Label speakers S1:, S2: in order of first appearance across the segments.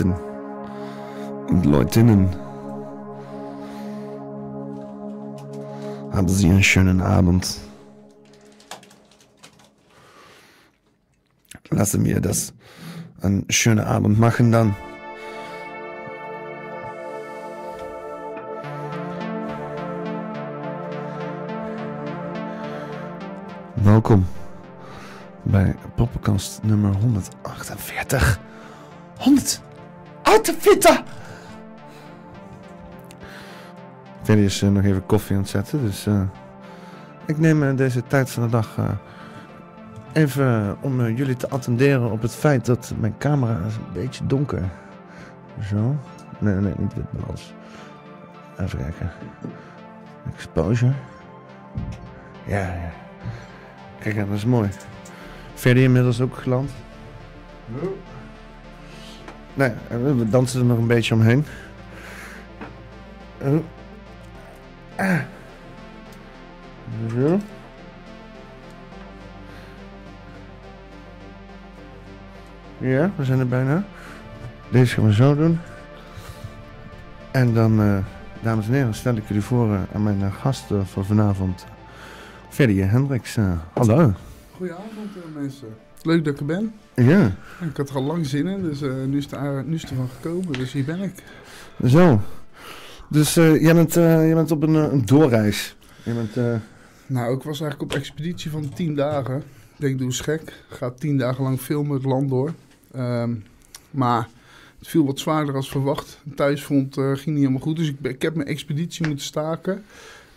S1: Leuten. Und Leutinnen. Haben Sie einen schönen Abend. Lassen wir das einen schönen Abend machen dann. Welkom bij Poppenkast nummer 148. 148! Verder is eh, nog even koffie aan het zetten, dus eh, ik neem eh, deze tijd van de dag eh, even om jullie te attenderen op het feit dat mijn camera is een beetje donker. Zo. Nee, nee, niet wit balans. Even kijken. Exposure. Ja, ja. Kijk, dat is mooi. Verder inmiddels ook geland. Nee, we dansen er nog een beetje omheen. Ah. Zo. Ja, we zijn er bijna. Deze gaan we zo doen. En dan, eh, dames en heren, stel ik jullie voor eh, aan mijn eh, gast eh, voor vanavond. Ferdy Hendricks. eh, hallo.
S2: Goedenavond eh, mensen. Leuk dat ik er ben.
S1: Ja,
S2: Ik had er al lang zin in, dus eh, nu, is het, er- nu is het ervan gekomen. Dus hier ben ik.
S1: zo. Dus eh, jij, bent, jij bent op een, een doorreis. Je bent,
S2: Nou, ik was eigenlijk op expeditie van 10 dagen. Ik denk, doe eens gek. Ik ga 10 dagen lang filmen het land door. Ehm, maar het viel wat zwaarder als verwacht. De thuisfront eh, ging niet helemaal goed, dus ik, ik heb mijn expeditie moeten staken.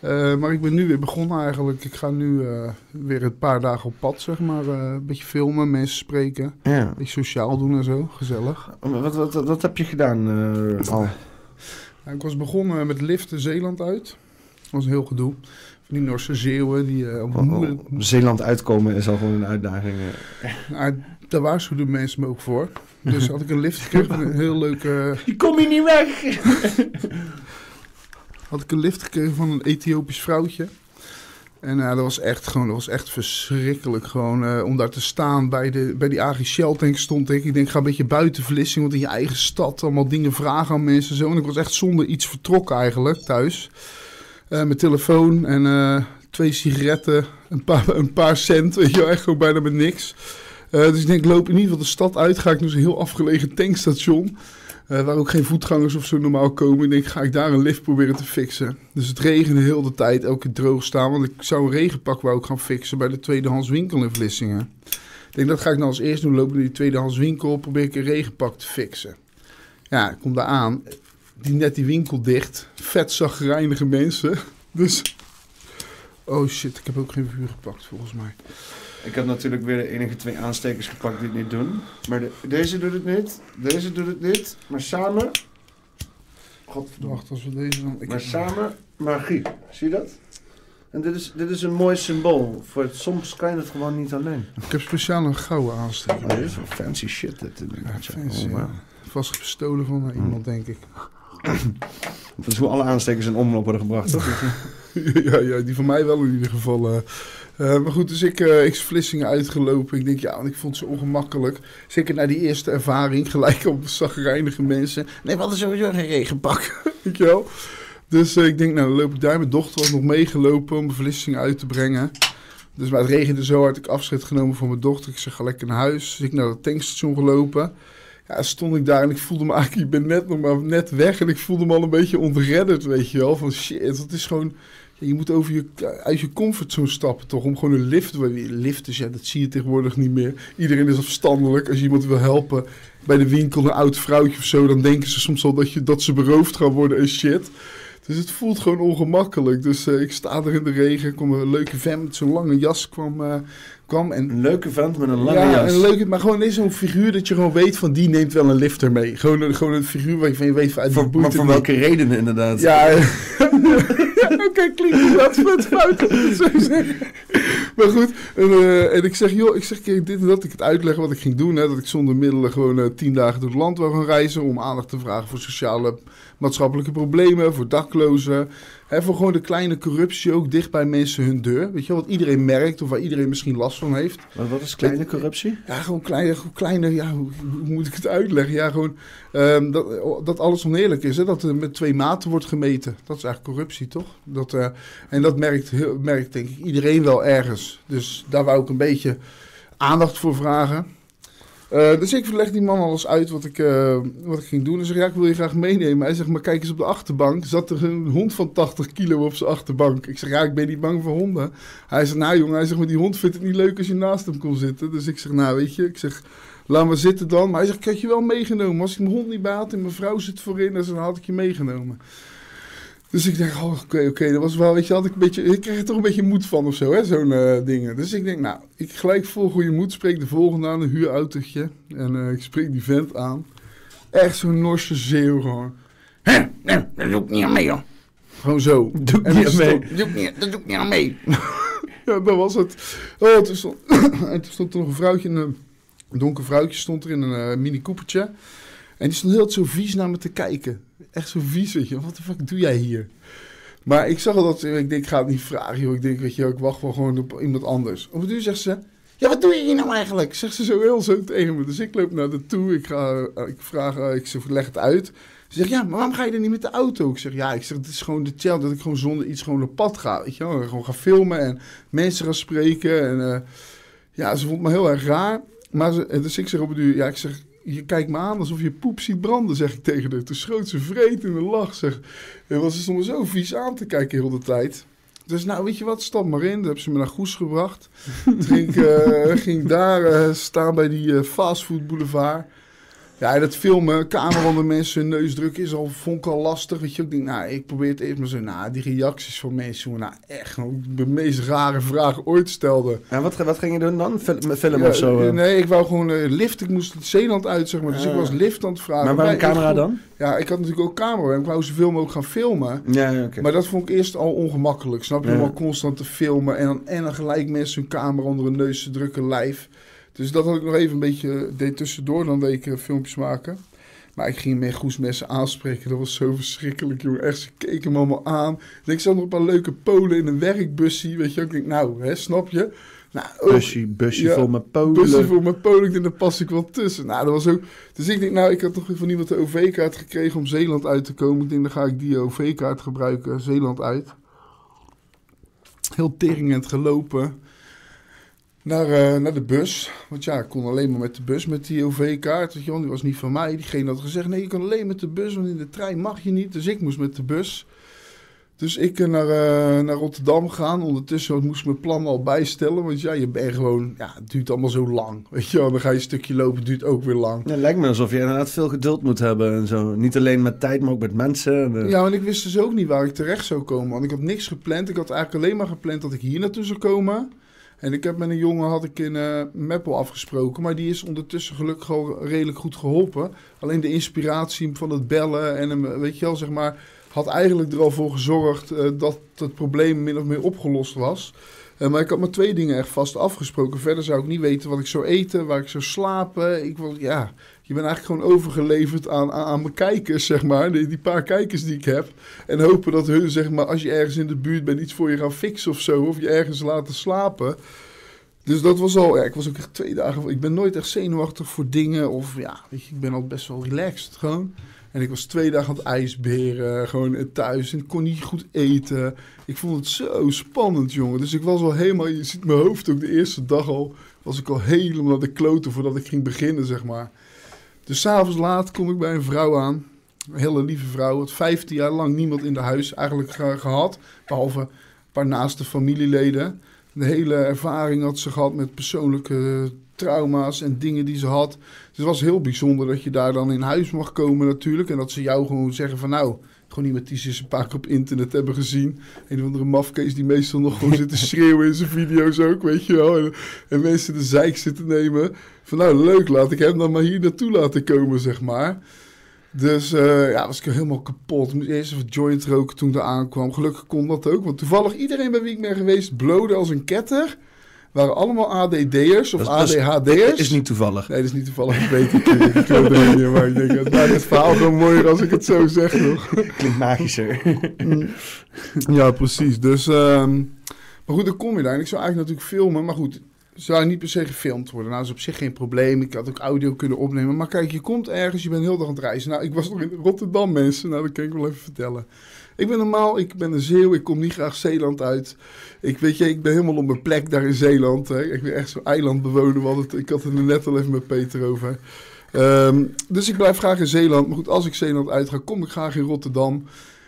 S2: Eh, maar ik ben nu weer begonnen eigenlijk. Ik ga nu eh, weer een paar dagen op pad, zeg maar. eh, een beetje filmen, mensen spreken.
S1: ja.
S2: Een beetje sociaal doen en zo. Gezellig.
S1: Wat, wat, wat, wat heb je gedaan eh, al?
S2: Ik was begonnen met liften Zeeland uit. Dat was een heel gedoe. Van die Norse zeeuwen die op
S1: Oh, oh, Zeeland uitkomen is al gewoon een uitdaging.
S2: Nou, daar waarschuwden mensen me ook voor. Dus had ik een lift gekregen, een heel leuk... eh,
S1: Je kom je niet weg!
S2: had ik een lift gekregen van een Ethiopisch vrouwtje. En eh, dat was echt gewoon, dat was echt verschrikkelijk gewoon eh, om daar te staan. Bij, de, bij die Agri Shell tank stond ik. Ik denk, ga een beetje buiten Vlissingen, want in je eigen stad allemaal dingen vragen aan mensen en zo. En ik was echt zonder iets vertrokken eigenlijk thuis. Eh mijn telefoon en twee sigaretten, een paar, een paar cent, weet je wel, echt gewoon bijna met niks. Dus ik denk, loop in ieder geval de stad uit. Ga ik naar zo'n heel afgelegen tankstation. Eh, waar ook geen voetgangers of zo normaal komen. Ik denk, ga ik daar een lift proberen te fixen. Dus het regende heel de tijd, elke droog staan. Want ik zou een regenpak wou ik gaan fixen bij de tweedehands winkel in Vlissingen. Ik denk, dat ga ik nou als eerst doen. Lopen naar die tweedehands winkel, probeer ik een regenpak te fixen. Ja, ik kom daar aan. Die net die winkel dicht. Vet zagrijnige mensen. Dus... Oh shit, ik heb ook geen vuur gepakt volgens mij.
S1: Ik heb natuurlijk weer de enige twee aanstekers gepakt die het niet doen. Maar de- deze doet het niet, deze doet het niet. Maar samen... Godverdomme.
S2: Wacht, als we deze dan... Ik
S1: Maar samen magie. Zie je dat? En dit is, dit is een mooi symbool. Voor het, soms kan je het gewoon niet alleen.
S2: Ik heb speciaal een gouden aansteker.
S1: Oh, dit is wel fancy shit. Dit,
S2: Ja, fancy,
S1: oh, wow.
S2: ja. Vast gestolen van eh, iemand, denk ik.
S1: Dat is hoe alle aanstekers in omloop worden gebracht, toch?
S2: ja, ja, die van mij wel in ieder geval. eh. Eh, maar goed, dus ik, eh ik is uitgelopen. Ik denk, ja, want ik vond zo ongemakkelijk. Zeker na die eerste ervaring, gelijk op zagrijnige mensen. Nee, we hadden sowieso geen regenpak. Weet je wel? Dus eh, ik denk, nou, dan loop ik daar. Mijn dochter was nog meegelopen om Vlissingen uit te brengen. Dus maar het regende zo hard. Ik afscheid genomen van mijn dochter. Ik zeg, ga lekker naar huis. Dus ik naar het tankstation gelopen. Ja, stond ik daar en ik voelde me eigenlijk, ik ben net nog maar net weg en ik voelde me al een beetje ontredderd, weet je wel. Van shit, dat is gewoon, je moet over je, uit je comfortzone stappen toch, om gewoon een lift, lifters, ja, dat zie je tegenwoordig niet meer. Iedereen is afstandelijk, als je iemand wil helpen bij de winkel, een oud vrouwtje of zo, dan denken ze soms al dat, je, dat ze beroofd gaan worden en shit. Dus het voelt gewoon ongemakkelijk. Dus eh, ik sta er in de regen, kom een leuke vent met zo'n lange jas kwam, eh, kwam en
S1: Een leuke vent met een lange
S2: ja,
S1: jas.
S2: een leuke, maar gewoon is zo'n figuur dat je gewoon weet van die neemt wel een lifter mee. Gewoon, een- gewoon een figuur waarvan je weet van die
S1: Voor,
S2: boeit
S1: maar voor welke redenen inderdaad?
S2: Ja, oké, klinkt dat vet fout. Maar goed, en, eh, en ik zeg, joh, ik zeg, kijk, dit en dat, ik het uitleggen wat ik ging doen. Hè, dat ik zonder middelen gewoon eh, tien dagen door het land wil gaan reizen om aandacht te vragen voor sociale, maatschappelijke problemen, voor daklozen. Hè, voor gewoon de kleine corruptie ook dicht bij mensen hun deur. Weet je wat iedereen merkt of waar iedereen misschien last van heeft.
S1: Maar wat is kleine corruptie?
S2: Ja, gewoon kleine, kleine ja, hoe, hoe moet ik het uitleggen? Ja, gewoon ehm, dat, dat alles oneerlijk is. Hè? Dat er met twee maten wordt gemeten. Dat is eigenlijk corruptie, toch? Dat, eh, en dat merkt, merkt denk ik iedereen wel ergens. Dus daar wou ik een beetje aandacht voor vragen. Eh, dus ik leg die man alles uit wat ik, eh, wat ik ging doen. En zeg, ja, ik wil je graag meenemen. Hij zegt, maar kijk eens op de achterbank. Zat er een hond van 80 kilo op zijn achterbank. Ik zeg, ja, ik ben niet bang voor honden. Hij zegt, nou jongen, hij zegt, maar die hond vindt het niet leuk als je naast hem kon zitten. Dus ik zeg, nou weet je, ik zeg, laat maar zitten dan. Maar hij zegt, ik je wel meegenomen. Als ik mijn hond niet had en mijn vrouw zit voorin, dan had ik je meegenomen. Dus ik denk, oh, oké, oké, dat was wel, weet je, had ik een beetje, ik kreeg er toch een beetje moed van of zo, hè, zo'n eh, dingen. Dus ik denk, nou, ik gelijk vol goede moed, spreek de volgende aan, een huurautootje. En eh, ik spreek die vent aan. Echt zo'n Norse zeeuw gewoon. Hè, nee, dat doe ik niet aan mee, hoor. Gewoon zo.
S1: Doe ik niet aan mee.
S2: stond- doe ik niet- Dat doe ik niet aan mee. ja, dat was het. Oh, toen stond, en toen stond er nog een vrouwtje, een, een donker vrouwtje stond er in een eh, mini Coopertje. En die stond heel zo vies naar me te kijken. Echt zo vies, weet je. Wat de fuck doe jij hier? Maar ik zag al dat, ik denk, ik ga het niet vragen, joh. Ik denk, weet je, ik wacht wel gewoon op iemand anders. Op het uur zegt ze, ja, wat doe je hier nou eigenlijk? Zegt ze zo heel zo tegen me. Dus ik loop naar de toe, ik, ga, eh, ik vraag, eh, ik leg het uit. Ze zegt, ja, maar waarom ga je er niet met de auto? Ik zeg, ja, ik zeg, het is gewoon de challenge dat ik gewoon zonder iets gewoon op pad ga. Weet je gewoon ga filmen en mensen gaan spreken. En eh, ja, ze vond me heel erg raar. Maar ze, dus ik zeg op het uur, ja, ik zeg, je kijkt me aan alsof je poep ziet branden, zeg ik tegen haar. Toen schoot ze vreed in de lach, zeg. En was ze stond me zo vies aan te kijken heel de tijd. Dus nou, weet je wat, stap maar in. Toen hebben ze me naar Goes gebracht. Toen ging eh, ging daar eh, staan bij die eh, fastfood boulevard. Ja, dat filmen, camera onder mensen hun neus drukken is al, vond ik al lastig. Weet je, ik denk, nou, ik probeer het eerst maar zo. Nou, die reacties van mensen, jongen, nou, echt gewoon de meest rare vraag ooit stelde.
S1: En wat, wat ging je doen dan? Fil- Met film
S2: Ja,
S1: of zo? eh?
S2: Nee, ik wou gewoon eh, lift. Ik moest het Zeeland uit, zeg maar. Dus ik
S1: Ah.
S2: was lift aan het vragen.
S1: maar waarom
S2: ik-
S1: camera dan?
S2: Ja, ik had natuurlijk ook camera. en Ik wou zoveel mogelijk gaan filmen.
S1: Ja.
S2: Maar dat vond ik eerst al ongemakkelijk. Snap je? Om al constant te filmen en dan, en dan gelijk mensen hun camera onder hun neus te drukken live. Dus dat had ik nog even een beetje deed tussendoor. Dan deed ik eh, filmpjes maken. Maar ik ging meer goesmessen aanspreken. Dat was zo verschrikkelijk, jongen. Echt, ze keken me allemaal aan. Ik zat nog een paar leuke polen in een werkbussie. Weet je, ik denk, nou, hè, snap je? Nou, ook-
S1: Busje, busje
S2: Ja,
S1: met
S2: Bussen
S1: polen.
S2: voor mijn polen, ik denk, daar pas ik wel tussen. Nou, dat was ook... Dus ik denk, nou, ik had toch van iemand de OV-kaart gekregen om Zeeland uit te komen. Ik denk, dan ga ik die OV-kaart gebruiken, Zeeland uit. Heel teringend gelopen naar, eh, naar de bus. Want ja, ik kon alleen maar met de bus met die OV-kaart. Die was niet van mij. Diegene had gezegd, nee, je kan alleen met de bus, want in de trein mag je niet. Dus ik moest met de bus. Dus ik eh, naar, eh, naar Rotterdam gaan. Ondertussen moest ik mijn plan al bijstellen. Want ja, je bent gewoon... Ja, het duurt allemaal zo lang. Weet je wel, dan ga je een stukje lopen. Het duurt ook weer lang.
S1: Ja, het lijkt me alsof je inderdaad veel geduld moet hebben en zo. Niet alleen met tijd, maar ook met mensen. En,
S2: Ja, want ik wist dus ook niet waar ik terecht zou komen. Want ik had niks gepland. Ik had eigenlijk alleen maar gepland dat ik hier naartoe zou komen. En ik heb met een jongen had ik in eh Meppel afgesproken. Maar die is ondertussen gelukkig al redelijk goed geholpen. Alleen de inspiratie van het bellen en hem, weet je wel, zeg maar... had eigenlijk er al voor gezorgd eh, dat het probleem min of meer opgelost was. Eh, maar ik had maar twee dingen echt vast afgesproken. Verder zou ik niet weten wat ik zou eten, waar ik zou slapen. Ik wil, ja, je bent eigenlijk gewoon overgeleverd aan, aan, aan mijn kijkers, zeg maar. Die, die paar kijkers die ik heb. En hopen dat hun, zeg maar, als je ergens in de buurt bent, iets voor je gaan fixen of zo. Of je ergens laten slapen. Dus dat was al, ja, ik was ook echt twee dagen. Ik ben nooit echt zenuwachtig voor dingen. Of ja, weet je, ik ben al best wel relaxed gewoon. En ik was twee dagen aan het ijsberen, gewoon thuis. En ik kon niet goed eten. Ik vond het zo spannend, jongen. Dus ik was al helemaal, je ziet mijn hoofd ook de eerste dag al. Was ik al helemaal de kloten voordat ik ging beginnen, zeg maar. Dus s'avonds laat kom ik bij een vrouw aan. Een hele lieve vrouw. Had 15 jaar lang niemand in de huis eigenlijk ge- gehad. Behalve een paar naaste familieleden. De hele ervaring had ze gehad met persoonlijke trauma's en dingen die ze had. Dus het was heel bijzonder dat je daar dan in huis mag komen natuurlijk. En dat ze jou gewoon zeggen van nou, gewoon iemand die ze eens een paar keer op internet hebben gezien. Een of andere mafkees die meestal nog gewoon zit te schreeuwen in zijn video's ook, weet je wel. En, en mensen de zeik zitten nemen. Van nou, leuk, laat ik hem dan maar hier naartoe laten komen, zeg maar. Dus eh, ja, was ik helemaal kapot. Moest eerst even joint roken toen er aankwam. Gelukkig kon dat ook. Want toevallig iedereen bij wie ik ben geweest blode als een ketter. Waren allemaal ADD'ers of
S1: Dat is-
S2: ADHD'ers.
S1: Is niet toevallig.
S2: Nee, dat is niet toevallig. Ik weet het. Niet, maar ik denk, het maakt het verhaal gewoon mooier als ik het zo zeg, toch?
S1: Klinkt magischer.
S2: Ja, precies. Dus, ehm, maar goed, dan kom je daar. En ik zou eigenlijk natuurlijk filmen, maar goed, zou niet per se gefilmd worden. Nou, dat is op zich geen probleem. Ik had ook audio kunnen opnemen. Maar kijk, je komt ergens, je bent heel dag aan het reizen. Nou, ik was nog in Rotterdam, mensen. Nou, dat kan ik wel even vertellen. Ik ben normaal, ik ben een Zeeuw, ik kom niet graag Zeeland uit. Ik weet je, ik ben helemaal op mijn plek daar in Zeeland. Hè. Ik ben echt zo'n eilandbewoner, want ik had het er net al even met Peter over. Ehm, dus ik blijf graag in Zeeland. Maar goed, als ik Zeeland uitga, kom ik graag in Rotterdam.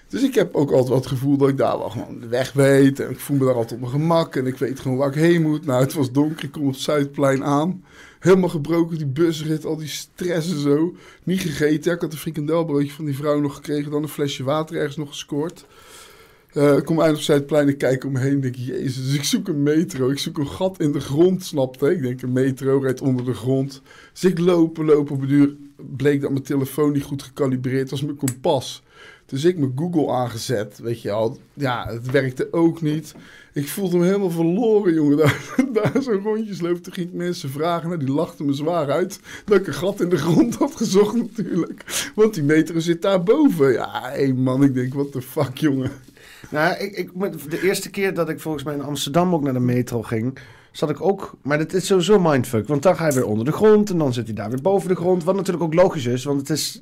S2: Dus ik heb ook altijd het gevoel dat ik daar wel gewoon de weg weet. En ik voel me daar altijd op mijn gemak. En ik weet gewoon waar ik heen moet. Nou, het was donker. Ik kom op het Zuidplein aan. Helemaal gebroken, die busrit, al die stress en zo. Niet gegeten. Ik had een frikandelbroodje van die vrouw nog gekregen. Dan een flesje water ergens nog gescoord. Eh, ik kom uit op Zuidplein en kijk om me heen en denk, jezus, dus ik zoek een metro. Ik zoek een gat in de grond, snapte Ik denk, een metro rijdt onder de grond. Dus ik lopen, lopen op een duur. Bleek dat mijn telefoon niet goed gecalibreerd was, mijn kompas. Dus ik mijn Google aangezet, weet je al. Ja, het werkte ook niet. Ik voelde me helemaal verloren, jongen. Daar, zo'n rondjes lopen. Toen ging ik mensen vragen. Nou, die lachten me zwaar uit. Dat ik een gat in de grond had gezocht natuurlijk. Want die metro zit daar boven. Ja, hé man, ik denk, what the fuck, jongen.
S1: Nou, ik, ik, de eerste keer dat ik volgens mij in Amsterdam ook naar de metro ging, zat ik ook... Maar dit is sowieso mindfuck, want dan ga je weer onder de grond en dan zit hij daar weer boven de grond. Wat natuurlijk ook logisch is, want het is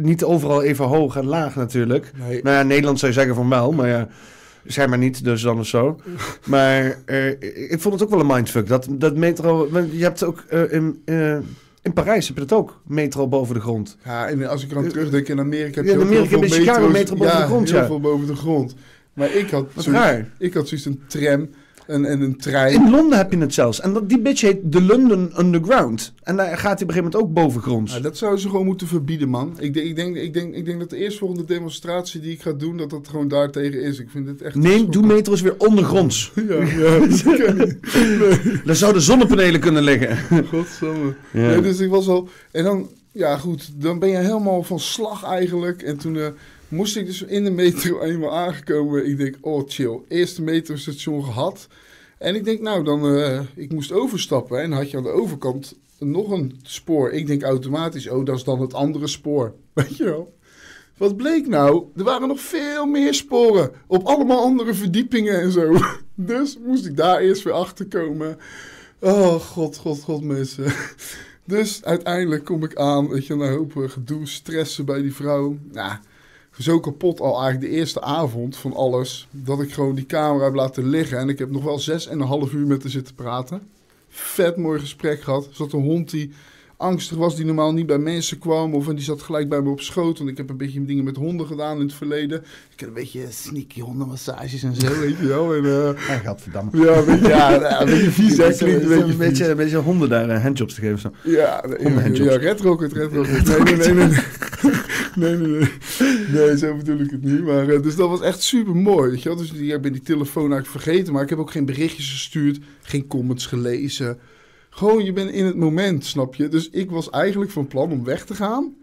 S1: niet overal even hoog en laag natuurlijk.
S2: Nee.
S1: Nou ja, Nederland zou je zeggen van wel, maar ja, zijn maar niet, dus dan of zo. Maar eh, ik vond het ook wel een mindfuck, dat, dat metro... Je hebt ook eh, in, eh, in Parijs heb je dat ook, metro boven de grond.
S2: Ja, en als ik eraan terugdenk, in Amerika heb
S1: Ja,
S2: je
S1: in Amerika
S2: heel veel
S1: metro boven de grond,
S2: heel
S1: ja.
S2: veel boven de grond. Maar ik had, zoiets, ik had zoiets een tram en, en een trein.
S1: In Londen heb je het zelfs. En dat, die bitch heet de London Underground. En daar gaat hij op een gegeven moment ook bovengronds.
S2: Ja, dat zouden ze gewoon moeten verbieden, man. Ik denk, ik, denk, ik, denk, ik denk dat de eerstvolgende demonstratie die ik ga doen, dat dat gewoon daartegen is. Ik vind het echt...
S1: Nee, doe metro's weer ondergronds.
S2: Ja, ja, dat kan niet. Nee,
S1: Daar zouden zonnepanelen kunnen liggen.
S2: godsamme.
S1: Ja.
S2: Nee, dus ik was al... En dan, ja goed, dan ben je helemaal van slag eigenlijk. En toen eh, moest ik dus in de metro eenmaal aangekomen. Ik denk, oh chill, eerste metrostation gehad. En ik denk, nou dan, eh, ik moest overstappen. En had je aan de overkant nog een spoor. Ik denk automatisch, oh dat is dan het andere spoor. Weet je wel? Wat bleek nou? Er waren nog veel meer sporen. Op allemaal andere verdiepingen en zo. Dus moest ik daar eerst weer achter komen. Oh, god, god, god, mensen. Dus uiteindelijk kom ik aan, weet je, een hoop eh, gedoe, stressen bij die vrouw. Nou, zo kapot al eigenlijk de eerste avond van alles, dat ik gewoon die camera heb laten liggen. En ik heb nog wel zes en een half uur met haar zitten praten. Vet mooi gesprek gehad. Er zat een hond die angstig was, die normaal niet bij mensen kwam. Of en die zat gelijk bij me op schoot, want ik heb een beetje dingen met honden gedaan in het verleden. Ik heb een beetje sneaky hondenmassages en zo, weet je wel. En, eh,
S1: Ja, gadverdamme.
S2: ja, een beetje, ja, ja, een beetje vies,
S1: Een
S2: klinkt een
S1: beetje, een beetje, een beetje honden daar eh, handjobs te geven. Zo.
S2: Ja, ja, Red Rocket, Red Rocket. Nee, nee, nee, nee. Nee, nee, nee. Nee, zo bedoel ik het niet. Maar, eh, dus dat was echt super mooi. Weet je wel? Dus ik ben die telefoon eigenlijk vergeten. Maar ik heb ook geen berichtjes gestuurd. Geen comments gelezen. Gewoon, je bent in het moment, snap je? Dus ik was eigenlijk van plan om weg te gaan.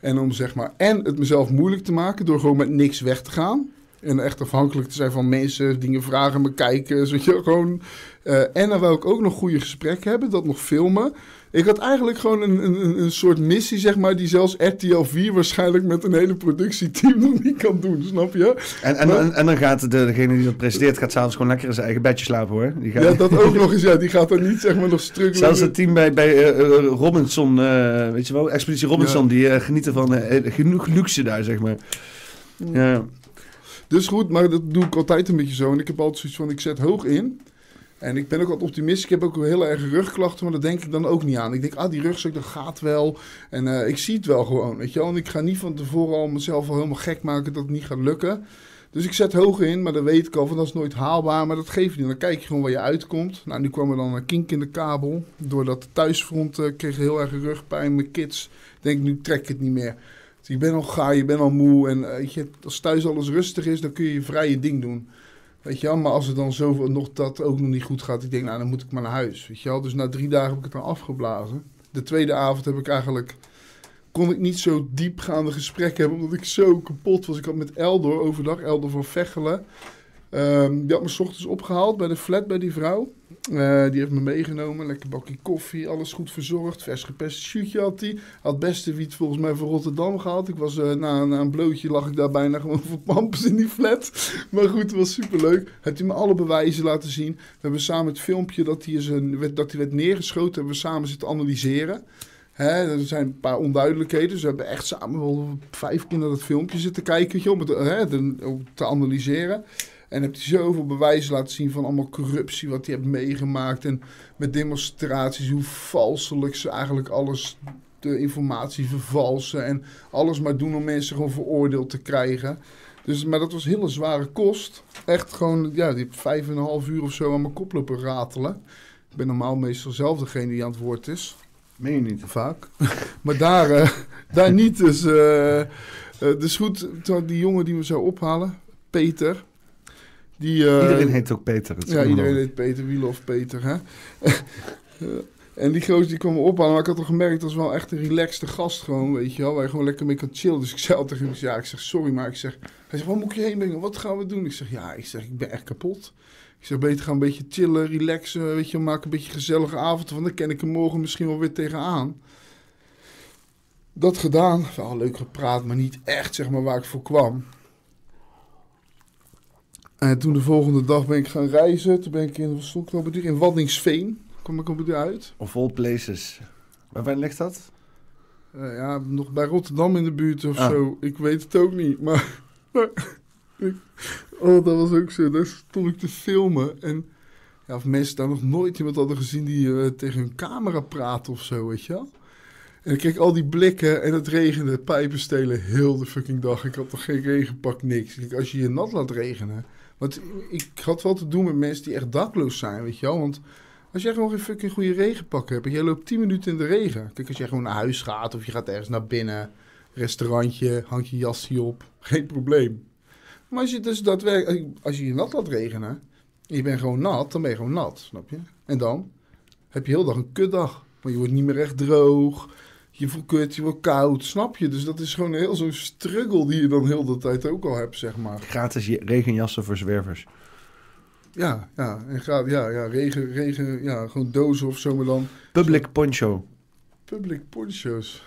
S2: En om zeg maar, en het mezelf moeilijk te maken door gewoon met niks weg te gaan. En echt afhankelijk te zijn van mensen, dingen vragen, me kijken. Weet je, gewoon. eh, en dan wil ik ook nog goede gesprekken hebben, dat nog filmen. Ik had eigenlijk gewoon een, een, een soort missie, zeg maar, die zelfs RTL 4 waarschijnlijk met een hele productieteam nog niet kan doen, snap je?
S1: En, en,
S2: Maar-
S1: en, en dan gaat de, degene die dat presenteert, gaat s'avonds gewoon lekker in zijn eigen bedje slapen hoor. Die gaat,
S2: Ja, dat ook nog eens, ja, die gaat er niet, zeg maar, nog struggelen.
S1: Zelfs het team bij, bij eh, eh, Robinson, eh, weet je wel, Expeditie Robinson,
S2: Ja.
S1: die genieten van genoeg luxe daar, zeg maar. Ja.
S2: Dus goed, maar dat doe ik altijd een beetje zo. En ik heb altijd zoiets van, ik zet hoog in. En ik ben ook altijd optimistisch. Ik heb ook heel erg rugklachten, maar daar denk ik dan ook niet aan. Ik denk, ah, die rugzak, dat gaat wel. En eh, ik zie het wel gewoon, weet je wel. En ik ga niet van tevoren al mezelf al helemaal gek maken dat het niet gaat lukken. Dus ik zet hoog in, maar dan weet ik al van dat is nooit haalbaar. Maar dat geeft niet. Dan kijk je gewoon waar je uitkomt. Nou, nu kwam er dan een kink in de kabel. Doordat thuisfront eh, kreeg heel erg rugpijn. Mijn kids, denk ik, nu trek ik het niet meer. Dus je bent al gaar, je bent al moe. En eh, je, als thuis alles rustig is, dan kun je je vrije ding doen. Weet je wel, maar als het dan zoveel nog dat ook nog niet goed gaat, ik denk, nou, dan moet ik maar naar huis. Weet je wel, dus na drie dagen heb ik het dan afgeblazen. De tweede avond heb ik eigenlijk, kon ik niet zo diepgaande gesprekken hebben, omdat ik zo kapot was. Ik had met Eldor overdag, Eldor van Vechelen. Ehm, die had me 's ochtends opgehaald bij de flat bij die vrouw. Eh, die heeft me meegenomen. Lekker bakje koffie, alles goed verzorgd. Vers gepest shootje had hij. Had beste wiet volgens mij van Rotterdam gehaald. Ik was eh, na, een blootje lag ik daar bijna gewoon voor pampers in die flat. Maar goed, het was superleuk. Heeft hij me alle bewijzen laten zien. We hebben samen het filmpje dat hij, is een, werd, dat hij werd neergeschoten, hebben we samen zitten analyseren. Er zijn een paar onduidelijkheden. Dus we hebben echt samen wel vijf keer naar dat filmpje zitten kijken. je, Om het te analyseren. En heb hij zoveel bewijzen laten zien van allemaal corruptie wat hij heeft meegemaakt. En met demonstraties, hoe valselijk ze eigenlijk alles, de informatie vervalsen. En alles maar doen om mensen gewoon veroordeeld te krijgen. Dus, maar dat was hele zware kost. Echt gewoon, ja, die vijf en een half uur of zo aan mijn kop lopen ratelen. Ik ben normaal meestal zelf degene die aan het woord is.
S1: Meen je niet?
S2: Vaak. maar daar, eh, daar niet. Dus, eh, dus goed, die jongen die me zou ophalen, Peter. Die, eh,
S1: Iedereen heet ook Peter.
S2: ja, iedereen heet Peter Wielof Peter, hè. En die gozer die kwam me ophalen. Maar ik had al gemerkt, dat was wel echt een relaxte gast gewoon, weet je wel. Waar je gewoon lekker mee kan chillen. Dus ik zei al tegen hem, ja, ik zeg, sorry, maar ik zeg... Hij zegt, waar moet ik je heen brengen? Wat gaan we doen? Ik zeg, ja, ik zeg, ik ben echt kapot. Ik zeg, beter gaan een beetje chillen, relaxen, weet je, maak een beetje een gezellige avond. Want dan ken ik er morgen misschien wel weer tegenaan. Dat gedaan. Wel leuk gepraat, maar niet echt, zeg maar, waar ik voor kwam. En toen de volgende dag ben ik gaan reizen. Toen ben ik in, wat stond ik nou op in Waddingsveen. Kwam ik op deur uit.
S1: Of all places. Waar, waar ligt dat?
S2: Eh, ja, nog bij Rotterdam in de buurt of
S1: Ah.
S2: zo. Ik weet het ook niet. Maar, oh, dat was ook zo. Daar stond ik te filmen. En ja, of mensen daar nog nooit iemand hadden gezien die eh, tegen hun camera praat of zo, weet je wel. En ik kreeg al die blikken en het regende, pijpen stelen, heel de fucking dag. Ik had nog geen regenpak, niks. Als je je nat laat regenen. Want ik had wel te doen met mensen die echt dakloos zijn, weet je wel. Want als jij gewoon geen fucking goede regenpak hebt en jij loopt 10 minuten in de regen. Kijk, als jij gewoon naar huis gaat of je gaat ergens naar binnen, restaurantje, hangt je jasje op, geen probleem. Maar als je dus daadwerkelijk, als je je nat laat regenen en je bent gewoon nat, dan ben je gewoon nat, snap je? En dan heb je heel dag een kutdag. Want je wordt niet meer echt droog, je voelt kut, je wordt koud, snap je? Dus dat is gewoon heel zo'n struggle die je dan heel de tijd ook al hebt, zeg maar.
S1: Gratis regenjassen voor zwervers.
S2: Ja, ja, en ja, ja, regen, regen, ja, gewoon dozen of zo, maar dan
S1: Public poncho.
S2: public poncho's.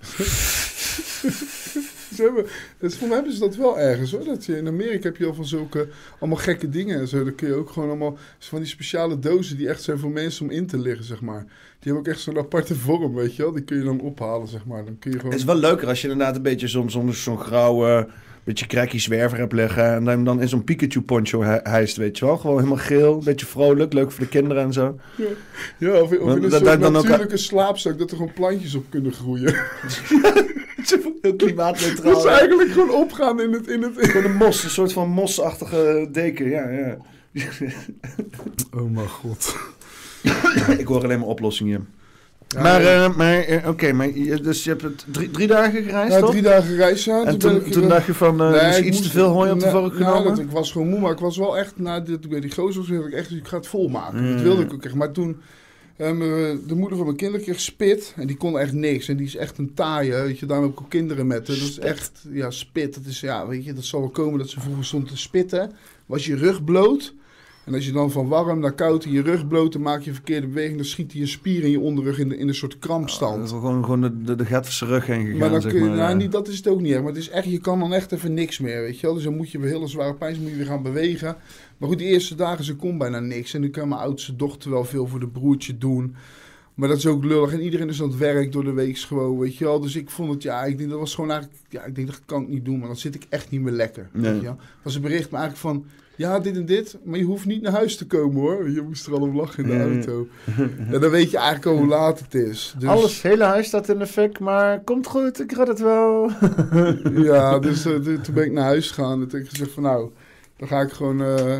S2: Ze hebben, dus voor mij hebben ze dat wel ergens hoor. Dat je, in Amerika heb je al van zulke allemaal gekke dingen en zo. Dan kun je ook gewoon allemaal van die speciale dozen die echt zijn voor mensen om in te liggen, zeg maar. Die hebben ook echt zo'n aparte vorm, weet je wel. Die kun je dan ophalen, zeg maar. Dan kun je gewoon...
S1: Het is wel leuker als je inderdaad een beetje soms zo'n zo'n grauwe, beetje cracky zwerver hebt liggen. En dan, dan in zo'n Pikachu poncho hij- hijst, weet je wel. Gewoon helemaal geel, een beetje vrolijk, leuk voor de kinderen en zo.
S2: Ja, of, of
S1: Want
S2: in een
S1: dat-
S2: soort
S1: dan ook-
S2: natuurlijke slaapzak dat er gewoon plantjes op kunnen groeien.
S1: Heel klimaatneutraal.
S2: Dat is eigenlijk gewoon opgaan in het... In het
S1: Gewoon een mos, een soort van mosachtige deken, ja, ja.
S2: Oh mijn god.
S1: Ik hoor alleen maar oplossingen.
S2: Ja,
S1: maar, eh, maar eh, oké, maar je- dus je hebt het drie, drie dagen gereisd,
S2: Ja,
S1: toch?
S2: drie dagen reis, ja.
S1: en toen, toen dacht je van, eh
S2: Nee,
S1: is
S2: ik
S1: iets
S2: moest-
S1: te veel hooi op de vork
S2: nou,
S1: genomen?
S2: dat, ik was gewoon moe, maar ik was wel echt, na dit, bij die gozer had ik echt, ik ga het volmaken.
S1: Mm.
S2: Dat wilde ik ook echt. Maar toen, de moeder van mijn kinderen kreeg spit en die kon echt niks. En die is echt een taaie, weet je, daarom heb ik ook kinderen met. Dat is echt, ja, spit. Dat is, ja, weet je, dat zal wel komen dat ze vroeger stond te spitten. Was je rug bloot. En als je dan van warm naar koud in je rug bloot, dan maak je een verkeerde beweging. Dan schiet je spier in je onderrug in, de, in een soort krampstand.
S1: Dat is gewoon, gewoon de, de, de Gatverse rug heen gegaan,
S2: Maar dan
S1: zeg
S2: kun je,
S1: maar.
S2: nou,
S1: ja.
S2: niet, dat is het ook niet echt. Maar het is echt, je kan dan echt even niks meer, weet je wel. Dus dan moet je weer hele zware pijn, moet je weer gaan bewegen. Maar goed, die eerste dagen, ze kon bijna niks. En nu kan mijn oudste dochter wel veel voor de broertje doen. Maar dat is ook lullig. En iedereen is aan het werk door de week gewoon, weet je wel. Dus ik vond het, ja, ik denk dat was gewoon eigenlijk... Ja, ik denk dat kan ik niet doen, maar dan zit ik echt niet meer lekker,
S1: Nee.
S2: weet je wel. Was een bericht me eigenlijk van... Ja, dit en dit, maar je hoeft niet naar huis te komen hoor. Je moest er al om lachen in de
S1: Ja.
S2: auto. En dan weet je eigenlijk al hoe laat het is. Dus...
S1: Alles, hele huis staat in de fik, maar komt goed, ik red het wel.
S2: Ja, dus eh, toen toen ben ik naar huis gegaan. En toen heb ik gezegd van nou, dan ga ik gewoon eh,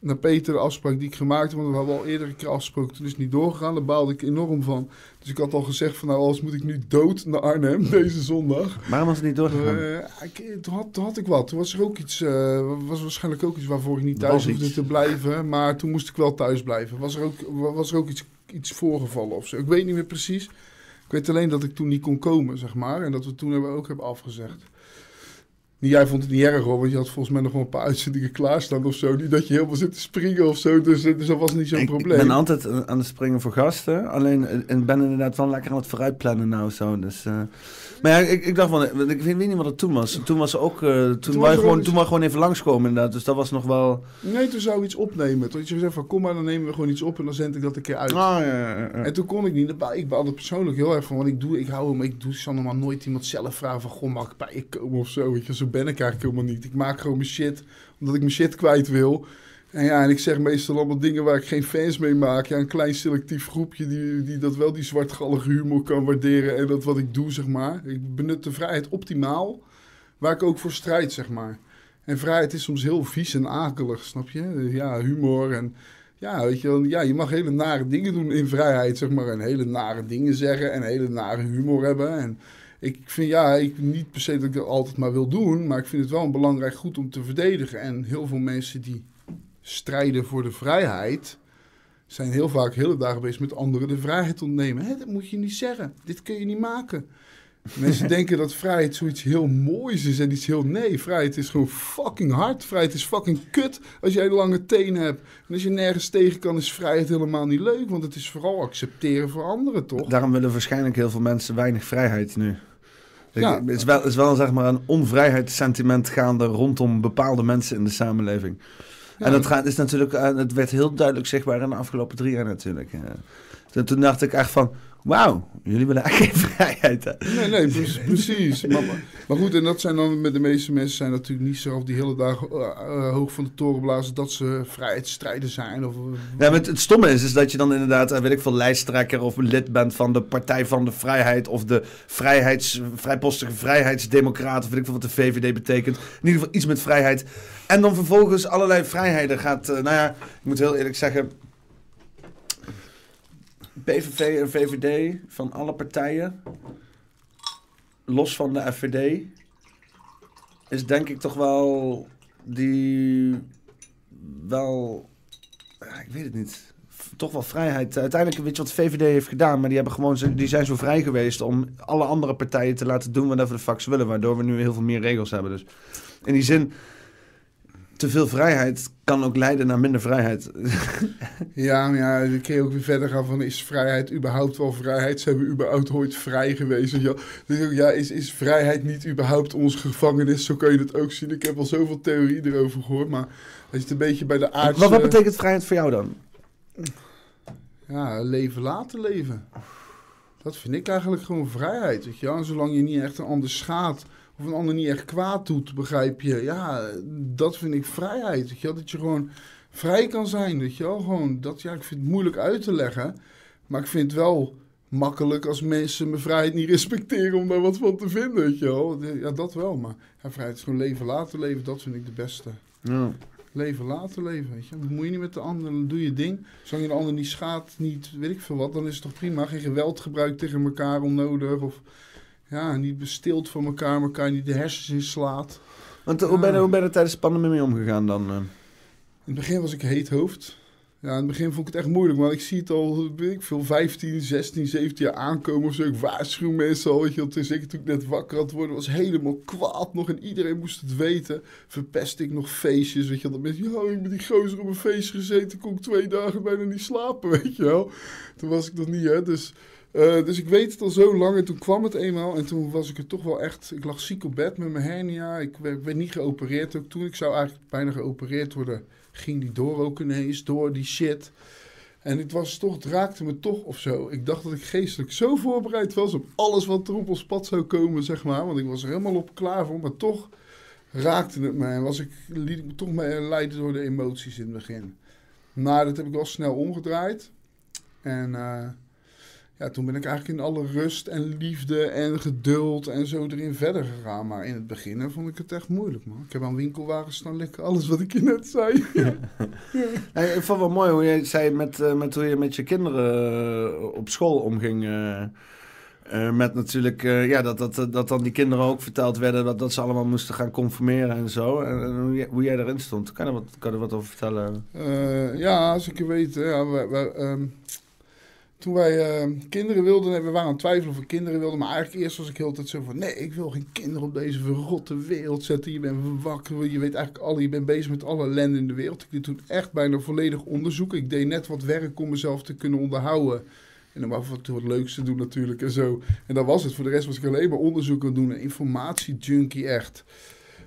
S2: naar Peter de afspraak die ik gemaakt heb. Want we hadden al eerder een keer afgesproken, toen is het niet doorgegaan. Daar baalde ik enorm van. Dus ik had al gezegd van nou, als moet ik nu dood naar Arnhem deze zondag.
S1: Waarom was het niet doorgegaan?
S2: Eh, ik, toen, had, toen had ik wat. Toen was er ook iets, eh, was waarschijnlijk ook iets waarvoor ik niet thuis hoefde te blijven. Maar toen moest ik wel thuis blijven. Was er ook, was er ook iets, iets voorgevallen of zo. Ik weet niet meer precies. Ik weet alleen dat ik toen niet kon komen, zeg maar. En dat we toen hebben ook hebben afgezegd. Jij vond het niet erg hoor, want je had volgens mij nog wel een paar uitzendingen klaarstaan of zo. Niet dat je helemaal zit te springen of zo, dus, dus dat was niet zo'n probleem.
S1: ik ben altijd aan het springen voor gasten. Alleen eh, ik ben inderdaad wel lekker aan het vooruitplannen nou zo. Dus, eh. Maar ja, ik, ik dacht van, ik weet, niet wat het toen was. Toen was ook, eh, toen,
S2: was er
S1: gewoon,
S2: wel
S1: toen gewoon even langskomen inderdaad. Dus dat was nog wel...
S2: Nee, toen zou we iets opnemen. Toen had je gezegd van, kom maar, dan nemen we gewoon iets op en dan zend ik dat een keer uit.
S1: Ah, ja, ja, ja.
S2: En toen kon ik niet. Ik ben altijd persoonlijk heel erg van wat ik doe. Ik hou hem. Ik doe zal normaal nooit iemand zelf vragen van goh, mag ik bij je komen of zo. Weet je, zo ben ik eigenlijk helemaal niet. Ik maak gewoon mijn shit omdat ik mijn shit kwijt wil. En ja, en ik zeg meestal allemaal dingen waar ik geen fans mee maak. Ja, een klein selectief groepje die, die dat wel die zwartgallige humor kan waarderen. En dat wat ik doe, zeg maar. Ik benut de vrijheid optimaal. Waar ik ook voor strijd, zeg maar. En vrijheid is soms heel vies en akelig, snap je? Ja, humor en ja, weet je wel, ja, je mag hele nare dingen doen in vrijheid, zeg maar. En hele nare dingen zeggen en hele nare humor hebben. En ik vind, ja, ik, niet per se dat ik dat altijd maar wil doen, maar ik vind het wel een belangrijk goed om te verdedigen. En heel veel mensen die strijden voor de vrijheid, zijn heel vaak hele dagen bezig met anderen de vrijheid ontnemen. Hè, dat moet je niet zeggen. Dit kun je niet maken. Mensen denken dat vrijheid zoiets heel moois is en iets heel... Nee, vrijheid is gewoon fucking hard. Vrijheid is fucking kut als jij lange tenen hebt. En als je nergens tegen kan, is vrijheid helemaal niet leuk. Want het is vooral accepteren voor anderen, toch?
S1: Daarom willen waarschijnlijk heel veel mensen weinig vrijheid nu.
S2: Ja.
S1: Het is wel, het is wel zeg maar een onvrijheidssentiment gaande rondom bepaalde mensen in de samenleving. En dat gaat, is natuurlijk, eh, het werd heel duidelijk zichtbaar in de afgelopen drie jaar natuurlijk. Toen dacht ik echt van, wauw, jullie willen eigenlijk geen vrijheid. Hè?
S2: Nee, nee, pre- precies. Maar, maar goed, en dat zijn dan met de meeste mensen zijn natuurlijk niet zo die hele dag eh, eh, hoog van de toren blazen dat ze vrijheidsstrijden zijn. Of,
S1: Ja, maar het, het stomme is, is dat je dan inderdaad, eh, weet ik veel, lijsttrekker of lid bent van de Partij van de Vrijheid of de vrijheids, vrijpostige Vrijheidsdemocraten, of weet ik veel wat de VVD betekent. In ieder geval iets met vrijheid. En dan vervolgens allerlei vrijheden gaat, eh, nou ja, ik moet heel eerlijk zeggen, PVV en VVD van alle partijen, los van de FVD, is denk ik toch wel die wel ik weet het niet. Toch wel vrijheid. Uiteindelijk, weet je wat de VVD heeft gedaan, maar die, hebben gewoon, die zijn zo vrij geweest om alle andere partijen te laten doen whatever de fuck willen, waardoor we nu heel veel meer regels hebben. Dus in die zin, te veel vrijheid kan ook leiden naar minder vrijheid.
S2: Ja, maar ja, dan kun je ook weer verder gaan van is vrijheid überhaupt wel vrijheid? Zijn we überhaupt ooit vrij geweest? Dus ook, ja, is, is vrijheid niet überhaupt onze gevangenis? Zo kan je het ook zien. Ik heb al zoveel theorieën erover gehoord, maar als je het een beetje bij de aardse...
S1: Wat, wat betekent vrijheid voor jou dan?
S2: Ja, leven laten leven. Dat vind ik eigenlijk gewoon vrijheid, weet je wel? En zolang je niet echt een ander schaadt of een ander niet echt kwaad doet, begrijp je? Ja, dat vind ik vrijheid, weet je wel? Dat je gewoon vrij kan zijn, weet je wel? Gewoon, dat, ja, ik vind het moeilijk uit te leggen, maar ik vind het wel makkelijk als mensen mijn vrijheid niet respecteren om daar wat van te vinden, weet je wel? Ja, dat wel, maar ja, vrijheid is gewoon leven laten leven, dat vind ik de beste.
S1: Ja.
S2: Leven laten leven, weet je. Bemoei je niet met de ander, dan doe je ding. Zolang je de ander niet schaadt, niet weet ik veel wat, dan is het toch prima. Geen geweld gebruikt tegen elkaar onnodig. Of ja, niet bestilt van elkaar, elkaar niet de hersens inslaat.
S1: Want eh, hoe, ben je, hoe ben je tijdens de pandemie mee omgegaan dan? eh?
S2: In het begin was ik heet hoofd. Ja, in het begin vond ik het echt moeilijk, maar ik zie het al, weet ik veel, 15, 16, 17 jaar aankomen of zo. Ik waarschuw mensen al, weet je. Toen zeker toen ik net wakker had worden, was helemaal kwaad nog en iedereen moest het weten. Verpest ik nog feestjes, weet je wel. Dat mensen, ja, ik met die gozer op een feestje gezeten, kon ik twee dagen bijna niet slapen, weet je wel. Toen was ik nog niet, hè, dus... eh, dus ik weet het al zo lang en toen kwam het eenmaal en toen was ik er toch wel echt... Ik lag ziek op bed met mijn hernia, ik werd, niet geopereerd ook toen. Ik zou eigenlijk bijna geopereerd worden ging die door ook ineens, door die shit. En het was toch, het raakte me toch of zo. Ik dacht dat ik geestelijk zo voorbereid was op alles wat er op ons pad zou komen, zeg maar. Want ik was er helemaal op klaar voor, maar toch raakte het me. En was ik, liet ik me toch leiden door de emoties in het begin. Maar dat heb ik wel snel omgedraaid. En eh, ja, toen ben ik eigenlijk in alle rust en liefde en geduld en zo erin verder gegaan. Maar in het begin hè, vond ik het echt moeilijk, man. Ik heb aan winkelwagens staan lekker alles wat ik je net zei.
S1: Ik vond het wel mooi hoe jij zei met, eh, met hoe je met je kinderen eh, op school omging. eh, met natuurlijk, ja, dat, dat, dat dan die kinderen ook verteld werden dat, dat ze allemaal moesten gaan conformeren en zo. En, en hoe, jij, hoe jij erin stond. Kan je er wat, kan je er wat over vertellen?
S2: Ja, zeker weten. Ja, wij, wij, ehm, Toen wij uh, kinderen wilden, we waren aan het twijfelen of we kinderen wilden. Maar eigenlijk eerst was ik heel tijd zo van, nee, ik wil geen kinderen op deze verrotte wereld zetten. Je bent wakker, je weet eigenlijk alle, je bent bezig met alle ellende in de wereld. Ik deed toen echt bijna volledig onderzoek. Ik deed net wat werk om mezelf te kunnen onderhouden. En dan af en toe wat leuks te doen natuurlijk en zo. En dat was het. Voor de rest was ik alleen maar onderzoek aan doen. Een informatiejunkie echt.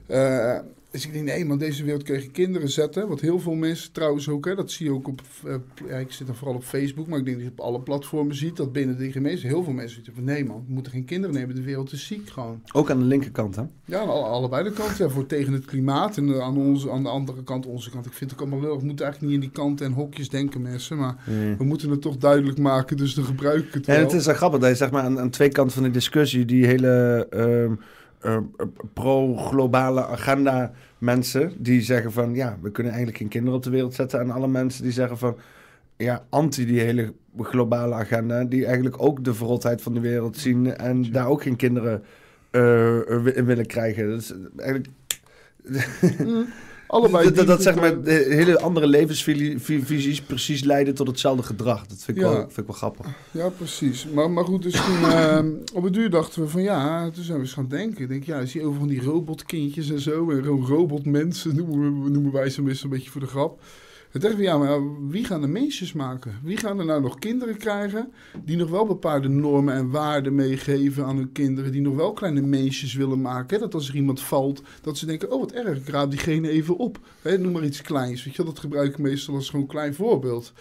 S2: Uh, dus ik denk, nee, maar deze wereld je kinderen zetten. Wat heel veel mensen trouwens ook, hè, dat zie je ook op, uh, ja, ik zit dan vooral op Facebook, maar ik denk dat je op alle platformen ziet dat binnen de gemeente heel veel mensen zeggen van nee man, we moeten geen kinderen nemen, de wereld is ziek gewoon.
S1: Ook aan de linkerkant hè?
S2: Ja, aan alle, allebei de kanten, ja, voor tegen het klimaat en aan, onze, aan de andere kant, onze kant. Ik vind het ook allemaal leuk, we moeten eigenlijk niet in die kanten en hokjes denken mensen, maar we moeten het toch duidelijk maken, dus dan gebruik ik het wel.
S1: En het is wel grappig dat je zeg maar aan, aan twee kanten van de discussie die hele... Uh, uh, pro-globale agenda mensen die zeggen van ja, we kunnen eigenlijk geen kinderen op de wereld zetten. En alle mensen die zeggen van ja, anti die hele globale agenda, die eigenlijk ook de verrotheid van de wereld zien en daar ook geen kinderen uh, in willen krijgen. Dat is eigenlijk.
S2: Mm. Allebei
S1: dat, dat zeg maar hele andere levensvisies precies leiden tot hetzelfde gedrag. Dat vind ik, wel, vind ik wel grappig.
S2: Ja, precies. Maar, maar goed, dus toen uh, op het duur dachten we van ja, toen zijn we eens gaan denken. Ik denk, ja, zie je over van die robotkindjes en zo. En robotmensen noemen, noemen wij ze een beetje voor de grap. Het dachten we, ja, maar wie gaan de meisjes maken? Wie gaan er nou nog kinderen krijgen die nog wel bepaalde normen en waarden meegeven aan hun kinderen, die nog wel kleine meisjes willen maken? Hè? Dat als er iemand valt, dat ze denken, oh wat erg, ik raap diegene even op. Hè? Noem maar iets kleins, weet je dat gebruik ik meestal als gewoon klein voorbeeld.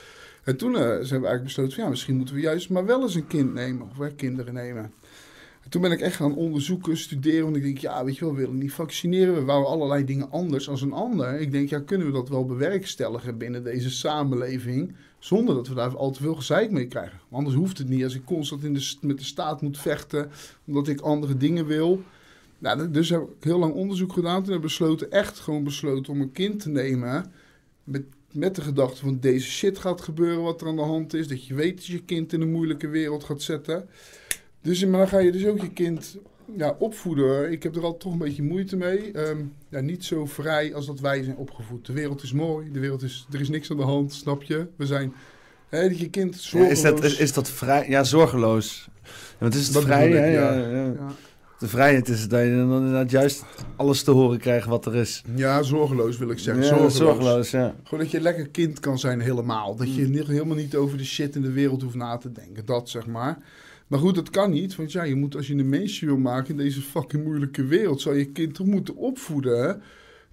S2: En toen uh, zijn we eigenlijk besloten, van, ja, misschien moeten we juist maar wel eens een kind nemen, of wij kinderen nemen toen ben ik echt gaan onderzoeken, studeren. Want ik denk, ja, weet je wel, we willen niet vaccineren. We wouden allerlei dingen anders als een ander. Ik denk, ja, kunnen we dat wel bewerkstelligen binnen deze samenleving? Zonder dat we daar al te veel gezeik mee krijgen. Anders hoeft het niet als ik constant in de, met de staat moet vechten. Omdat ik andere dingen wil. Nou, dus heb ik heel lang onderzoek gedaan. Toen heb ik besloten, echt gewoon besloten om een kind te nemen. Met, met de gedachte van deze shit gaat gebeuren wat er aan de hand is. Dat je weet dat je kind in een moeilijke wereld gaat zetten. Dus maar dan ga je dus ook je kind ja, opvoeden. Ik heb er al toch een beetje moeite mee. Ehm, ja, niet zo vrij als dat wij zijn opgevoed. De wereld is mooi, de wereld is, er is niks aan de hand, snap je? We zijn, hè, je kind zorgeloos.
S1: Ja, is, dat, is, is, dat vrij? Ja, zorgeloos. Want is het dat vrij, hè? Ja, ja. De vrijheid is dat je dan inderdaad juist alles te horen krijgt wat er is.
S2: Ja, zorgeloos wil ik zeggen.
S1: zorgeloos. zorgeloos, ja.
S2: Gewoon dat je lekker kind kan zijn helemaal. Dat je mm. helemaal niet over de shit in de wereld hoeft na te denken. Dat zeg maar. Maar goed, dat kan niet. Want ja, je moet, als je een meisje wil maken in deze fucking moeilijke wereld, zou je kind toch moeten opvoeden.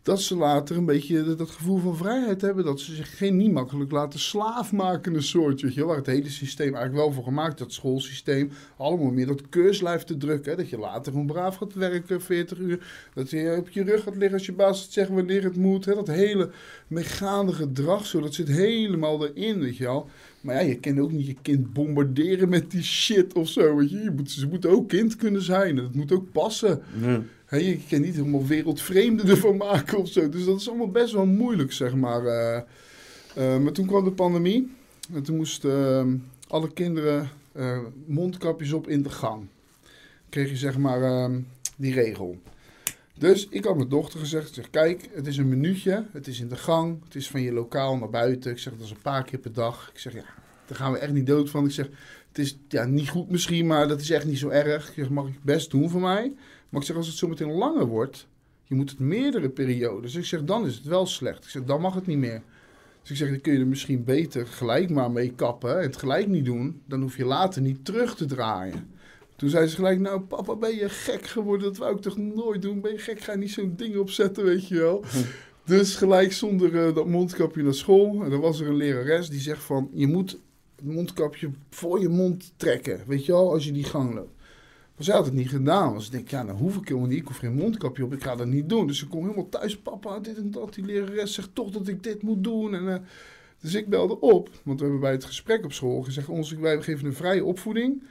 S2: Dat ze later een beetje dat, gevoel van vrijheid hebben. Dat ze zich geen niet makkelijk laten slaaf maken, een soort. Je, waar het hele systeem eigenlijk wel voor gemaakt Dat schoolsysteem. Allemaal meer dat keurslijf te drukken. Dat je later gewoon braaf gaat werken, 40 uur. Dat je op je rug gaat liggen als je baas het zegt wanneer het moet. Hè? Dat hele mechane gedrag, zo, dat zit helemaal erin, weet je wel. Maar ja, je kan ook niet je kind bombarderen met die shit of zo. Weet je? je moet, ze moeten ook kind kunnen zijn. Dat moet ook passen. Ja. je kan niet helemaal wereldvreemde ervan maken of zo. Dus dat is allemaal best wel moeilijk, zeg maar. Uh, uh, maar toen kwam de pandemie. En toen moesten uh, alle kinderen mondkapjes op in de gang. Kreeg je zeg maar die regel. Dus ik had mijn dochter gezegd, zeg, kijk, het is een minuutje, het is in de gang, het is van je lokaal naar buiten. Ik zeg, dat is een paar keer per dag. Ik zeg, ja, daar gaan we echt niet dood van. Ik zeg, het is ja, niet goed misschien, maar dat is echt niet zo erg. Ik zeg, mag ik best doen voor mij. Maar ik zeg, als het zo meteen langer wordt, je moet het meerdere periodes. Ik zeg, dan is het wel slecht. Ik zeg, dan mag het niet meer. Dus ik zeg, dan kun je er misschien beter gelijk maar mee kappen en het gelijk niet doen. Dan hoef je later niet terug te draaien. Toen zei ze gelijk, nou papa, ben je gek geworden? Dat wou ik toch nooit doen? Ben je gek? Ga niet zo'n ding opzetten, weet je wel. Dus gelijk zonder uh, dat mondkapje naar school. En dan was er een lerares die zegt van, je moet het mondkapje voor je mond trekken. Weet je wel, als je die gang loopt. Maar zij had het niet gedaan. Dus ik denk, ja, nou hoef ik helemaal niet. Ik hoef geen mondkapje op. Ik ga dat niet doen. Dus ze komt helemaal thuis. Papa, dit en dat. Die lerares zegt toch dat ik dit moet doen. En, uh, dus ik belde op. Want we hebben bij het gesprek op school gezegd... Ons, wij geven een vrije opvoeding.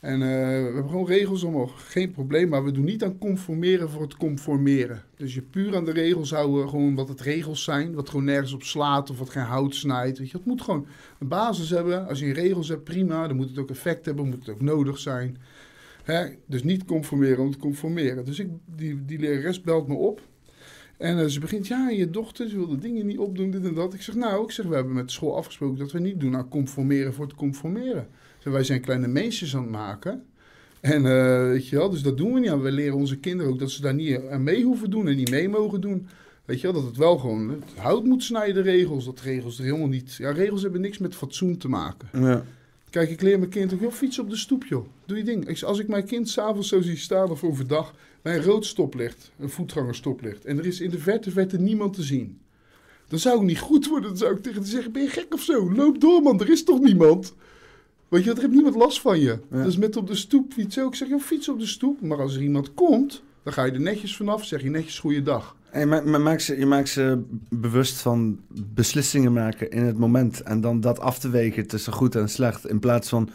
S2: En uh, we hebben gewoon regels om, geen probleem, maar we doen niet aan conformeren voor het conformeren. Dus je puur aan de regels houden, gewoon wat het regels zijn, wat gewoon nergens op slaat of wat geen hout snijdt. Weet je, het moet gewoon een basis hebben. Als je regels hebt, prima, dan moet het ook effect hebben, moet het ook nodig zijn. Hè? Dus niet conformeren om te conformeren. Dus ik, die, die lerares belt me op. En uh, ze begint, ja, je dochter, ze wil de dingen niet opdoen, dit en dat. Ik zeg, nou, ik zeg, we hebben met school afgesproken dat we niet doen aan conformeren voor het conformeren. Wij zijn kleine meisjes aan het maken. En eh, weet je wel, dus dat doen we niet aan. We leren onze kinderen ook dat ze daar niet aan mee hoeven doen en niet mee mogen doen. Weet je wel, dat het wel gewoon het hout moet snijden, regels. Dat regels er helemaal niet... Ja, regels hebben niks met fatsoen te maken.
S1: Ja.
S2: Kijk, ik leer mijn kind ook, joh, fiets op de stoep, joh. Doe je ding. Ik- Als ik mijn kind s'avonds zo zie staan of overdag bij een rood stoplicht, een voetgangerstoplicht, en er is in de verte, verte niemand te zien. Dan zou ik niet goed worden. Dan zou ik tegen hem zeggen, ben je gek of zo? Loop door, man. Er is toch niemand? Weet je, er heeft niemand last van je.
S1: Ja.
S2: Dus met op de stoep fietsen. Ik zeg, joh, fiets op de stoep. Maar als er iemand komt, dan ga je er netjes vanaf. Zeg je netjes goeiedag.
S1: En je, ma- ma- maakt ze, je maakt ze bewust van beslissingen maken in het moment. En dan dat af te wegen tussen goed en slecht. In plaats van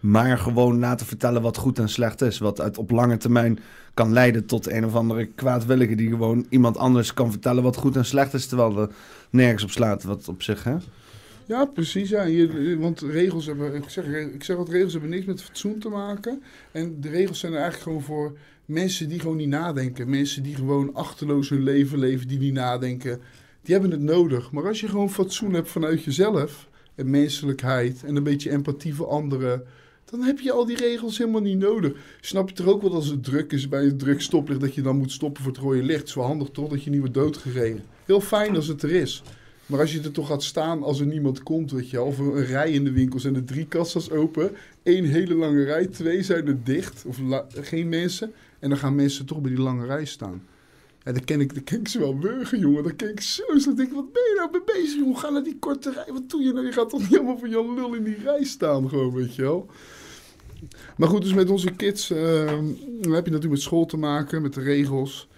S1: maar gewoon na te vertellen wat goed en slecht is. Wat uit op lange termijn kan leiden tot een of andere kwaadwillige... die gewoon iemand anders kan vertellen wat goed en slecht is... terwijl er nergens op slaat wat op zich, hè?
S2: Ja, precies. Want regels hebben, ik zeg, ik zeg dat regels hebben niks met fatsoen te maken. En de regels zijn er eigenlijk gewoon voor mensen die gewoon niet nadenken. Mensen die gewoon achterloos hun leven leven, die niet nadenken. Die hebben het nodig. Maar als je gewoon fatsoen hebt vanuit jezelf, en menselijkheid en een beetje empathie voor anderen, dan heb je al die regels helemaal niet nodig. Snap je er ook wel als het druk is bij een druk stoplicht dat je dan moet stoppen voor het rode licht? Wel handig toch dat je niet wordt doodgereden. Heel fijn als het er is. Maar als je er toch gaat staan als er niemand komt, weet je wel, of een rij in de winkel zijn er drie kassas open, één hele lange rij, twee zijn er dicht, of geen mensen, en dan gaan mensen toch bij die lange rij staan. Ja, dan ken ik, dan ken ik ze wel burger, jongen. Dan ken ik zo, zo denk ik, wat ben je nou mee bezig, jongen? Ga naar die korte rij, wat doe je nou? Je gaat toch niet helemaal van Jan Lul in die rij staan, gewoon, weet je wel. Maar goed, dus met onze kids eh, dan heb je natuurlijk met school te maken, met de regels.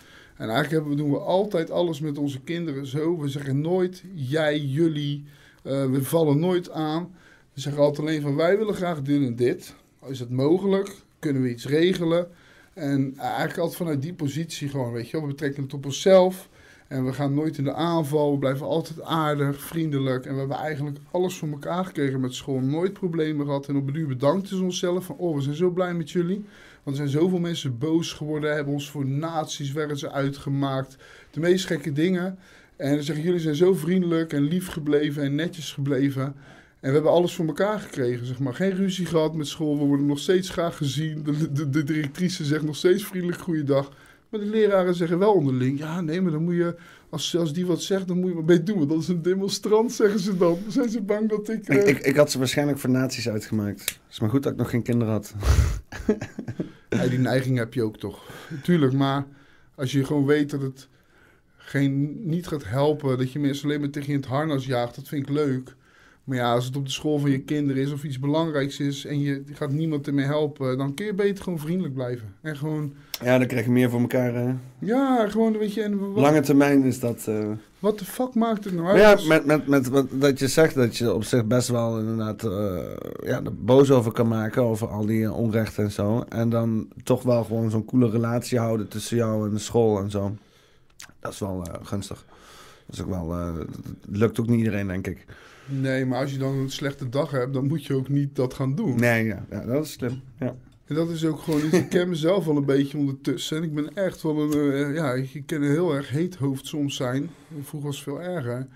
S2: En eigenlijk doen we altijd alles met onze kinderen zo. We zeggen nooit jij, jullie. Eh, we vallen nooit aan. We zeggen altijd alleen van wij willen graag dit en dit. Is het mogelijk? Kunnen we iets regelen? En eigenlijk altijd vanuit die positie gewoon, weet je wel. We betrekken het op onszelf. En we gaan nooit in de aanval. We blijven altijd aardig, vriendelijk. En we hebben eigenlijk alles voor elkaar gekregen met school. Nooit problemen gehad. En op een uur bedankten ze onszelf van... Oh, we zijn zo blij met jullie. Want er zijn zoveel mensen boos geworden. Hebben ons voor nazi's werden ze uitgemaakt. De meest gekke dingen. En dan zeggen jullie zijn zo vriendelijk en lief gebleven en netjes gebleven. En we hebben alles voor elkaar gekregen, zeg maar. Geen ruzie gehad met school. We worden nog steeds graag gezien. De, de, de directrice zegt nog steeds vriendelijk goeiedag. Maar de leraren zeggen wel onderling... Ja, nee, maar dan moet je... Als, als die wat zegt, dan moet je maar mee doen. Want dat is een demonstrant, zeggen ze dan. Zijn ze bang dat ik... eh,
S1: Ik, ik, ik had ze waarschijnlijk voor nazi's uitgemaakt. Het is maar goed dat ik nog geen kinderen had.
S2: Ja, die neiging heb je ook toch. Tuurlijk, maar als je gewoon weet dat het geen, niet gaat helpen, dat je mensen alleen maar tegen je in het harnas jaagt, dat vind ik leuk. Maar ja, als het op de school van je kinderen is of iets belangrijks is en je gaat niemand ermee helpen, dan kun je beter gewoon vriendelijk blijven. En gewoon,
S1: Ja, dan krijg je meer voor elkaar. hè.
S2: ja, gewoon, weet je, en wat,
S1: Lange termijn is dat... eh,
S2: wat de fuck maakt het nou uit?
S1: ja, met, met, met wat dat je zegt dat je op zich best wel inderdaad eh, ja, er boos over kan maken, over al die eh, onrecht en zo. En dan toch wel gewoon zo'n coole relatie houden tussen jou en de school en zo. Dat is wel gunstig. Dat is ook wel, dat lukt ook niet iedereen, denk ik.
S2: Nee, maar als je dan een slechte dag hebt, dan moet je ook niet dat gaan doen.
S1: Nee, ja, ja dat is slim. Ja.
S2: En dat is ook gewoon iets. Ik ken mezelf wel een beetje ondertussen. En ik ben echt wel een. eh, ja, ik ken een heel erg heet hoofd soms zijn. Vroeger was het veel erger.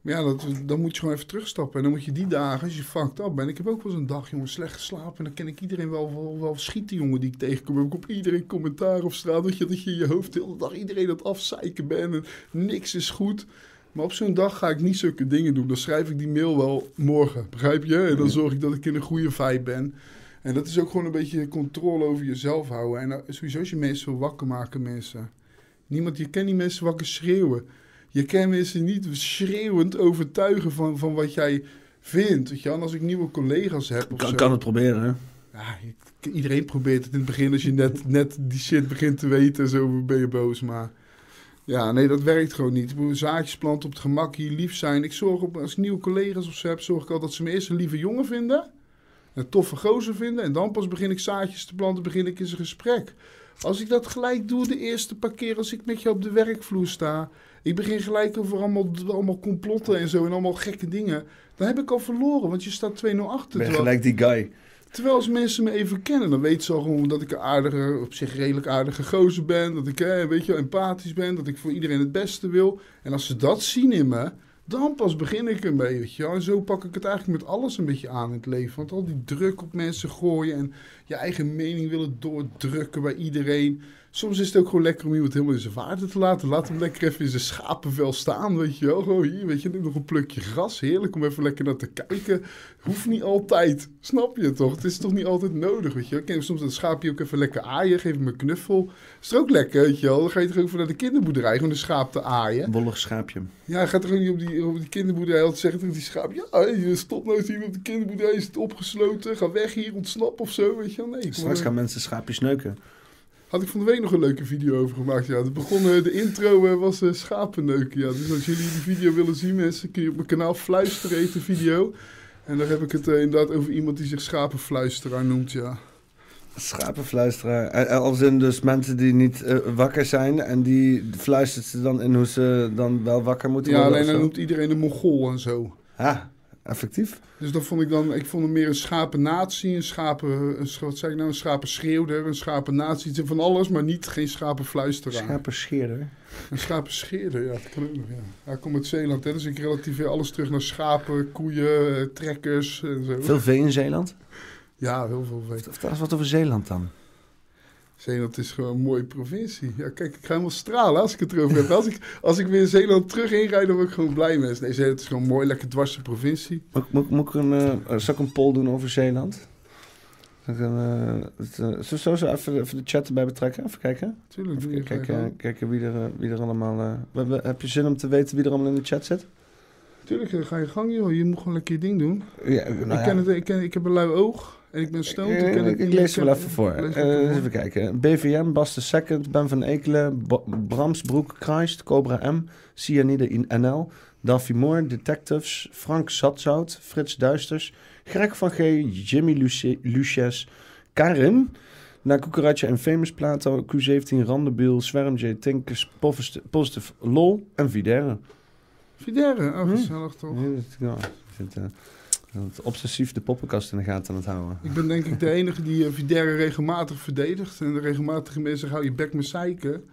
S2: Maar ja, dat, dan moet je gewoon even terugstappen. En dan moet je die dagen, als je fucked up bent. Ik heb ook wel eens een dag, jongen, slecht geslapen. En dan ken ik iedereen wel, wel, wel schieten, jongen, die ik tegenkom. Heb ik op iedereen commentaar op straat. Dat je, dat je in je hoofd de hele dag iedereen dat afzeiken bent. En niks is goed. Maar op zo'n dag ga ik niet zulke dingen doen. Dan schrijf ik die mail wel morgen, begrijp je? En dan zorg ik dat ik in een goede vibe ben. En dat is ook gewoon een beetje controle over jezelf houden. En dan- sowieso als je mensen wil wakker maken, mensen. Niemand, je kan die mensen wakker schreeuwen. Je kan mensen niet schreeuwend overtuigen van, van wat jij vindt. Weet je? als ik nieuwe collega's heb of
S1: Kan,
S2: zo.
S1: kan het proberen, hè?
S2: Ja, iedereen probeert het in het begin als je net, net die shit begint te weten. Zo ben je boos, maar... Ja, nee, dat werkt gewoon niet. Ik moet zaadjes planten op het gemak, hier lief zijn. Ik zorg op, als ik nieuwe collega's of zo heb, zorg ik al dat ze me eerst een lieve jongen vinden. Een toffe gozer vinden. En dan pas begin ik zaadjes te planten, begin ik eens een gesprek. Als ik dat gelijk doe de eerste paar keer als ik met je op de werkvloer sta. Ik begin gelijk over allemaal, allemaal complotten en zo en allemaal gekke dingen. Dan heb ik al verloren, want je staat 2-0 achter.
S1: Ben
S2: terwijl-
S1: gelijk die guy.
S2: Terwijl als mensen me even kennen, dan weten ze al gewoon dat ik een aardige, op zich redelijk aardige gozer ben. Dat ik, weet je, empathisch ben. Dat ik voor iedereen het beste wil. En als ze dat zien in me, Dan pas begin ik ermee, weet je wel. En zo pak ik het eigenlijk met alles een beetje aan in het leven. Want al die druk op mensen gooien en je eigen mening willen doordrukken bij iedereen. Soms is het ook gewoon lekker om iemand helemaal in zijn waarde te laten. Laat hem lekker even in zijn schapenvel staan, weet je wel. Gewoon hier, weet je, nog een plukje gras. Heerlijk om even lekker naar te kijken. Hoeft niet altijd, snap je toch? Het is toch niet altijd nodig, weet je wel. Ik soms dat schaapje ook even lekker aaien, geef hem een knuffel. Is er ook lekker, weet je wel. Dan ga je toch even naar de kinderboerderij, gewoon een schaap te aaien.
S1: Wollig schaapje.
S2: Ja, gaat er ook niet op die, op die kinderboerderij altijd zeggen tegen die schaap... Ja, je stop nou eens hier op de kinderboerderij, is het opgesloten. Ga weg hier, ontsnap of zo, weet je wel. Nee,
S1: Straks
S2: maar.
S1: gaan mensen schaapjes neuken.
S2: Had ik van de week nog een leuke video over gemaakt. Ja, het begon, eh, de intro eh, was uh, schapenneuken. Ja, dus als jullie die video willen zien, mensen, kun je op mijn kanaal fluisteren heet de video. En daar heb ik het eh, inderdaad over iemand die zich schapenfluisteraar noemt, ja.
S1: Schapenfluisteraar. En- en Als in dus mensen die niet eh, wakker zijn en die fluistert ze dan in hoe ze dan wel wakker moeten
S2: Ja,
S1: worden.
S2: alleen
S1: of
S2: dan noemt iedereen een mongool en zo.
S1: Ah, effectief.
S2: Dus dat vond ik dan, ik vond hem meer een schapennatie, een schapen, een, wat zei ik nou, een schapenschreeuwder, een schapennatie, iets van alles, maar niet geen schapenfluisteraar.
S1: Schapenscheerder.
S2: Een schapenscheerder, ja, dat kan ook nog, ja. Hij komt uit Zeeland, hè, dus ik relativeer alles terug naar schapen, koeien, eh, trekkers en zo.
S1: Veel vee in Zeeland?
S2: Ja, heel veel weet.
S1: Vertel eens wat over Zeeland dan.
S2: Zeeland is gewoon een mooie provincie. Ja, kijk, ik ga helemaal stralen als ik het erover heb. Als ik, als ik weer Zeeland terug inrijd, dan word ik gewoon blij met. Nee, Zeeland is gewoon een mooi, lekker dwarse provincie.
S1: Moet, moet, moet ik een, eh, zal ik een poll doen over Zeeland? Zal ik een, eh, het, eh, zullen we zo, zo even, even de chat erbij betrekken? Even kijken.
S2: Tuurlijk.
S1: Even
S2: je
S1: kijken, kijken, wie, er, wie er allemaal... we- heb je zin om te weten wie er allemaal in de chat zit?
S2: Tuurlijk, ga je gang, joh. Je moet gewoon lekker je ding doen.
S1: Ja, nou
S2: ik, ken het, ik, ken, ik heb een lui oog en ik ben.
S1: Eh,
S2: ik,
S1: ik, lees er wel even voor.
S2: voor.
S1: even kijken. BVM, Bas de Second, Ben van Ekelen, Bo- Bramsbroek, Christ, Cobra M, Cyanide in NL, Daffy Moore, Detectives, Frank Zatzout, Frits Duisters, Greg van G, Jimmy Luce- Karin, Na Cucaracha en Famous Plato, Q17, Randebiel, Swerm J, Tinkers, Positive, LOL en Videre.
S2: Videre, oh,
S1: Hm.
S2: gezellig toch.
S1: Ja, dat- ja, ik vind, dat obsessief de poppenkast in de gaten aan het houden.
S2: Ik ben denk ik de enige die uh, regelmatig verdedigt. En de regelmatige mensen hou je bek met zeiken.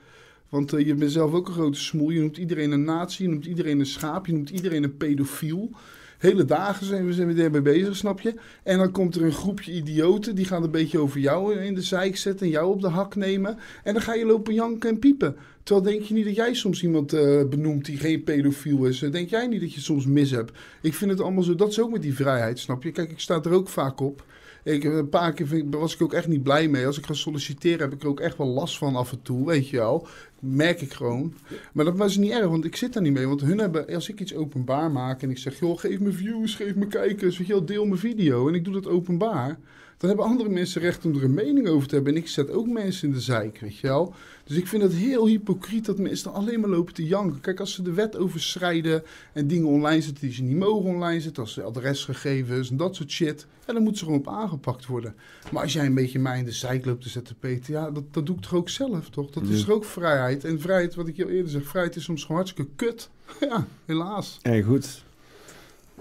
S2: Want eh, je bent zelf ook een grote smoel. Je noemt iedereen een nazi, je noemt iedereen een schaap, je noemt iedereen een pedofiel. Hele dagen zijn we, zijn we daarmee bezig, snap je? En dan komt er een groepje idioten, die gaan een beetje over jou in de zeik zetten en jou op de hak nemen. En dan ga je lopen janken en piepen. Terwijl denk je niet dat jij soms iemand eh, benoemt die geen pedofiel is? Eh, Denk jij niet dat je soms mis hebt? Ik vind het allemaal zo, dat is ook met die vrijheid, snap je? Kijk, ik sta er ook vaak op. Ik, heb een paar keer vind was ik ook echt niet blij mee. Als ik ga solliciteren heb ik er ook echt wel last van af en toe, weet je wel. Merk ik gewoon. Maar dat was niet erg, want ik zit daar niet mee. Want hun hebben, als ik iets openbaar maak en ik zeg... joh, geef me views, geef me kijkers, weet je wel, deel mijn video. En ik doe dat openbaar. Dan hebben andere mensen recht om er een mening over te hebben. En ik zet ook mensen in de zeik, weet je wel. Dus ik vind het heel hypocriet dat mensen dan alleen maar lopen te janken. Kijk, als ze de wet overschrijden en dingen online zetten die ze niet mogen online zetten... als ze adresgegevens en dat soort shit... Ja, dan moeten ze gewoon op aangepakt worden. Maar als jij een beetje mij in de zeik loopt te zetten, Peter... ja, dat, dat doe ik toch ook zelf, toch? Dat is toch ook vrijheid? En vrijheid, wat ik je al eerder zeg, vrijheid is soms gewoon hartstikke kut. ja, helaas.
S1: Hey, goed.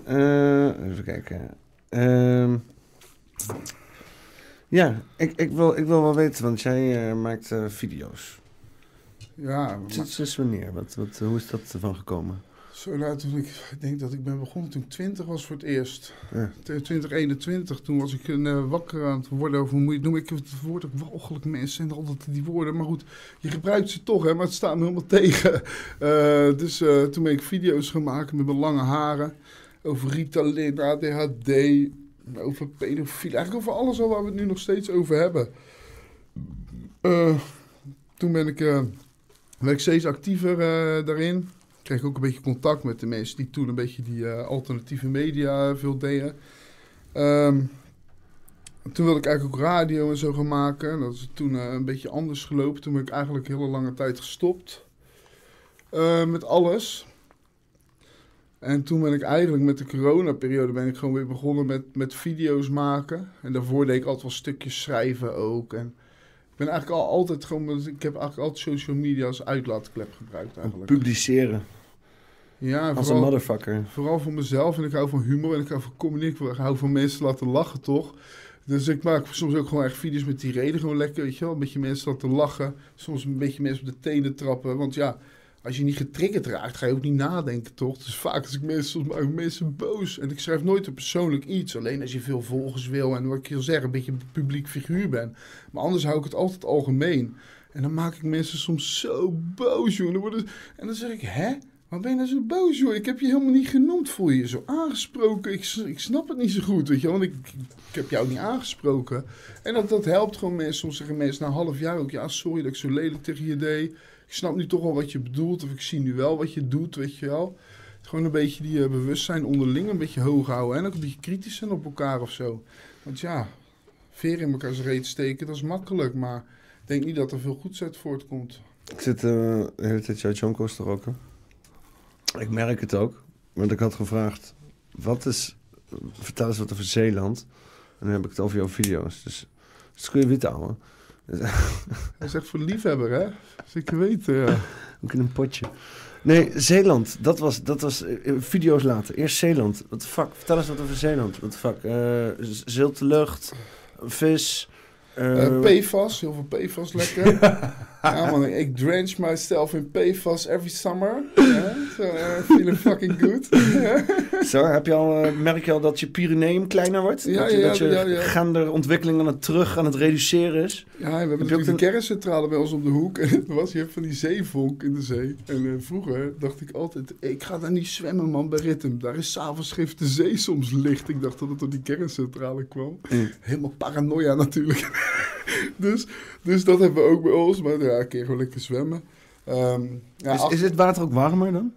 S1: Eh, even kijken. Ehm, ja, ik, ik, wil, ik wil wel weten, want jij eh, maakt eh, video's.
S2: Ja,
S1: Sinds, wanneer? Wat, wat, hoe is dat ervan gekomen?
S2: Zo, nou, toen ik, ik denk dat ik ben begonnen toen ik 20 was voor het eerst.
S1: Ja.
S2: 2021, toen was ik een, eh, wakker aan het worden over hoe noemen. Ik het woord ook walgelijk mensen en altijd die woorden. Maar goed, je gebruikt ze toch, hè, maar het staat me helemaal tegen. Dus toen ben ik video's gaan maken met mijn lange haren. Over Ritalin, ADHD, over pedofilie. Eigenlijk over alles al waar we het nu nog steeds over hebben. Eh, toen ben ik, werd ik steeds actiever eh, daarin kreeg ook een beetje contact met de mensen die toen een beetje die alternatieve media veel deden. Ehm, toen wilde ik eigenlijk ook radio en zo gaan maken. En dat is toen een beetje anders gelopen. Toen ben ik eigenlijk hele lange tijd gestopt met alles. En toen ben ik eigenlijk met de coronaperiode ben ik gewoon weer begonnen met, met video's maken. En daarvoor deed ik altijd wel stukjes schrijven ook. En ik ben eigenlijk al altijd gewoon, ik heb eigenlijk altijd social media als uitlaatklep gebruikt eigenlijk.
S1: Publiceren.
S2: Ja,
S1: Als een
S2: vooral,
S1: motherfucker.
S2: vooral voor mezelf. En ik hou van humor en ik hou van comedy. Ik hou van mensen laten lachen, toch? Dus ik maak soms ook gewoon echt video's met die reden. Gewoon lekker, weet je wel. Een beetje mensen laten lachen. Soms een beetje mensen op de tenen trappen. Want ja, als je niet getriggerd raakt, ga je ook niet nadenken, toch? Dus vaak als ik mensen, soms maak ik mensen boos. En ik schrijf nooit een persoonlijk iets. Alleen als je veel volgers wil en wat ik wil zeggen, een beetje een publiek figuur ben. Maar anders hou ik het altijd algemeen. En dan maak ik mensen soms zo boos, joh. En dan, zeg ik, hè? Waar ben je nou zo boos, joh? Ik heb je helemaal niet genoemd. Voel je je zo aangesproken? Ik, ik snap het niet zo goed, weet je. Want ik, heb jou niet aangesproken. En dat, dat helpt gewoon mensen. Soms zeggen mensen na half jaar ook... Ja, sorry dat ik zo lelijk tegen je deed. Ik snap nu toch wel wat je bedoelt. Of ik zie nu wel wat je doet, weet je wel. Gewoon een beetje die eh, bewustzijn onderling een beetje hoog houden. En ook een beetje kritisch zijn op elkaar of zo. Want ja, veer in elkaars reet steken, dat is makkelijk. Maar ik denk niet dat er veel goeds uit voortkomt.
S1: Ik zit eh, de hele tijd jouw Jonkos te roken. Ik merk het ook. Want ik had gevraagd, wat is... Vertel eens wat over Zeeland. En dan heb ik het over jouw video's. Dus het is goede wit.
S2: Hij is echt voor liefhebber, hè? Zeker weten, ja.
S1: Ook in een potje. Nee, Zeeland. Dat was, dat was eh, video's later. Eerst Zeeland. The fuck? Vertel eens wat over Zeeland. The fuck? Eh, z- zilte lucht, vis. eh,
S2: Eh, PFAS, heel veel PFAS lekker. ja man, ik drench myself in PFAS every summer. Ja, so, feeling fucking good.
S1: Zo, heb je al, eh, merk je al dat je Pyreneeën kleiner wordt?
S2: Ja,
S1: dat je,
S2: ja,
S1: dat je
S2: ja, ja.
S1: gaande ontwikkeling aan het terug, aan het reduceren is?
S2: Ja, we hebben
S1: ook
S2: natuurlijk de
S1: een-
S2: kerncentrale bij ons op de hoek. En het was, je hebt van die zeevonk in de zee. En eh, vroeger dacht ik altijd, ik ga daar niet zwemmen man bij Rittem. Daar is s'avonds de zee soms licht. Ik dacht dat het door die kerncentrale kwam.
S1: Mm.
S2: Helemaal paranoia natuurlijk. dus, dus dat hebben we ook bij ons. Maar ja, een keer gewoon lekker zwemmen. Ehm, ja,
S1: is,
S2: ach-
S1: is het water ook warmer dan?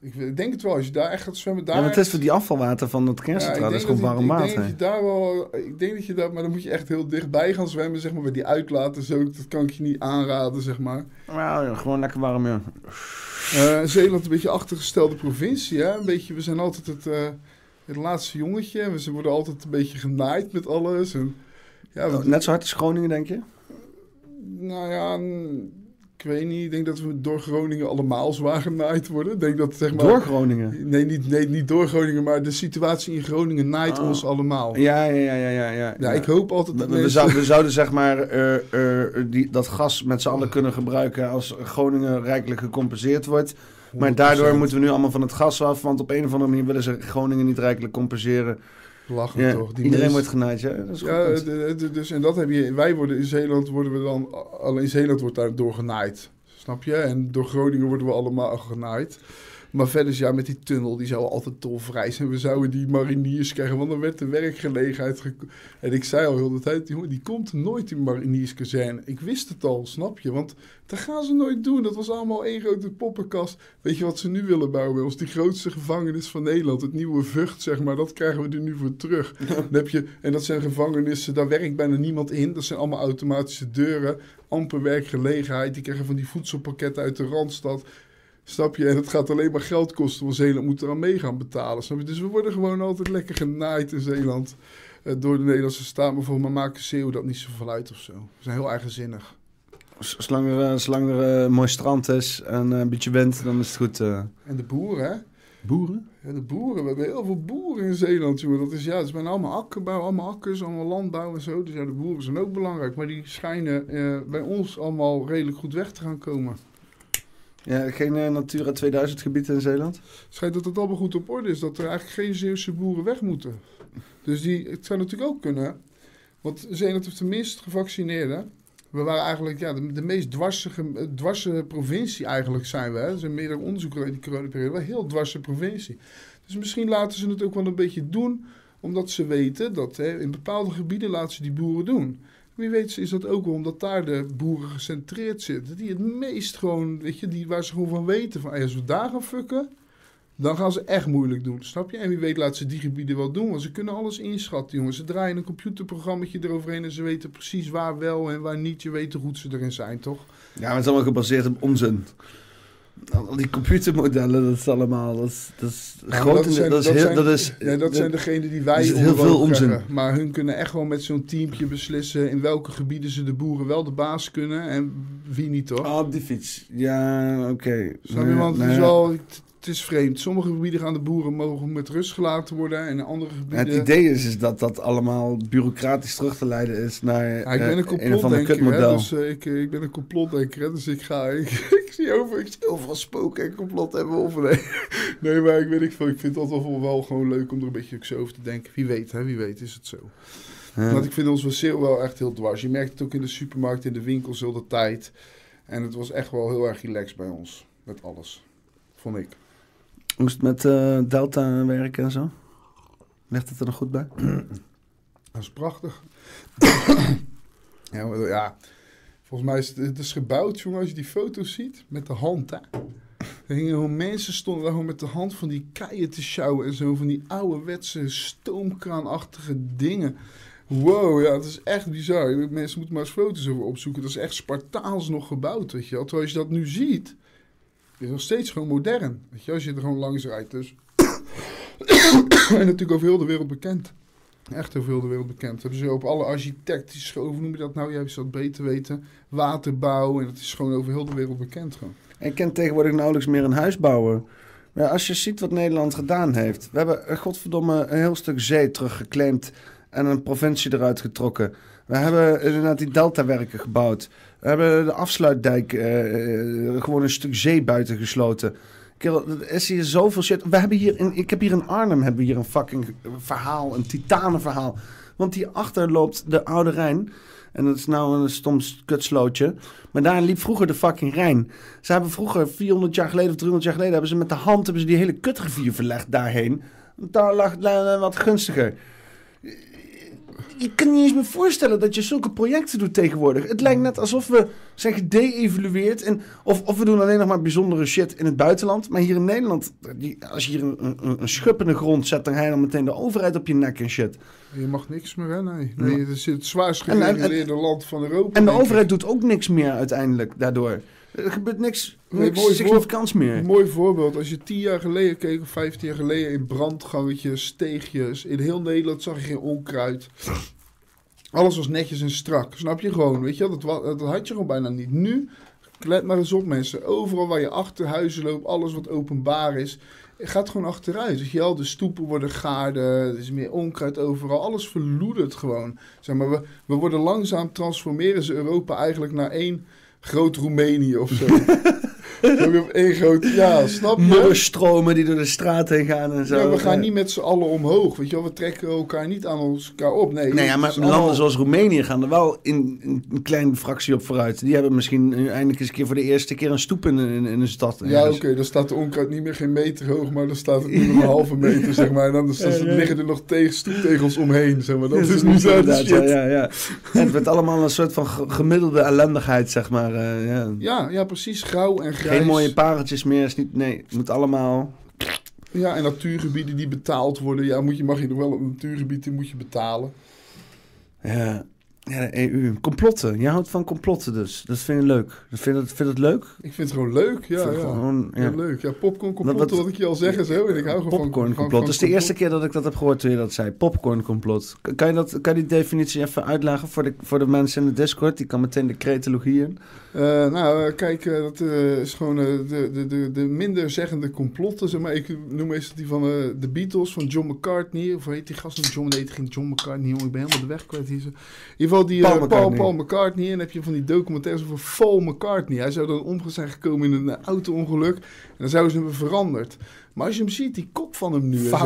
S2: ik, denk het wel. Als je daar echt gaat zwemmen, daar...
S1: Ja, het is voor die afvalwater van het
S2: Ja, ik
S1: dat is gewoon warm
S2: je- Ik denk
S1: water.
S2: dat je daar wel... Ik denk dat je daar... Maar dan moet je echt heel dichtbij gaan zwemmen, zeg maar. Bij die uitlaten zo. Dat kan ik je niet aanraden, zeg maar.
S1: Nou, gewoon lekker warm, ja.
S2: Eh, Zeeland een beetje achtergestelde provincie, hè. Een beetje... We zijn altijd het... eh, het laatste jongetje. En we worden altijd een beetje genaaid met alles. En, ja,
S1: Oh, Net zo hard als Groningen, denk je?
S2: Nou ja... n- Ik weet niet. Ik denk dat we door Groningen allemaal zwaar genaaid worden. Ik denk dat, zeg maar...
S1: Door Groningen?
S2: Nee niet, nee, niet door Groningen, maar de situatie in Groningen naait
S1: Oh.
S2: ons allemaal.
S1: Ja, ja, ja, ja, ja. ja.
S2: Ja, ik hoop altijd
S1: We,
S2: dat
S1: we,
S2: mensen...
S1: zou- we zouden zeg maar eh, eh, die, dat gas met z'n allen kunnen gebruiken als Groningen rijkelijk gecompenseerd wordt. Maar daardoor moeten we nu allemaal van het gas af, want op een of andere manier willen ze Groningen niet rijkelijk compenseren.
S2: Lachen
S1: Ja,
S2: toch? Die
S1: iedereen wordt genaaid, ja. Dat is goed.
S2: Ja, dus en dat heb je. Wij worden in Zeeland worden we dan alleen Zeeland wordt daar door genaaid. Snap je? En door Groningen worden we allemaal genaaid. Maar verder is ja, met die tunnel, die zou altijd tolvrij zijn. We zouden die mariniers krijgen, want dan werd de werkgelegenheid... En ik zei al heel de tijd, jongen, die komt nooit in marinierskazerne. Ik wist het al, snap je? Want dat gaan ze nooit doen. Dat was allemaal één grote poppenkast. Weet je wat ze nu willen bouwen bij ons? Die grootste gevangenis van Nederland. Het nieuwe Vught, zeg maar. Dat krijgen we er nu voor terug. Dan heb je, en dat zijn gevangenissen, daar werkt bijna niemand in. Dat zijn allemaal automatische deuren. Amper werkgelegenheid. Die krijgen van die voedselpakketten uit de Randstad. Snap je? En het gaat alleen maar geld kosten, want Zeeland moet eraan mee gaan betalen. Snap je? Dus we worden gewoon altijd lekker genaaid in Zeeland. eh, door de Nederlandse staat. Maar voor me maken Zeeuwen dat niet zoveel uit of zo. We zijn heel eigenzinnig.
S1: Zolang er, eh, zolang er een mooi strand is en een beetje wind, dan is het goed. eh.
S2: En de boeren, hè?
S1: Boeren?
S2: Ja, de boeren. We hebben heel veel boeren in Zeeland, jongen. Dat is, ja, het bijna allemaal akkerbouw, allemaal akkers, allemaal landbouw en zo. Dus ja, de boeren zijn ook belangrijk. Maar die schijnen eh, bij ons allemaal redelijk goed weg te gaan komen.
S1: Ja, geen eh, Natura 2000 gebieden in Zeeland?
S2: Het schijnt dat het allemaal goed op orde is. Dat er eigenlijk geen Zeeuwse boeren weg moeten. Dus die, het zou natuurlijk ook kunnen. Want Zeeland heeft de minst gevaccineerden. We waren eigenlijk ja, de, meest dwarse, ge- dwarse provincie eigenlijk zijn we. Hè. Er zijn meerdere onderzoeken in die coronaperiode. Een heel dwarse provincie. Dus misschien laten ze het ook wel een beetje doen. Omdat ze weten dat hè, in bepaalde gebieden laten ze die boeren doen. Wie weet is dat ook wel omdat daar de boeren gecentreerd zitten. Die het meest gewoon, weet je, die, waar ze gewoon van weten. Van, hey, als we daar gaan fucken, dan gaan ze echt moeilijk doen, snap je? En wie weet laten ze die gebieden wel doen, want ze kunnen alles inschatten, jongens. Ze draaien een computerprogrammaatje eroverheen en ze weten precies waar wel en waar niet. Je weet hoe goed ze erin zijn, toch?
S1: Ja, maar het is allemaal gebaseerd op onzin. Al die computermodellen, dat is allemaal... Dat is, dat is,
S2: Ja,
S1: groot
S2: zijn-
S1: dat is
S2: dat
S1: heel...
S2: zijn-
S1: dat is,
S2: Ja, dat zijn degenen die wij
S1: heel veel onzin.
S2: krijgen. Maar hun kunnen echt wel met zo'n teampje beslissen in welke gebieden ze de boeren wel de baas kunnen en wie niet, toch?
S1: Ah, op die fiets. Ja, oké.
S2: Snap je?
S1: Nee,
S2: Want het
S1: nee.
S2: is wel, het is vreemd. Sommige gebieden gaan de boeren mogen met rust gelaten worden. En andere gebieden...
S1: Het idee is, is dat dat allemaal bureaucratisch terug te leiden is naar
S2: Ja, ik ben
S1: eh,
S2: een
S1: een
S2: complotdenker,
S1: kutmodel.
S2: dus eh, ik, eh, ik ben een complotdenker, hè, dus ik ga, ik, ik zie over, ik zie overal spoken en complot hebben of nee. nee, maar ik weet ik veel, ik vind het altijd wel, wel gewoon leuk om er een beetje zo over te denken. Wie weet, hè, wie weet is het zo.
S1: Ja.
S2: Want ik vind onze sale wel echt heel dwars. Je merkt het ook in de supermarkt, in de winkels heel de tijd. En het was echt wel heel erg relaxed bij ons, met alles, vond ik.
S1: Het met eh, Delta werken en zo? Ligt het er nog goed bij?
S2: Dat is prachtig. ja, ja, volgens mij is het, is gebouwd, jongen, als je die foto's ziet, met de hand, hè. Mensen stonden daar met de hand van die keien te sjouwen en zo, van die ouderwetse stoomkraanachtige dingen. Wow, ja, het is echt bizar. Mensen moeten maar eens foto's over opzoeken. Dat is echt Spartaans nog gebouwd, weet je wel. Terwijl als je dat nu ziet, is nog steeds gewoon modern. Weet je, als je er gewoon langs rijdt, dus. en natuurlijk over heel de wereld bekend. Echt over heel de wereld bekend. Hebben ze op alle architectische, hoe noem je dat nou? Jij zou het beter weten. Waterbouw. En het is gewoon over heel de wereld bekend gewoon.
S1: Ik ken tegenwoordig nauwelijks meer een huis bouwen. Maar als je ziet wat Nederland gedaan heeft. We hebben eh, godverdomme een heel stuk zee teruggeclaimd en een provincie eruit getrokken. We hebben inderdaad die deltawerken gebouwd. We hebben de afsluitdijk eh, eh, gewoon een stuk zee buiten gesloten. Kerel, er is hier zoveel shit. We hebben hier in, ik heb hier in Arnhem hebben we hier een fucking verhaal, een titanenverhaal. Want hierachter loopt de Oude Rijn. En dat is nou een stom kutslootje. Maar daar liep vroeger de fucking Rijn. Ze hebben vroeger, 400 jaar geleden of 300 jaar geleden, hebben ze met de hand hebben ze die hele kutrivier verlegd daarheen. Daar lag lag wat gunstiger. Je kan niet eens meer voorstellen dat je zulke projecten doet tegenwoordig. Het lijkt net alsof we zijn gede-evalueerd. En of, of we doen alleen nog maar bijzondere shit in het buitenland. Maar hier in Nederland, als je hier een, een, een schub in de grond zet, dan ga je dan meteen de overheid op je nek en shit.
S2: Je mag niks meer, hè? Nee. nee het is het zwaarst gereguleerde land van Europa.
S1: En de overheid doet ook niks meer uiteindelijk daardoor. Er gebeurt niks,
S2: Nee,
S1: niks
S2: mooi
S1: significants meer.
S2: Een mooi voorbeeld. Als je tien jaar geleden keek, of vijftien jaar geleden, in brandgangetjes, steegjes. In heel Nederland zag je geen onkruid. Alles was netjes en strak. Snap je gewoon, weet je? Dat, dat had je gewoon bijna niet. Nu, let maar eens op mensen. Overal waar je achter huizen loopt, alles wat openbaar is, gaat gewoon achteruit. Weet je wel? De stoepen worden gaarder, er is meer onkruid overal. Alles verloedert gewoon. Zeg maar, we, we worden langzaam, transformeren ze Europa eigenlijk naar één groot Roemenië of zo. Één groot... Ja, snap je?
S1: Modderstromen die door de straat heen gaan en zo.
S2: Ja, we gaan niet met z'n allen omhoog, weet je wel. We trekken elkaar niet aan elkaar op. Nee,
S1: Nee, ja, maar landen
S2: allemaal-
S1: zoals Roemenië gaan er wel in, in een kleine fractie op vooruit. Die hebben misschien eindelijk eens een keer voor de eerste keer een stoep in, in, in een stad.
S2: Ja, oké, dan staat de onkruid niet meer geen meter hoog, maar dan staat het nu nog een halve meter, zeg maar. En dan, dan
S1: Ja, ja.
S2: liggen er nog tegen stoeptegels omheen, zeg maar. Dat
S1: Ja,
S2: is nu zo de shit.
S1: Ja,
S2: Ja.
S1: En het werd allemaal een soort van ge- gemiddelde ellendigheid, zeg maar. Eh, ja.
S2: ja, precies. Grauw en grijs.
S1: Geen mooie pareltjes meer. Is niet, nee, het moet allemaal...
S2: Ja, en natuurgebieden die betaald worden. Ja, moet je, mag je nog wel een natuurgebied, die moet je betalen.
S1: Ja, ja, de EU. Complotten. Jij houdt van complotten dus. Dat vind je leuk. Dat vind je, vind het leuk?
S2: Ik vind het gewoon leuk, ja. Ja.
S1: Gewoon, ja.
S2: Leuk. Ja, popcorn
S1: Wat-
S2: complotten, wat ik je al zeg zo. En ik hou gewoon van...
S1: Popcorn
S2: van-
S1: complot.
S2: van
S1: Dat is de eerste keer dat ik dat heb gehoord toen je dat zei. Popcorn complot. Kan je, dat, kan je die definitie even uitleggen voor de, voor de mensen in de Discord? Die kan meteen de cretologie in.
S2: Eh, nou, eh, kijk, eh, dat is gewoon de, de, de, de minder zeggende complotten. Zeg maar. Ik noem meestal die van de Beatles, van John McCartney. Of heet die gast? John, nee, het ging John McCartney, jongen. Ik ben helemaal de weg kwijt hier. zo. Geval die eh,
S1: Paul
S2: Paul,
S1: McCartney.
S2: Paul, McCartney. En dan heb je van die documentaires over Paul McCartney. Hij zou dan om zijn gekomen in een eh, auto-ongeluk. En dan zouden ze hem hebben veranderd. Maar als je hem ziet, die kop van hem nu. en zo,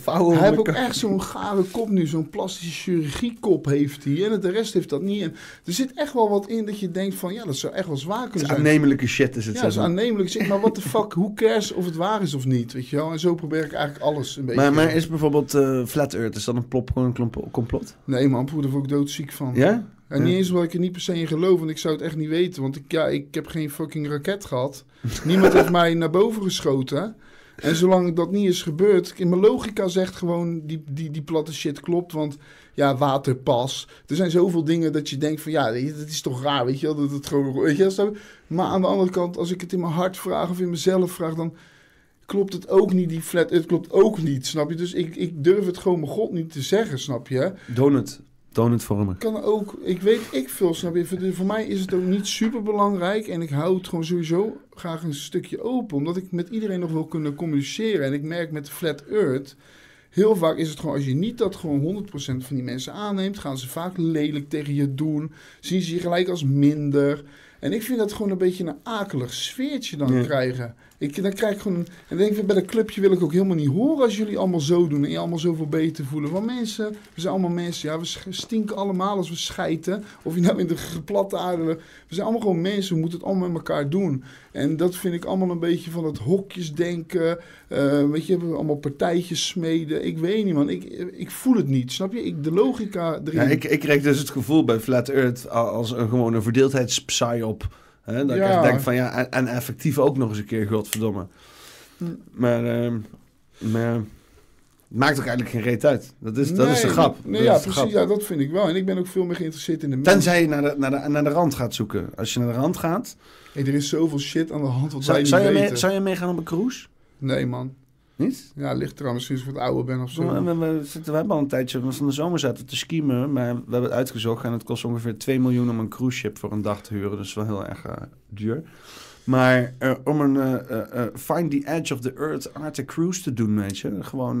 S1: Foul,
S2: hij, heeft ook echt zo'n gare kop nu. Zo'n plastische chirurgiekop heeft hij. En de rest heeft dat niet. En er zit echt wel wat in dat je denkt van... Ja, dat zou echt wel zwaar kunnen zijn.
S1: aannemelijke shit is het.
S2: Ja, dat is
S1: maar.
S2: aannemelijk. Zeg maar, what the fuck, hoe cares of het waar is of niet, weet je wel? En zo probeer ik eigenlijk alles een beetje...
S1: Maar, maar is bijvoorbeeld eh, Flat Earth, is dat een popcorn klomp- complot?
S2: Nee man, poeder word ik doodziek van.
S1: Ja?
S2: En niet eens omdat ik er niet per se in geloof, want ik zou het echt niet weten. Want ik, ja, ik heb geen fucking raket gehad. Niemand heeft mij naar boven geschoten. En zolang dat niet is gebeurd... In mijn logica zegt gewoon, die, die, die platte shit klopt. Want ja, waterpas. Er zijn zoveel dingen dat je denkt van... Ja, dat is toch raar, weet je wel? Dat het gewoon... Weet je, wel, maar aan de andere kant, als ik het in mijn hart vraag of in mezelf vraag... dan klopt het ook niet, die flat... Het klopt ook niet, snap je? Dus ik, ik durf het gewoon mijn god niet te zeggen, snap je?
S1: Donut. voor me.
S2: kan ook, ik weet ik veel, snap je? Voor, voor mij is het ook niet super belangrijk en ik hou het gewoon sowieso graag een stukje open, omdat ik met iedereen nog wil kunnen communiceren. En ik merk met Flat Earth, heel vaak is het gewoon, als je niet dat gewoon 100% van die mensen aanneemt, gaan ze vaak lelijk tegen je doen, zien ze je gelijk als minder. En ik vind dat gewoon een beetje een akelig sfeertje dan krijgen. Ik, dan krijg ik gewoon... En denk bij dat clubje wil ik ook helemaal niet horen als jullie allemaal zo doen. En je allemaal zoveel beter voelen. Want mensen, we zijn allemaal mensen. Ja, we stinken allemaal als we schijten. Of je nou in de geplatte aarde... We zijn allemaal gewoon mensen. We moeten het allemaal met elkaar doen. En dat vind ik allemaal een beetje van het hokjesdenken. eh weet je, we allemaal partijtjes smeden. Ik weet niet, man. Ik, ik voel het niet. Snap je? Ik, de logica erin...
S1: Ja, ik, ik kreeg dus het gevoel bij Flat Earth als een gewone verdeeldheidspsyop. Hè? Dat ik echt denk van ja, en, en effectief ook nog eens een keer, godverdomme.
S2: Hm.
S1: Maar, maar het maakt ook eigenlijk geen reet uit. Dat is, dat is de grap.
S2: Nee,
S1: Dat
S2: ja, precies.
S1: grap.
S2: Ja, dat vind ik wel. En ik ben ook veel meer geïnteresseerd in de mensen.
S1: Tenzij je naar de, naar, de, naar de rand gaat zoeken. Als je naar de rand gaat,
S2: Hey, er is zoveel shit aan de hand wat wij niet
S1: zou, je
S2: weten.
S1: mee, zou je meegaan op een cruise?
S2: Nee, man.
S1: Niet?
S2: Ja, ligt eraan sinds ik wat ouder ben of zo.
S1: we, we, zitten- we hebben al een tijdje, van de zomer zaten te skiemen, maar we hebben het uitgezocht en het kost ongeveer 2 miljoen om een cruise ship voor een dag te huren. Dus wel heel erg eh, duur. Maar eh, om een eh, Find the Edge of the Earth Arctic Cruise te doen, weet je. Gewoon,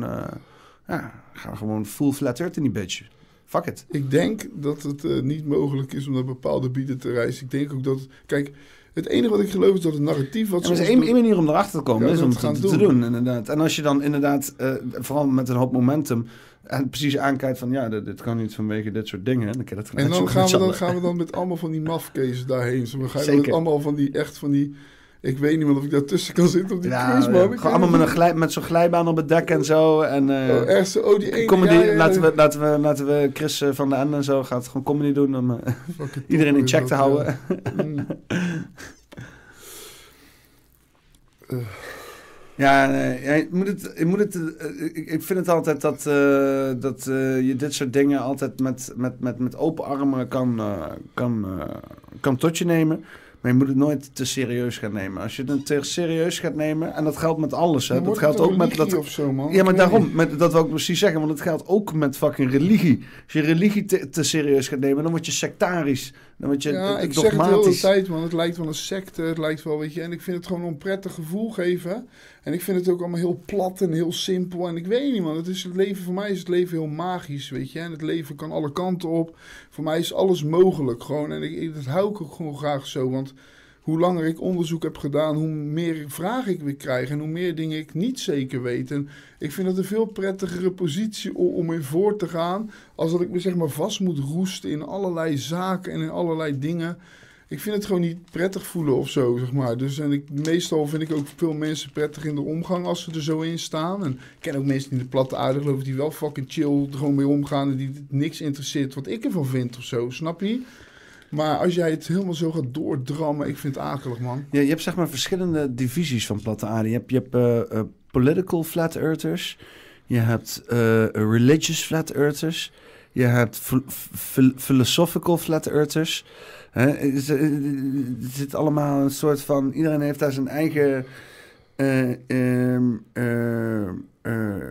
S1: ja, gaan we gewoon full flat earth in die bitch. Fuck it.
S2: Ik denk dat het niet mogelijk is om naar bepaalde gebieden te reizen. Ik denk ook dat... Kijk, het enige wat ik geloof is dat het narratief... Wat
S1: En er is één, manier om erachter te komen,
S2: Ja,
S1: is om
S2: te
S1: het
S2: gaan
S1: te,
S2: doen.
S1: doen, inderdaad. En als je dan inderdaad, eh, vooral met een hoop momentum, en precies aankijkt van, ja, dit, dit kan niet vanwege dit soort dingen. Dan kan dat
S2: En dan gaan, we dan gaan we dan met allemaal van die mafkezen daarheen. Zo, we gaan
S1: Zeker.
S2: met allemaal van die, echt van die... Ik weet niet meer of ik daartussen kan zitten op die
S1: Ja,
S2: cruise,
S1: ja,
S2: man. Ik
S1: gewoon allemaal met, een glij, met zo'n glijbaan op het dak en zo. En, eh,
S2: niet. Oh, echt zo, oh, die ene...
S1: comedy,
S2: ja, ja, ja.
S1: Laten, we, laten, we, laten we Chris eh, van de Ende en zo gaat gewoon comedy doen om eh,
S2: Fucking
S1: iedereen in check te houden.
S2: ja. Mm.
S1: Ja, nee, ja, je moet het, je moet het, eh, ik, ik vind het altijd dat, eh, dat eh, je dit soort dingen altijd met, met, met, met open armen kan, eh, kan, eh, kan tot je nemen. Maar je moet het nooit te serieus gaan nemen. Als je het te serieus gaat nemen, en dat geldt met alles. Hè,
S2: Dan
S1: dat geldt
S2: het
S1: ook met dat,
S2: of zo, man.
S1: Ja, maar daarom, met, dat wil ik precies zeggen, want het geldt ook met fucking religie. Als je religie te, te serieus gaat nemen, dan word je sectarisch. Je
S2: Ja, ik zeg het de hele tijd, man. Het lijkt wel een secte. Het lijkt wel, weet je. En ik vind het gewoon een onprettig gevoel geven. En ik vind het ook allemaal heel plat en heel simpel. En ik weet niet, man. Het, is het leven, voor mij is het leven heel magisch, weet je. En het leven kan alle kanten op. Voor mij is alles mogelijk, gewoon. En ik, ik- dat hou ik ook gewoon graag zo. Want hoe langer ik onderzoek heb gedaan, hoe meer vragen ik weer krijg. En hoe meer dingen ik niet zeker weet. En ik vind het een veel prettigere positie om, in voor te gaan. Als dat ik me zeg maar vast moet roesten in allerlei zaken en in allerlei dingen. Ik vind het gewoon niet prettig voelen of zo, zeg maar. Dus en ik, meestal vind ik ook veel mensen prettig in de omgang als ze er zo in staan. En ik ken ook mensen die de platte aarde geloven die wel fucking chill er gewoon mee omgaan. En die niks interesseert wat ik ervan vind of zo, snap je? Maar als jij het helemaal zo gaat doordrammen, ik vind het akelig, man.
S1: Ja, je hebt zeg maar verschillende divisies van platte aarde. Je hebt, je hebt eh, eh, political flat earthers. Je hebt eh, religious flat earthers. Je hebt ph- ph- philosophical flat earthers. Hè, het zit allemaal een soort van... Iedereen heeft daar zijn eigen eh,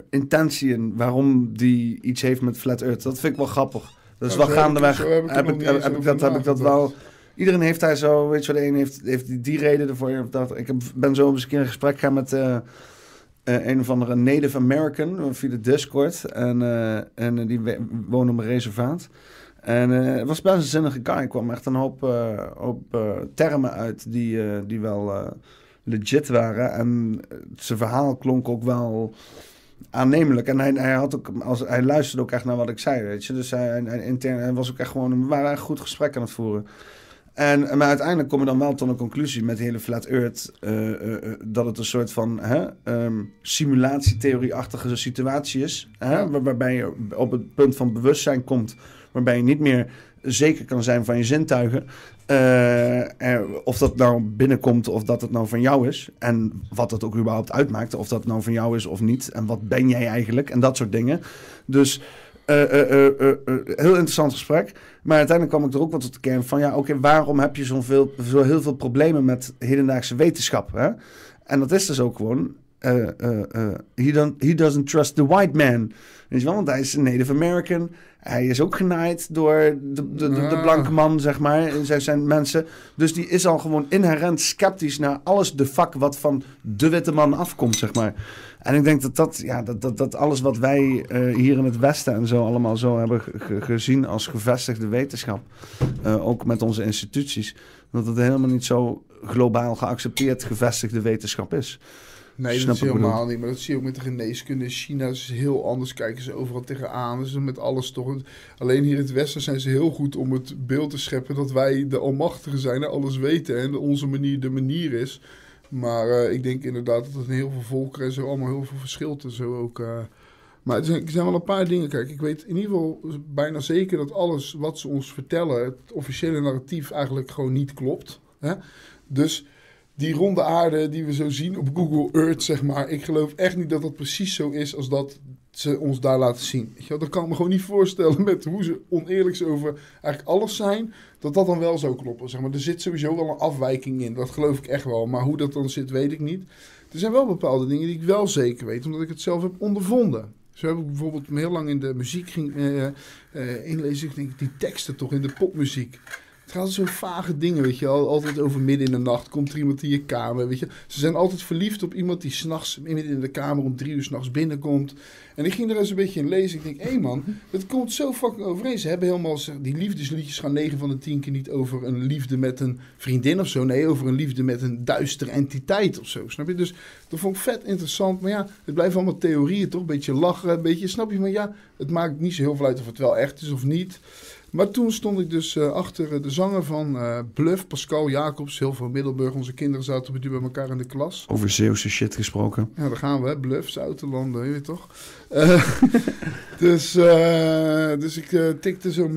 S1: intentie in... waarom die iets heeft met flat earth. Dat vind ik wel grappig. Dat is
S2: Nou,
S1: wel
S2: ik-
S1: gaandeweg...
S2: heb ik
S1: Heb ik, ik dat, heb ik dat wel... Iedereen heeft daar zo, weet je wel, de een heeft, heeft die, die reden ervoor. Dat. Ik heb, ben zo eens een keer in gesprek gegaan met eh, eh, een of andere Native American via de Discord. En, eh, en die woonde op een reservaat. En het was best een zinnige guy. Er kwam echt een hoop, hoop termen uit die, die wel legit waren. En zijn verhaal klonk ook wel aannemelijk. En hij, hij, had ook, als, hij luisterde ook echt naar wat ik zei, weet je. Dus hij, hij, intern, hij was ook echt gewoon... We waren echt goed gesprek aan het voeren. En, maar uiteindelijk kom je dan wel tot een conclusie met de hele Flat Earth... eh, eh, eh, dat het een soort van hè, ehm, simulatietheorie-achtige situatie is. Hè,
S2: Ja.
S1: waar- waarbij je op het punt van bewustzijn komt... waarbij je niet meer zeker kan zijn van je zintuigen... Eh, of dat nou binnenkomt of dat het nou van jou is. En wat het ook überhaupt uitmaakt. Of dat nou van jou is of niet. En wat ben jij eigenlijk? En dat soort dingen. Dus eh, heel interessant gesprek. Maar uiteindelijk kwam ik er ook wat tot de kern van... ja, oké, waarom heb je zo'n veel, zo heel veel problemen met hedendaagse wetenschap? Hè? En dat is dus ook gewoon... eh, eh, eh, he, don't, he doesn't trust the white man. Weet je wel, want hij is een Native American. Hij is ook genaaid door de, de, de, de
S2: Ah.
S1: blanke man, zeg maar. Zij zijn mensen. Dus die is al gewoon inherent sceptisch naar alles de fuck wat van de witte man afkomt, zeg maar. En ik denk dat dat, ja, dat, dat, dat alles wat wij hier in het Westen en zo allemaal zo hebben ge- ge- gezien als gevestigde wetenschap, ook met onze instituties, dat het helemaal niet zo globaal geaccepteerd gevestigde wetenschap is.
S2: Nee,
S1: Snap
S2: dat is helemaal niet. Maar dat zie je ook met de geneeskunde. In China is heel anders. Kijken ze overal tegenaan. Dus met alles toch. Alleen hier in het Westen zijn ze heel goed om het beeld te scheppen dat wij de almachtigen zijn en alles weten. En onze manier de manier is. Maar eh, ik denk inderdaad dat het in heel veel volkeren en zo allemaal heel veel verschilt. En zo ook. eh. Maar er zijn, er zijn wel een paar dingen. Kijk, ik weet in ieder geval bijna zeker dat alles wat ze ons vertellen, het officiële narratief eigenlijk gewoon niet klopt. Hè? Dus die ronde aarde die we zo zien op Google Earth, zeg maar. Ik geloof echt niet dat dat precies zo is als dat ze ons daar laten zien. Weet Dat kan ik me gewoon niet voorstellen met hoe ze oneerlijk over eigenlijk alles zijn. Dat dat dan wel zou kloppen. Zeg maar. Er zit sowieso wel een afwijking in. Dat geloof ik echt wel. Maar hoe dat dan zit, weet ik niet. Er zijn wel bepaalde dingen die ik wel zeker weet, omdat ik het zelf heb ondervonden. Zo heb ik bijvoorbeeld heel lang in de muziek ging eh, eh, inlezen. Ik denk, die teksten toch in de popmuziek. Het gaat zo vage dingen, weet je wel. Altijd over midden in de nacht komt er iemand in je kamer, weet je. Ze zijn altijd verliefd op iemand die s'nachts midden in de kamer om drie uur s'nachts binnenkomt. En ik ging er eens een beetje in lezen. Ik denk, hé man, het komt zo fucking overeen. Ze hebben helemaal, die liefdesliedjes gaan 9 van de 10 keer niet over een liefde met een vriendin of zo. Nee, over een liefde met een duistere entiteit of zo, snap je? Dus dat vond ik vet interessant. Maar ja, het blijven allemaal theorieën toch? Een beetje lachen, een beetje, snap je? Maar ja, het maakt niet zo heel veel uit of het wel echt is of niet. Maar toen stond ik dus eh, achter eh, de zanger van eh, Bluff, Pascal Jacobs, heel veel Middelburg. Onze kinderen zaten bij bij elkaar in de klas.
S1: Over Zeeuwse shit gesproken.
S2: Ja, daar gaan we, hè. Bluff, Zoutelanden, je weet toch? Dus, dus ik tikte zo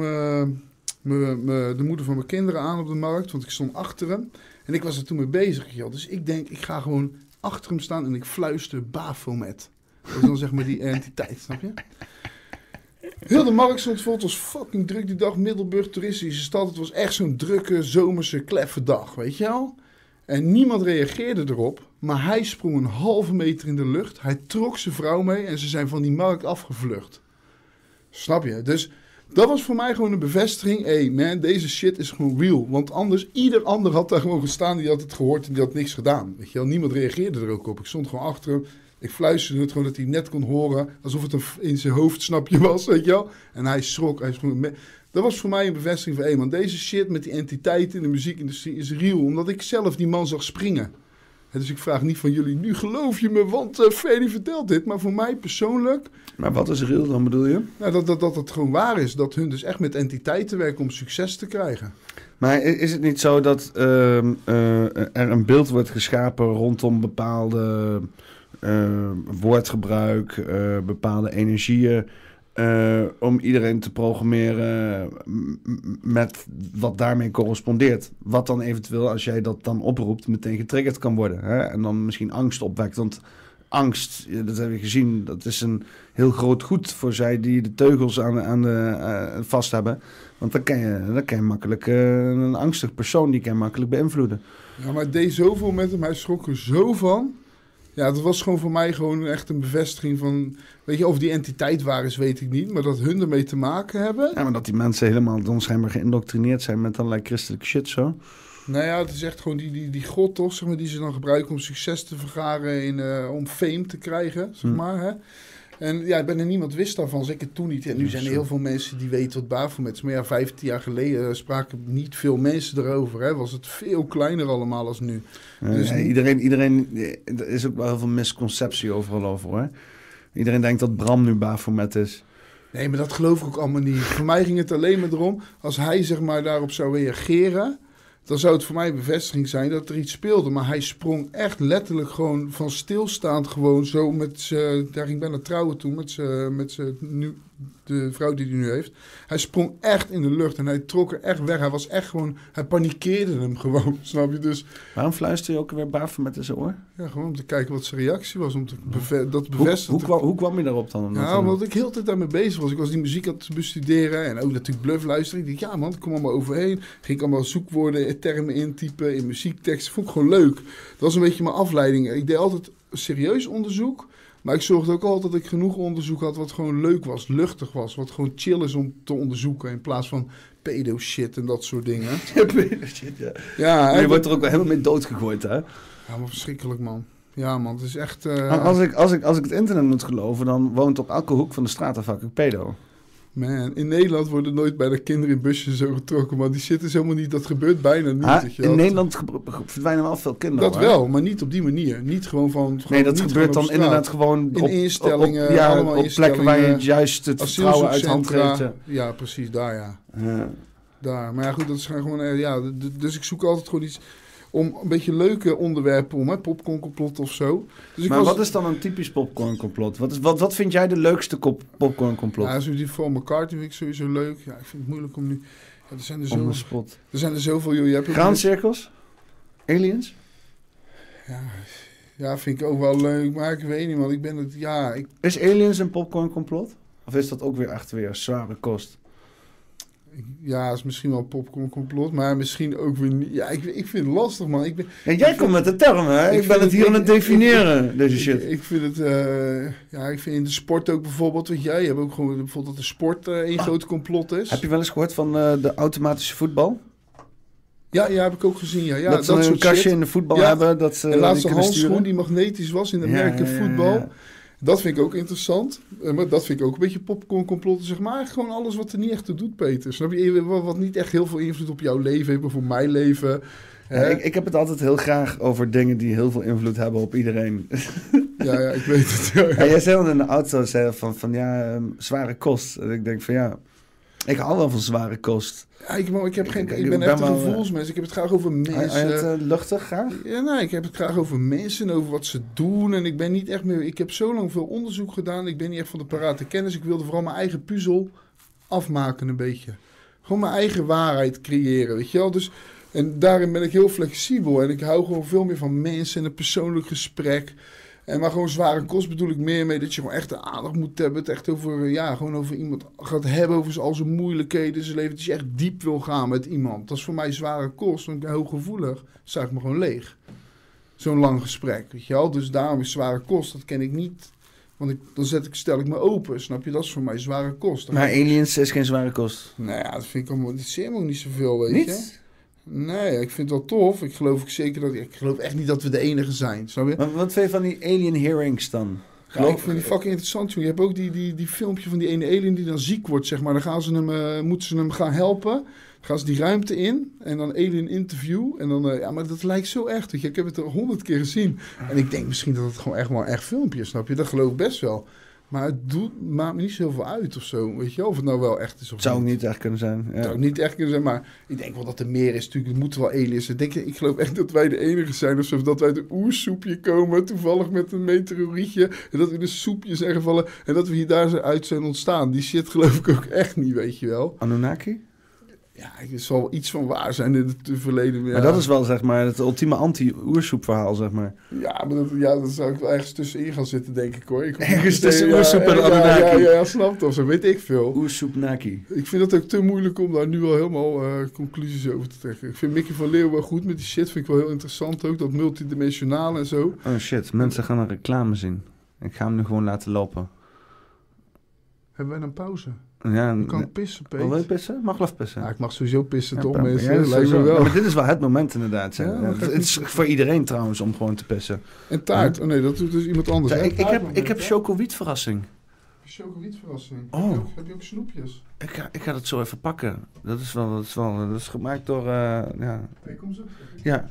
S2: de moeder van mijn kinderen aan op de markt, want ik stond achter hem. En ik was er toen mee bezig, joh. Dus ik denk, ik ga gewoon achter hem staan en ik fluister Baphomet. Dat is dan zeg maar die entiteit, snap je? Heel de markt stond vol, het was fucking druk die dag. Middelburg, toeristische stad. Het was echt zo'n drukke, zomerse, kleffe dag, weet je wel? En niemand reageerde erop, maar hij sprong een halve meter in de lucht. Hij trok zijn vrouw mee en ze zijn van die markt afgevlucht. Snap je? Dus dat was voor mij gewoon een bevestiging. Hé hey man, deze shit is gewoon real. Want anders, ieder ander had daar gewoon gestaan, die had het gehoord en die had niks gedaan. Weet je wel, niemand reageerde er ook op. Ik stond gewoon achter hem. Ik fluisterde het gewoon dat hij net kon horen, alsof het een in zijn hoofdsnapje was, weet je wel. En hij schrok, hij me- dat was voor mij een bevestiging van, hé man, deze shit met die entiteiten in de muziekindustrie is real. Omdat ik zelf die man zag springen. Dus ik vraag niet van jullie, nu geloof je me, want uh, Freddy vertelt dit. Maar voor mij persoonlijk,
S1: Maar wat is real dan bedoel je?
S2: nou, dat, dat, dat het gewoon waar is. Dat hun dus echt met entiteiten werken om succes te krijgen.
S1: Maar is het niet zo dat ehm, eh, er een beeld wordt geschapen rondom bepaalde woordgebruik, eh, bepaalde energieën, eh, om iedereen te programmeren met wat daarmee correspondeert? Wat dan eventueel, als jij dat dan oproept, meteen getriggerd kan worden. Hè? En dan misschien angst opwekt. Want angst, dat hebben we gezien, dat is een heel groot goed voor zij die de teugels aan, aan de, eh, vast hebben. Want dan kan je, dan kan je makkelijk, eh, een angstig persoon, die kan je makkelijk beïnvloeden.
S2: Ja, maar het deed zoveel met hem. Hij schrok er zo van. Ja, dat was gewoon voor mij gewoon echt een bevestiging van... Weet je, of die entiteit waar is, weet ik niet. Maar dat hun ermee te maken hebben...
S1: Ja, maar dat die mensen helemaal dan schijnbaar geïndoctrineerd zijn met allerlei christelijke shit zo.
S2: Nou ja, het is echt gewoon die, die, die god toch, zeg maar, die ze dan gebruiken om succes te vergaren, in, eh, om fame te krijgen, zeg
S1: Hm.
S2: maar. Hè? En ja, bijna niemand wist daarvan, zeker toen niet. En nu zijn er heel veel mensen die weten wat Baphomet is. Maar ja, 15 jaar geleden spraken niet veel mensen erover. Hè? Was het veel kleiner allemaal als nu. Dus
S1: iedereen, iedereen, er is ook wel heel veel misconceptie overal over hoor. Iedereen denkt dat Bram nu Baphomet is.
S2: Nee, maar dat geloof ik ook allemaal niet. Voor mij ging het alleen maar erom, als hij zeg maar daarop zou reageren, dan zou het voor mij bevestiging zijn dat er iets speelde. Maar hij sprong echt letterlijk gewoon van stilstaand gewoon zo met z'n, daar ging bijna trouwen toen, met z'n, nu, de vrouw die hij nu heeft. Hij sprong echt in de lucht en hij trok er echt weg. Hij was echt gewoon, hij panikeerde hem gewoon, snap je? Dus
S1: Waarom fluister je ook weer Baphomet in zijn oor?
S2: ja, gewoon om te kijken wat zijn reactie was, om te beve- dat
S1: Hoe,
S2: bevestigen.
S1: hoe, kwam, hoe kwam je daarop dan?
S2: Ja, omdat ik heel de tijd daarmee bezig was. Ik was die muziek aan het bestuderen en ook natuurlijk bluff luisteren. Ik dacht, ja man, ik kom allemaal overheen. Ging ik allemaal zoekwoorden, termen intypen in muziekteksten. Vond ik gewoon leuk. Dat was een beetje mijn afleiding. Ik deed altijd serieus onderzoek. Maar ik zorgde ook altijd dat ik genoeg onderzoek had wat gewoon leuk was, luchtig was. Wat gewoon chill is om te onderzoeken in plaats van pedo shit en dat soort dingen.
S1: Shit, ja.
S2: Ja,
S1: Maar je wordt er ook wel helemaal mee doodgegooid, hè?
S2: ja maar verschrikkelijk man. Ja man, het is echt... eh,
S1: Als ik, als, ik, als ik het internet moet geloven, dan woont op elke hoek van de straat een fucking pedo.
S2: Man, in Nederland worden nooit bij de kinderen in busjes zo getrokken. Maar die is helemaal niet, dat gebeurt bijna niet.
S1: Ah, in. Nederland verdwijnen wel veel kinderen.
S2: Dat
S1: hoor.
S2: wel, maar niet op die manier. Niet gewoon van...
S1: Nee, dat gebeurt dan inderdaad gewoon
S2: In
S1: op,
S2: instellingen,
S1: op, ja,
S2: allemaal
S1: op plekken waar je juist het vertrouwen uit hand reed.
S2: Ja, precies, daar ja.
S1: Ja.
S2: Daar. Maar ja, goed, dat is gewoon... eh, Ja, dus ik zoek altijd gewoon iets... Om een beetje leuke onderwerpen om, hè, popcorncomplot of zo. Dus ik
S1: Maar
S2: was,
S1: wat is dan een typisch popcorncomplot? Wat, is, wat, wat vind jij de leukste popcorncomplot?
S2: Ja, zo die Paul McCartney vind ik sowieso leuk. Ja, ik vind het moeilijk om nu... Ja, er, zijn er,
S1: On
S2: zo,
S1: the spot.
S2: er zijn er zoveel, joh. Je hebt
S1: Graancirkels? Aliens?
S2: Ja, ja, vind ik ook wel leuk. Maar ik weet niet, man. Ik ben het... Ja, ik,
S1: Is Aliens een popcorncomplot? Of is dat ook weer echt weer zware kost?
S2: Ja, is misschien wel een popcorncomplot. Maar misschien ook weer niet. Ja, ik, ik vind het lastig, man. Ik ben...
S1: Ja, jij komt met de termen, hè?
S2: Ik
S1: Ik, ben het hier aan het definiëren, deze shit.
S2: Ik, vind het, eh, ja, ik vind in de sport ook bijvoorbeeld, weet jij, je hebt ook gewoon bijvoorbeeld dat de sport eh één groot complot is.
S1: Heb je wel eens gehoord van eh, de automatische voetbal?
S2: Ja, ja, heb ik ook gezien, ja. ja
S1: dat ze een
S2: soort
S1: kastje
S2: shit.
S1: in de voetbal
S2: Ja.
S1: hebben, dat ze
S2: En laatste handschoen
S1: sturen.
S2: die magnetisch was in de
S1: ja,
S2: voetbal. Dat vind ik ook interessant. Eh, Maar dat vind ik ook een beetje popcorncomplotten, zeg maar. Eigenlijk gewoon alles wat er niet echt toe doet, Peter. Snap je? Wat, niet echt heel veel invloed op jouw leven heeft, op mijn leven.
S1: Ja, ik, ik heb het altijd heel graag over dingen die heel veel invloed hebben op iedereen.
S2: Ja, ja, ik weet het. Ja, ja.
S1: Ja, jij zei al in de auto zei van, van ja, ehm, zware kost. En ik denk van ja, ik hou wel van zware kost.
S2: Ja, ik, maar ik, heb geen,
S1: Ik-
S2: ik,
S1: ik
S2: ben
S1: ben
S2: echt een
S1: eh,
S2: gevoelsmens. Ik heb het graag over
S1: je
S2: mensen.
S1: het eh, luchtig graag?
S2: Ja, nee, ik heb het graag over mensen en over wat ze doen. En ik ben niet echt meer. Ik heb zo lang veel onderzoek gedaan. Ik ben niet echt van de parate kennis. Ik wilde vooral mijn eigen puzzel afmaken, een beetje. Gewoon mijn eigen waarheid creëren, weet je wel. Dus, en daarin ben ik heel flexibel. En ik hou gewoon veel meer van mensen en een persoonlijk gesprek. En maar gewoon zware kost bedoel ik meer mee dat je gewoon echt de aandacht moet hebben. Het echt over, ja, gewoon over iemand gaat hebben, over al zijn moeilijkheden in zijn leven. Dat je echt diep wil gaan met iemand. Dat is voor mij zware kost, want ik ben heel gevoelig. Zuig ik me gewoon leeg. Zo'n lang gesprek, weet je wel. Dus daarom is zware kost, dat ken ik niet. Want ik, dan zet ik, stel ik me open, snap je? Dat is voor mij zware kost. Dan
S1: Maar
S2: ik-
S1: aliens is geen zware kost.
S2: Nou ja, dat vind ik allemaal, dat ook niet zoveel, weet je. Nee, ik vind het wel tof. Ik geloof ook zeker dat, ik geloof echt niet dat we de enige zijn, snap je?
S1: Maar wat vind je van die alien hearings dan?
S2: Ja, ik vind die fucking interessant, joh. Je hebt ook die, die, die filmpje van die ene alien die dan ziek wordt, zeg maar. Dan gaan ze hem, eh, moeten ze hem gaan helpen. Dan gaan ze die ruimte in en dan alien interview. En dan, eh, ja, maar dat lijkt zo echt, weet je. Ik heb het er honderd keer gezien. En ik denk misschien dat het gewoon echt wel een echt filmpje is, snap je? Dat geloof ik best wel. Maar het doet, maakt me niet zoveel uit of zo, weet je wel. Of het nou wel echt is of
S1: Het zou ook niet echt kunnen zijn.
S2: Het
S1: Ja.
S2: zou niet echt kunnen zijn, maar ik denk wel dat er meer is. Natuurlijk, er moeten wel aliens. Denk je, ik geloof echt dat wij de enige zijn. Of zo, dat wij uit een oersoepje komen, toevallig met een meteorietje. En dat we in een soepje zijn gevallen. En dat we hier daar zijn uit zijn ontstaan. Die shit geloof ik ook echt niet, weet je wel.
S1: Anunnaki?
S2: Ja, er zal wel iets van waar zijn in het verleden. Ja.
S1: Maar dat is wel zeg maar het ultieme anti-oersoep verhaal, zeg maar.
S2: Ja, maar dat, ja, dat zou ik wel ergens tussenin gaan zitten, denk ik hoor. Ik
S1: Ergens tussen
S2: meteen-
S1: oersoep en
S2: ja, ja,
S1: Anunnaki.
S2: Ja, ja, ja, snap of zo, weet ik veel.
S1: Oersoep-naki.
S2: Ik vind het ook te moeilijk om daar nu al helemaal eh, conclusies over te trekken. Ik vind Mickey van Leeuwen wel goed met die shit. Vind ik wel heel interessant ook. Dat multidimensionale en zo.
S1: Oh shit, mensen gaan een reclame zien. Ik ga hem nu gewoon laten lopen.
S2: Hebben wij een pauze?
S1: Ja,
S2: Ik kan pissen, Peet.
S1: Wil je pissen? Mag wel even pissen.
S2: Ja, ik mag sowieso pissen,
S1: Ja,
S2: toch mensen?
S1: Ja, dat is
S2: Lijkt me
S1: sowieso.
S2: wel.
S1: Ja, maar dit is wel het moment inderdaad. het is voor iedereen trouwens om gewoon te pissen.
S2: En taart. Oh nee, dat doet dus iemand anders.
S1: Ik, ik heb, ik heb
S2: hè?
S1: chocowiet verrassing.
S2: Chocoladeverrassing.
S1: Oh.
S2: Heb, je ook, heb je ook snoepjes?
S1: Ik ga, ik ga dat zo even pakken. Dat is wel, dat is wel, dat is gemaakt door, eh, ja,
S2: kom zo.
S1: ja.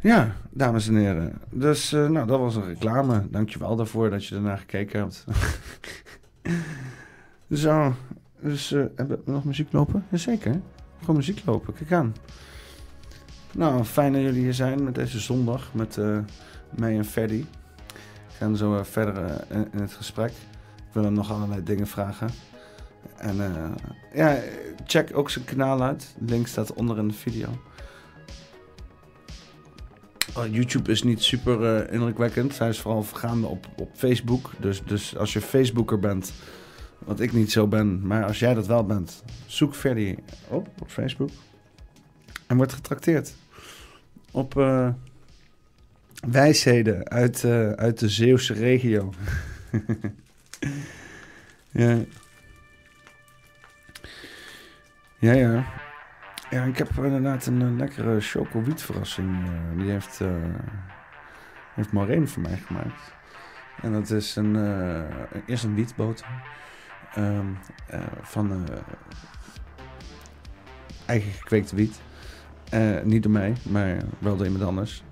S1: Ja, dames en heren. Dus, eh, nou, dat was een reclame. Dankjewel daarvoor dat je ernaar gekeken hebt. Zo, dus eh, hebben we nog muziek lopen? Jazeker, gewoon muziek lopen. Kijk aan. Nou, fijn dat jullie hier zijn met deze zondag met eh, mij en Ferdy. We gaan zo eh, verder in, het gesprek. Ik wil hem nog allerlei dingen vragen. En ja, check ook zijn kanaal uit. Link staat onder in de video. Oh, YouTube is niet super indrukwekkend. Hij is vooral gaande op, op Facebook. Dus, dus als je Facebooker bent, wat ik niet zo ben, maar als jij dat wel bent, zoek Ferdy op op Facebook. En word getrakteerd op, eh, wijsheden uit, eh, uit de Zeeuwse regio. ja. Ja, ja. Ik heb inderdaad een, lekkere chocowiet verrassing. eh, die heeft, eh heeft Maureen voor mij gemaakt. En dat is een, eerst een wietboter. Ehm, eh, van eh, eigen gekweekte wiet. Eh, niet door mij, maar wel door iemand anders.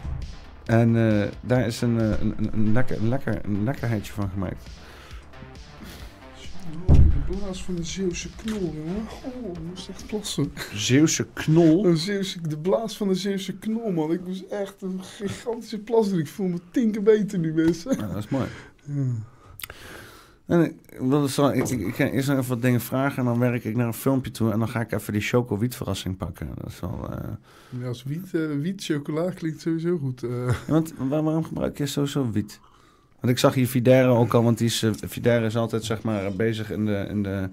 S1: En daar is een, een, een, lekker, een, lekker, een lekkerheidje van gemaakt.
S2: De blaas van de Zeeuwse knol, jongen. Oh, ik moest echt plassen.
S1: Zeeuwse knol.
S2: Een Zeeuwse, de blaas van de Zeeuwse knol, man. Ik moest echt een gigantische plas doen. Ik voel me tien keer beter nu, mensen.
S1: Ja, dat is mooi.
S2: Ja.
S1: En ik, wil zo, ik, ik, ik ga eerst nog even wat dingen vragen en dan werk ik naar een filmpje toe en dan ga ik even die choco-wiet verrassing pakken. Dat is wel... eh,
S2: Ja, als wiet, wiet chocola klinkt sowieso goed. eh.
S1: Want waar- waarom gebruik je sowieso wiet? Want ik zag hier Videre ook al, want die is, Videre is altijd zeg maar bezig in de, in de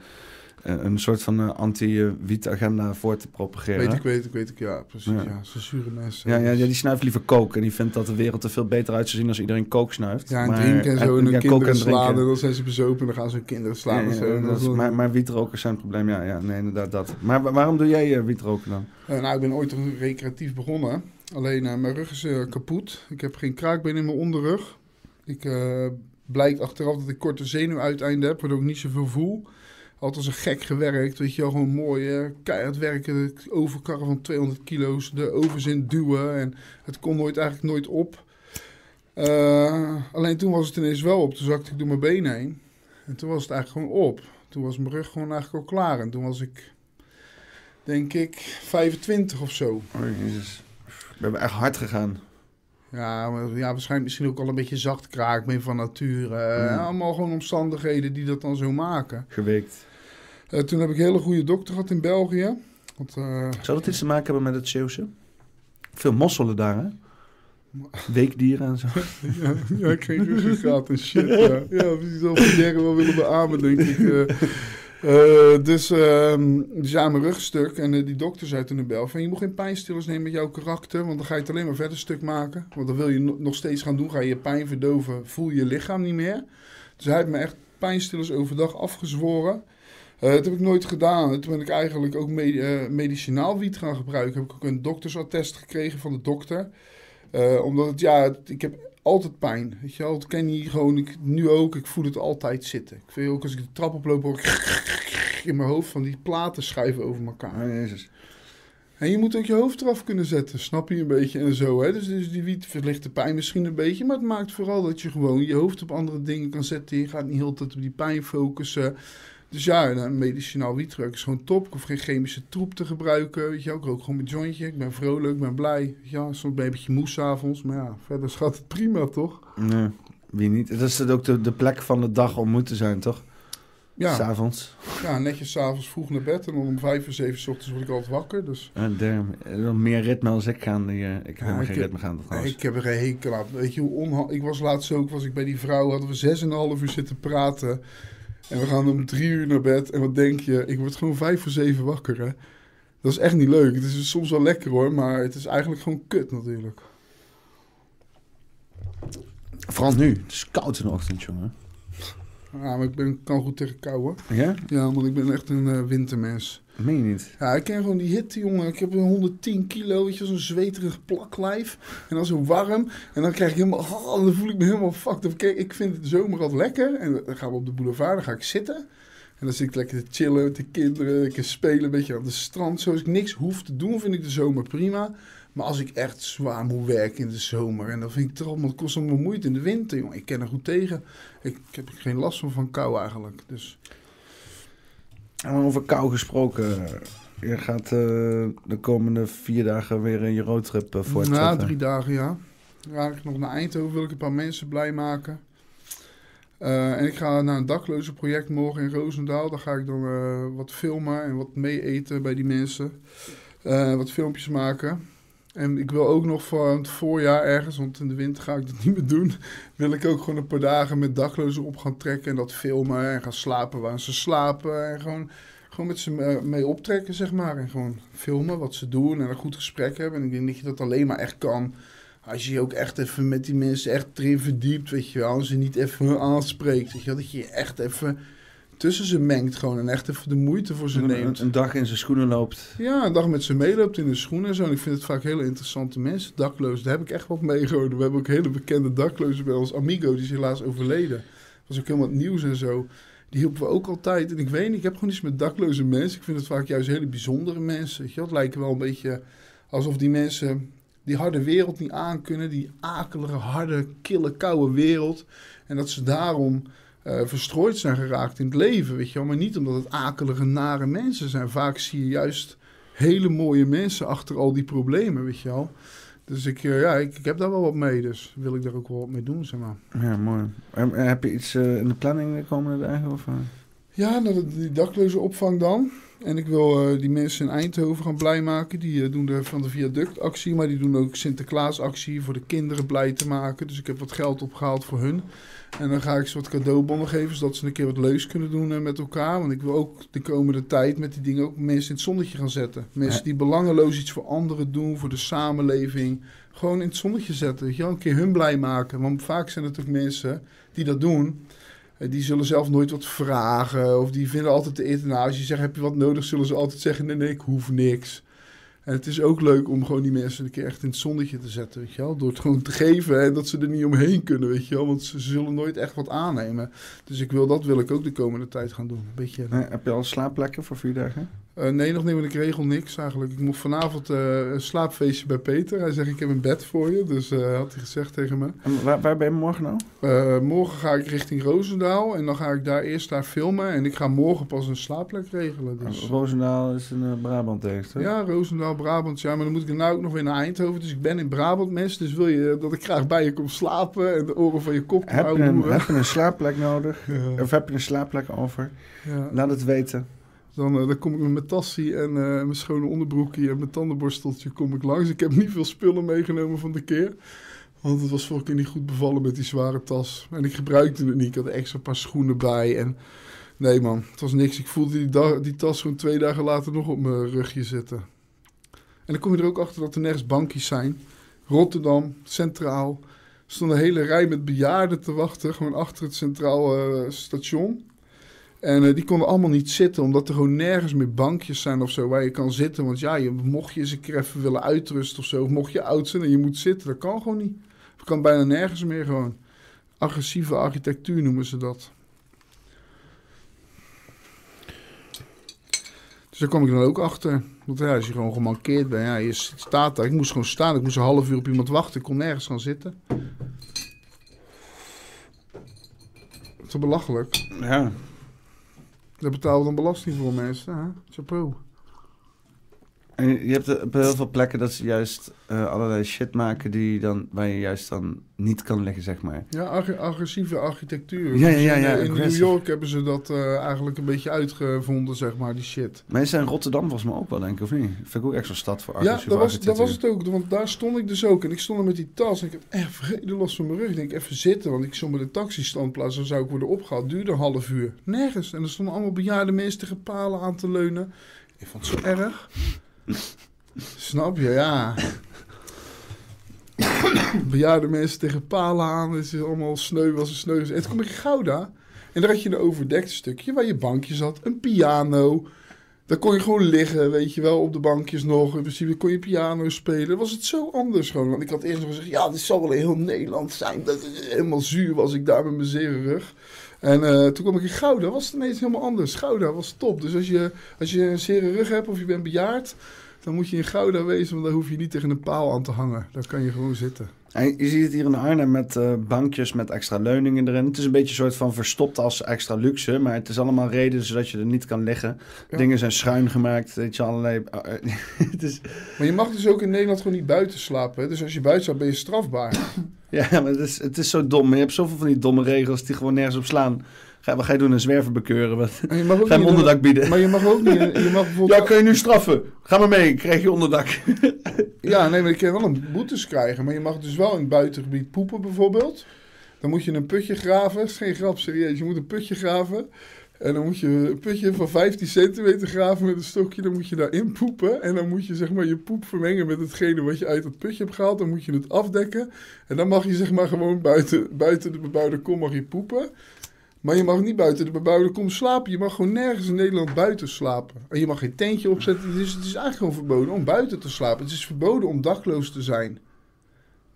S1: een soort van eh, anti-wiet agenda voor te propageren.
S2: weet ik, weet ik, weet ik. Ja, precies.
S1: Ja.
S2: Ja, ze zure mensen.
S1: Ja, ja, ja, die snuift liever kook en die vindt dat de wereld er veel beter uit zou zien als iedereen kook snuift.
S2: Ja, en
S1: Maar-
S2: drinken en zo. En
S1: ja, koken
S2: kinderen
S1: en
S2: slaan. En dan zijn ze bezopen en dan gaan ze hun kinderen slaan.
S1: Ja,
S2: en zo. En
S1: dat is-
S2: dan-
S1: maar, maar wietrokers zijn het probleem, ja, ja, nee, inderdaad dat. Maar wa- waarom doe jij eh, wietroken dan?
S2: Eh, nou, ik ben ooit recreatief begonnen. Alleen eh, mijn rug is eh, kapot. Ik heb geen kraakbeen in mijn onderrug. Ik eh blijkt achteraf dat ik korte zenuwuiteinden heb, waardoor ik niet zoveel voel. Altijd als een gek gewerkt, weet je wel, gewoon mooi keihard werken. Overkarren van 200 kilo's, de ovens in duwen en het kon nooit eigenlijk nooit op. Eh, alleen toen was het ineens wel op, toen zakte ik door mijn benen heen. En toen was het eigenlijk gewoon op. Toen was mijn rug gewoon eigenlijk al klaar. En toen was ik, denk ik, 25 of zo.
S1: Oh, jezus. We hebben echt hard gegaan.
S2: Ja, maar, ja, waarschijnlijk misschien ook al een beetje zacht kraakbeen van nature. Eh,
S1: Mm.
S2: Allemaal gewoon omstandigheden die dat dan zo maken.
S1: Geweekt.
S2: Eh, toen heb ik een hele goede dokter gehad in België. Want, eh,
S1: Zou dat iets te maken hebben met het Zeeuwse? Veel mosselen daar, hè? Weekdieren en zo.
S2: ja, ja, ik kreeg ruggengraat en shit. Ja, ja die zal Pierre wel willen beamen, denk ik. eh. Dus, ehm, dus ja, mijn rug stuk. En die dokter zei toen in België... van, je moet geen pijnstillers nemen met jouw karakter... want dan ga je het alleen maar verder stuk maken. Want dan wil je no- nog steeds gaan doen. Ga je je pijn verdoven, voel je je lichaam niet meer. Dus hij heeft me echt pijnstillers overdag afgezworen. Eh, dat heb ik nooit gedaan. Toen ben ik eigenlijk ook eh, medicinaal wiet gaan gebruiken. Heb ik ook een doktersattest gekregen van de dokter. Eh, omdat het, ja, ik heb altijd pijn. Weet je wel, ken je gewoon, ik, nu ook, ik voel het altijd zitten. Ik vind ook als ik de trap oploop, hoor ik in mijn hoofd van die platen schuiven over elkaar.
S1: Oh, jezus.
S2: En je moet ook je hoofd eraf kunnen zetten, snap je een beetje en zo. Hè? Dus, dus die wiet verlicht de pijn misschien een beetje, maar het maakt vooral dat je gewoon je hoofd op andere dingen kan zetten. Je gaat niet heel tijd op die pijn focussen. Dus ja, een medicinaal wietruik is gewoon top. Ik hoef geen chemische troep te gebruiken. Weet je, ik rook gewoon mijn jointje. Ik ben vrolijk, ik ben blij. Wel. soms ben je een beetje moe s'avonds. Maar ja, verder gaat het prima, toch?
S1: Nee, wie niet? Dat is ook de, de plek van de dag om moeten zijn, toch?
S2: Ja,
S1: S'avonds.
S2: ja netjes s'avonds vroeg naar bed. En dan om vijf of zeven 's ochtends word ik altijd wakker. Dus
S1: Uh, damn. Eh, Meer ritme als ik gaan. Die, eh, ik heb
S2: Ja, ik
S1: geen
S2: heb-
S1: ritme gaan. trouwens.
S2: ik heb er een hekel aan. Weet je hoe onha- Ik was laatst ook, was ik bij die vrouw, hadden we zes en een half uur zitten praten. En we gaan om drie uur naar bed. En wat denk je? Ik word gewoon vijf voor zeven wakker, hè. Dat is echt niet leuk. Het is soms wel lekker hoor, maar het is eigenlijk gewoon kut natuurlijk.
S1: Vooral nu. Het is koud in de ochtend, jongen.
S2: Ja, maar ik ben, kan goed tegen kou hoor.
S1: Ja?
S2: Ja, want ik ben echt een eh, wintermens.
S1: Meen je niet.
S2: Ja, ik ken gewoon die hitte, jongen. Ik heb een 110 kilo, weet je, zo'n zweterig plaklijf. En dan zo warm. En dan krijg ik helemaal, dan voel ik me helemaal fucked ik vind het zomer altijd lekker. En dan gaan we op de boulevard, dan ga ik zitten. En dan zit ik lekker te chillen de kinderen. Kan spelen een beetje aan het strand. Zoals ik niks hoef te doen, vind ik de zomer prima. Maar als ik echt zwaar moet werken in de zomer. En dan vind ik het allemaal, het kost allemaal moeite in de winter, jongen. Ik ken er goed tegen. Ik, ik heb geen last van van kou eigenlijk. Dus
S1: Over kou gesproken. Je gaat eh, de komende vier dagen weer in je roadtrip uh, voortzetten.
S2: Na drie dagen, ja. Ga ik nog naar Eindhoven, wil ik een paar mensen blij maken. Uh, en ik ga naar een dakloze project morgen in Roosendaal. Daar ga ik dan wat filmen en wat mee eten bij die mensen. Wat filmpjes maken. En ik wil ook nog voor het voorjaar ergens, want in de winter ga ik dat niet meer doen. Wil ik ook gewoon een paar dagen met daklozen op gaan trekken en dat filmen. En gaan slapen waar ze slapen. En gewoon, gewoon met ze mee optrekken, zeg maar. En gewoon filmen wat ze doen en een goed gesprek hebben. En ik denk dat je dat alleen maar echt kan als je je ook echt even met die mensen echt erin verdiept, weet je wel. Als je niet even aanspreekt, je. Dat je je echt even tussen ze mengt gewoon. En echt even de moeite voor ze
S1: Een,
S2: neemt.
S1: een dag in zijn schoenen loopt.
S2: Ja, een dag met ze meeloopt in de schoenen en zo. En ik vind het vaak hele interessante mensen, daklozen. Daar heb ik echt wat mee gehouden. We hebben ook hele bekende daklozen bij ons. Amigo, die is helaas overleden. Dat was ook helemaal het nieuws en zo. Die hielpen we ook altijd. En ik weet niet, ik heb gewoon iets met dakloze mensen. Ik vind het vaak juist hele bijzondere mensen. Weet je, het lijkt wel een beetje alsof die mensen die harde wereld niet aankunnen. Die akelige, harde, kille, koude wereld. En dat ze daarom eh, verstrooid zijn geraakt in het leven, weet je wel. Maar niet omdat het akelige, nare mensen zijn. Vaak zie je juist hele mooie mensen achter al die problemen, weet je wel. Dus ik, eh, ja, ik, ik heb daar wel wat mee. Dus wil ik daar ook wel wat mee doen, zeg maar.
S1: Ja, mooi. En, heb je iets eh, in de planning de komende dagen? Of?
S2: Ja, nou, die dakloze opvang dan. En ik wil die mensen in Eindhoven gaan blij maken. Die doen de, van de viaductactie, maar die doen ook Sinterklaasactie voor de kinderen blij te maken. Dus ik heb wat geld opgehaald voor hun. En dan ga ik ze wat cadeaubonnen geven, zodat ze een keer wat leuks kunnen doen eh, met elkaar. Want ik wil ook de komende tijd met die dingen ook mensen in het zonnetje gaan zetten. Mensen die belangeloos iets voor anderen doen, voor de samenleving. Gewoon in het zonnetje zetten, weet je wel. Een keer hun blij maken. Want vaak zijn het ook mensen die dat doen... Eh, Die zullen zelf nooit wat vragen. Of die vinden altijd de eten. Nou, als je zegt, heb je wat nodig? Zullen ze altijd zeggen, nee, nee, ik hoef niks. En het is ook leuk om gewoon die mensen een keer echt in het zonnetje te zetten, weet je wel. Door het gewoon te geven en dat ze er niet omheen kunnen, weet je wel. Want ze zullen nooit echt wat aannemen. Dus ik wil, dat wil ik ook de komende tijd gaan doen. Een beetje...
S1: Heb je al slaapplekken voor vier dagen?
S2: Eh, nee, nog niet, want ik regel niks eigenlijk. Ik moet vanavond eh, een slaapfeestje bij Peter. Hij zegt, ik heb een bed voor je. Dus eh, had hij gezegd tegen me.
S1: En waar, waar ben je morgen nou?
S2: Morgen ga ik richting Roosendaal en dan ga ik daar eerst daar filmen. En ik ga morgen pas een slaapplek regelen. Dus.
S1: Roosendaal is eh, Brabant toch?
S2: Ja, Roosendaal, Brabant. Ja, maar dan moet ik daarna ook nog weer naar Eindhoven. Dus ik ben in Brabant, mensen. Dus wil je dat ik graag bij je kom slapen en de oren van je kop kom
S1: Heb je, een,
S2: ouwehoeren?
S1: heb je een slaapplek nodig?
S2: Ja,
S1: Of heb je een slaapplek over?
S2: ja.
S1: Laat het weten.
S2: Dan, eh, dan kom ik met mijn tassie en eh, mijn schone onderbroekje en mijn tandenborsteltje kom ik langs. Ik heb niet veel spullen meegenomen van de keer. Want het was vorige keer niet goed bevallen met die zware tas. En ik gebruikte het niet. Ik had extra paar schoenen bij. En nee man, het was niks. Ik voelde die, die tas gewoon twee dagen later nog op mijn rugje zitten. En dan kom je er ook achter dat er nergens bankjes zijn. Rotterdam, centraal. Er stond een hele rij met bejaarden te wachten. Gewoon achter het centraal eh, station. En eh, die konden allemaal niet zitten, omdat er gewoon nergens meer bankjes zijn of zo waar je kan zitten. Want ja, je, mocht je eens een keer even willen uitrusten of zo, mocht je oud zijn en je moet zitten, dat kan gewoon niet. Dat kan bijna nergens meer gewoon. Agressieve architectuur noemen ze dat. Dus daar kwam ik dan ook achter. Want ja, als je gewoon gemankeerd bent, ja, je staat daar. Ik moest gewoon staan, ik moest een half uur op iemand wachten, ik kon nergens gaan zitten. Toch belachelijk?
S1: Ja.
S2: Daar betalen dan belasting voor mensen. Hè? Chapeau.
S1: En je hebt eh, op heel veel plekken dat ze juist eh, allerlei shit maken die dan, waar je juist dan niet kan liggen, zeg maar.
S2: Ja, ag- agressieve architectuur.
S1: Ja, ja, ja, ja,
S2: in in New. York hebben ze dat eh, eigenlijk een beetje uitgevonden, zeg maar, die shit.
S1: Maar is in Rotterdam volgens mij ook wel, denk ik, of niet? Vind ik ook echt zo'n stad voor
S2: Ja,
S1: agressieve
S2: dat was, dat
S1: architectuur.
S2: was het ook. Want daar stond ik dus ook. En ik stond er met die tas. En ik heb echt vrede last van mijn rug. Ik denk, even zitten. Want ik stond bij de taxistandplaats. Dan zou ik worden opgehaald. Duurde een half uur. Nergens. En er stonden allemaal bejaarde mensen tegen palen aan te leunen. Ik vond het zo erg. Snap je? Ja. bejaarde mensen tegen palen aan. Het is allemaal sneu was een sneu. En toen kom ik in Gouda. En daar had je een overdekt stukje waar je bankje zat. Een piano. Daar kon je gewoon liggen, weet je wel, op de bankjes nog. In principe kon je piano spelen. Was het zo anders gewoon. Want ik had eerst nog gezegd, ja, dit zal wel heel Nederland zijn. Dat is helemaal zuur was ik daar met mijn zere rug. En eh, toen kwam ik in Gouda, was het ineens helemaal anders. Gouda was top. Dus als je, als je een zere rug hebt of je bent bejaard... dan moet je in Gouda wezen, want dan hoef je niet tegen een paal aan te hangen. Dan kan je gewoon zitten.
S1: En je ziet het hier in Arnhem met eh, bankjes met extra leuningen erin. Het is een beetje een soort van verstopt als extra luxe. Maar het is allemaal reden zodat je er niet kan liggen.
S2: Ja.
S1: Dingen zijn schuin gemaakt. Weet je, allerlei... eh, het is,
S2: Maar je mag dus ook in Nederland gewoon niet buiten slapen. hè. Dus als je buiten slaapt, ben je strafbaar.
S1: Ja, maar het is, het is zo dom. Je hebt zoveel van die domme regels die gewoon nergens op slaan. Ga, wat ga je doen? Een zwerver bekeuren? Wat,
S2: je mag ook
S1: ga je hem
S2: niet-
S1: onderdak bieden?
S2: Maar je mag ook niet... Je mag bijvoorbeeld
S1: Ja, kun je nu straffen? Ga maar mee, krijg je onderdak.
S2: Ja, nee, maar je kan wel een boetes krijgen. Maar je mag dus wel in het buitengebied poepen bijvoorbeeld. Dan moet je een putje graven. Dat is geen grap, serieus. Je moet een putje graven. En dan moet je een putje van 15 centimeter graven met een stokje. Dan moet je daarin poepen. En dan moet je zeg maar je poep vermengen met hetgene wat je uit dat putje hebt gehaald. Dan moet je het afdekken. En dan mag je zeg maar gewoon buiten, buiten de bebouwde kom mag je poepen. Maar je mag niet buiten de bebouwde kom slapen. Je mag gewoon nergens in Nederland buiten slapen. En je mag geen tentje opzetten. Dus het is eigenlijk gewoon verboden om buiten te slapen. Het is verboden om dakloos te zijn.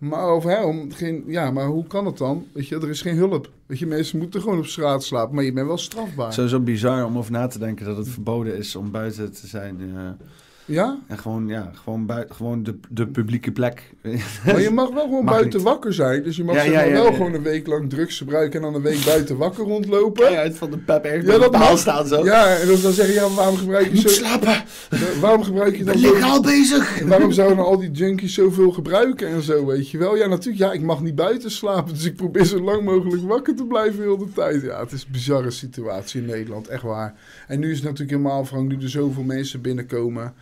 S2: Maar, of, hè, om geen, ja, maar hoe kan het dan? Weet je, er is geen hulp. Weet je, mensen moeten gewoon op straat slapen, maar je bent wel strafbaar.
S1: Sowieso bizar om over na te denken dat het verboden is om buiten te zijn. Uh,
S2: ja?
S1: En gewoon, ja, gewoon, buiten, gewoon de, de publieke plek.
S2: Maar je mag wel gewoon buiten wakker zijn. Dus je mag ja, wel gewoon een week lang drugs gebruiken en dan een week buiten wakker rondlopen.
S1: Ja, uit van de pep echt ja, dat mag. staan zo.
S2: Ja, en dan, zeggen ja, waarom gebruik je,
S1: zo... slapen!
S2: Waarom gebruik je dan...
S1: legaal bezig!
S2: Waarom zouden al die junkies zoveel gebruiken en zo, weet je wel? Ja, natuurlijk, ja, ik mag niet buiten slapen, dus ik probeer zo lang mogelijk wakker te blijven heel de tijd. Ja, het is een bizarre situatie in Nederland, echt waar. En nu is het natuurlijk helemaal afhankelijk, nu er zoveel mensen binnenkomen...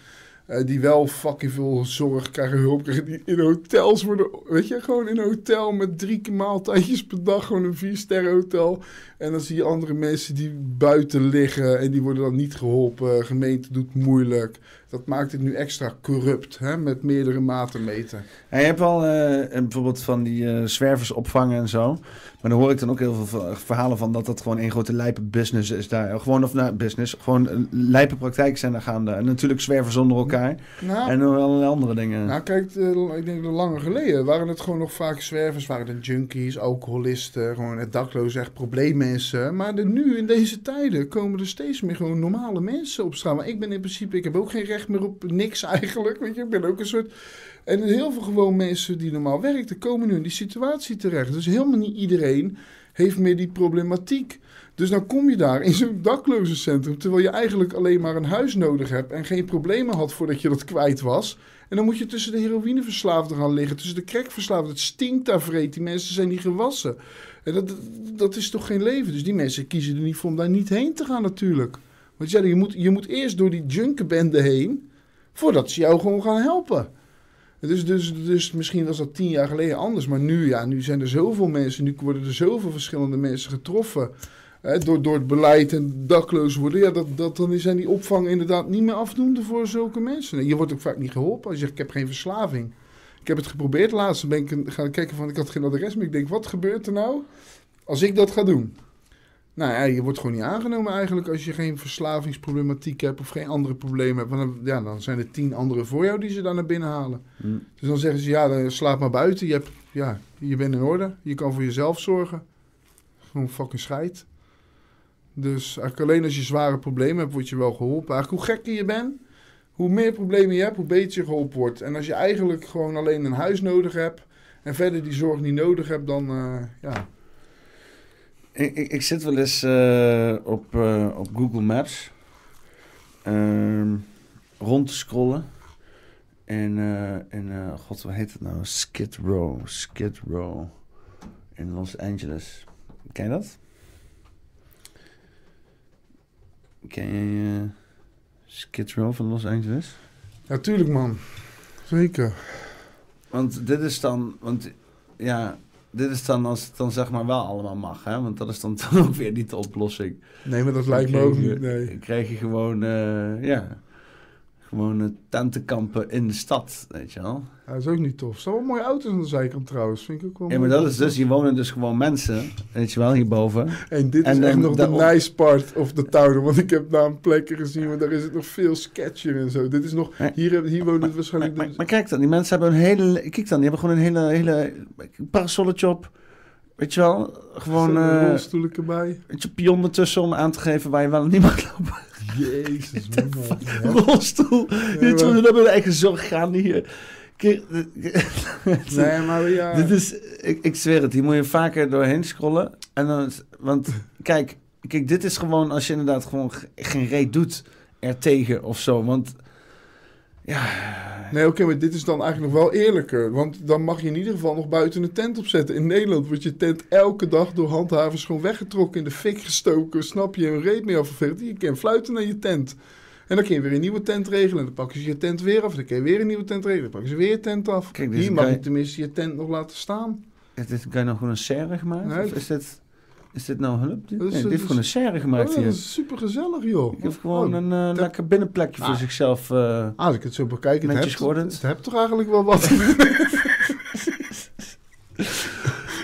S2: Uh, die wel fucking veel zorg krijgen, hulp krijgen. Die in hotels worden, weet je, gewoon in een hotel met drie maaltijdjes per dag. Gewoon een vier sterren hotel. En dan zie je andere mensen die buiten liggen en die worden dan niet geholpen. Gemeente doet moeilijk. Dat maakt het nu extra corrupt, hè, met meerdere maten meten.
S1: Ja, je hebt wel uh, bijvoorbeeld van die uh, zwervers opvangen en zo. Maar dan hoor ik dan ook heel veel verhalen van dat dat gewoon een grote lijpe business is daar. Gewoon of nou, business, gewoon lijpe praktijken zijn daar gaande. En natuurlijk zwervers onder elkaar. Nou, en allerlei andere dingen.
S2: Nou, kijk, ik denk dat langer geleden waren het gewoon nog vaak zwervers. Waren het junkies, alcoholisten, gewoon het dakloos, echt probleemmensen. Maar de, nu in deze tijden komen er steeds meer gewoon normale mensen op straat. Maar ik ben in principe, ik heb ook geen recht meer op niks eigenlijk. Weet je, ik ben ook een soort en heel veel gewoon mensen die normaal werken, komen nu in die situatie terecht. Dus helemaal niet iedereen heeft meer die problematiek. Dus dan kom je daar in zo'n daklozencentrum, terwijl je eigenlijk alleen maar een huis nodig hebt en geen problemen had voordat je dat kwijt was. En dan moet je tussen de heroïneverslaafden gaan liggen, tussen de crackverslaafden. Het stinkt daar vreed, die mensen zijn niet gewassen. En dat, dat is toch geen leven? Dus die mensen kiezen er niet voor om daar niet heen te gaan natuurlijk. Want ja, je moet, je moet eerst door die junkenbende heen, voordat ze jou gewoon gaan helpen. Dus, dus, dus misschien was dat tien jaar geleden anders. Maar nu, ja, nu zijn er zoveel mensen. Nu worden er zoveel verschillende mensen getroffen. Hè, door, door het beleid en dakloos worden. Ja, dat, dat, dan zijn die opvang inderdaad niet meer afdoende voor zulke mensen. je wordt ook vaak niet geholpen als je zegt: Ik heb geen verslaving. Ik heb het geprobeerd laatst. ben ik gaan kijken van: Ik had geen adres meer. Ik denk: Wat gebeurt er nou als ik dat ga doen? Nou ja, je wordt gewoon niet aangenomen eigenlijk als je geen verslavingsproblematiek hebt of geen andere problemen hebt. Want dan, ja, dan zijn er tien anderen voor jou die ze dan naar binnen halen. Mm. Dus dan zeggen ze, ja, dan slaap maar buiten. Je, hebt, ja, je bent in orde. Je kan voor jezelf zorgen. Gewoon fucking scheid. Dus eigenlijk alleen als je zware problemen hebt, word je wel geholpen. Eigenlijk hoe gekker je bent, hoe meer problemen je hebt, hoe beter je geholpen wordt. En als je eigenlijk gewoon alleen een huis nodig hebt en verder die zorg niet nodig hebt, dan uh, ja
S1: ik, ik, ik, zit wel eens uh, op, uh, op Google Maps uh, rond te scrollen. En, uh, en god, wat heet het nou? Skid Row. Skid Row. In Los Angeles. Ken je dat? Ken je Skid Row van Los Angeles?
S2: Natuurlijk, man. Zeker.
S1: Want dit is dan... Want ja, dit is dan als het dan zeg maar wel allemaal mag, hè? Want dat is dan, dan ook weer niet de oplossing.
S2: Nee, maar dat lijkt me ook niet, nee.
S1: krijg je gewoon, uh, ja, gewoon uh, tentenkampen in de stad, weet je wel.
S2: Ja, dat is ook niet tof. Er staan wel mooie auto's aan de zijkant trouwens, vind ik ook wel
S1: Ja, maar dat is dus, hier wonen dus gewoon mensen, weet je wel, hierboven.
S2: En dit is echt nog de nice part of the town, want ik heb daar een plekken gezien, maar daar is het nog veel sketcher en zo. Dit is nog, hier, hier wonen het waarschijnlijk...
S1: Maar, maar, kijk dan, die mensen hebben een hele, kijk dan, die hebben gewoon een hele, hele parasolletje op. Weet je wel, gewoon...
S2: Een uh, rolstoel erbij.
S1: Weet je, pion ertussen om aan te geven waar je wel niet mag lopen.
S2: Jezus,
S1: man. Rolstoel. Ja, weet je, we hebben eigen zorg gaan hier.
S2: nee, maar ja.
S1: Dit is, ik, ik zweer het, hier moet je vaker doorheen scrollen. En dan, want kijk, kijk, dit is gewoon als je inderdaad gewoon geen reet doet er tegen of zo. Want ja.
S2: Nee, oké, maar dit is dan eigenlijk nog wel eerlijker. Want dan mag je in ieder geval nog buiten een tent opzetten. In Nederland wordt je tent elke dag door handhavers gewoon weggetrokken, in de fik gestoken. Snap je? Een reet mee afgeveegd. Je kan fluiten naar je tent. En dan kun je weer een nieuwe tent regelen. En dan pakken ze je tent weer af. Dan kun je weer een nieuwe tent regelen. Dan pakken ze weer je tent af. Kijk, dus Hier mag je tenminste je tent nog laten staan.
S1: Het is, kan je nog gewoon een serre gemaakt? Nee, of is dit... Is dit nou hulp? Nee,
S2: is-
S1: die
S2: dat
S1: heeft gewoon een serre gemaakt
S2: Oh,
S1: hier.
S2: dat is super gezellig, joh.
S1: Die heeft gewoon
S2: Oh,
S1: een eh,
S2: dat-
S1: lekker binnenplekje voor
S2: Ah.
S1: zichzelf. eh,
S2: Als ik het zo bekijk, het hebt, het hebt toch eigenlijk wel wat.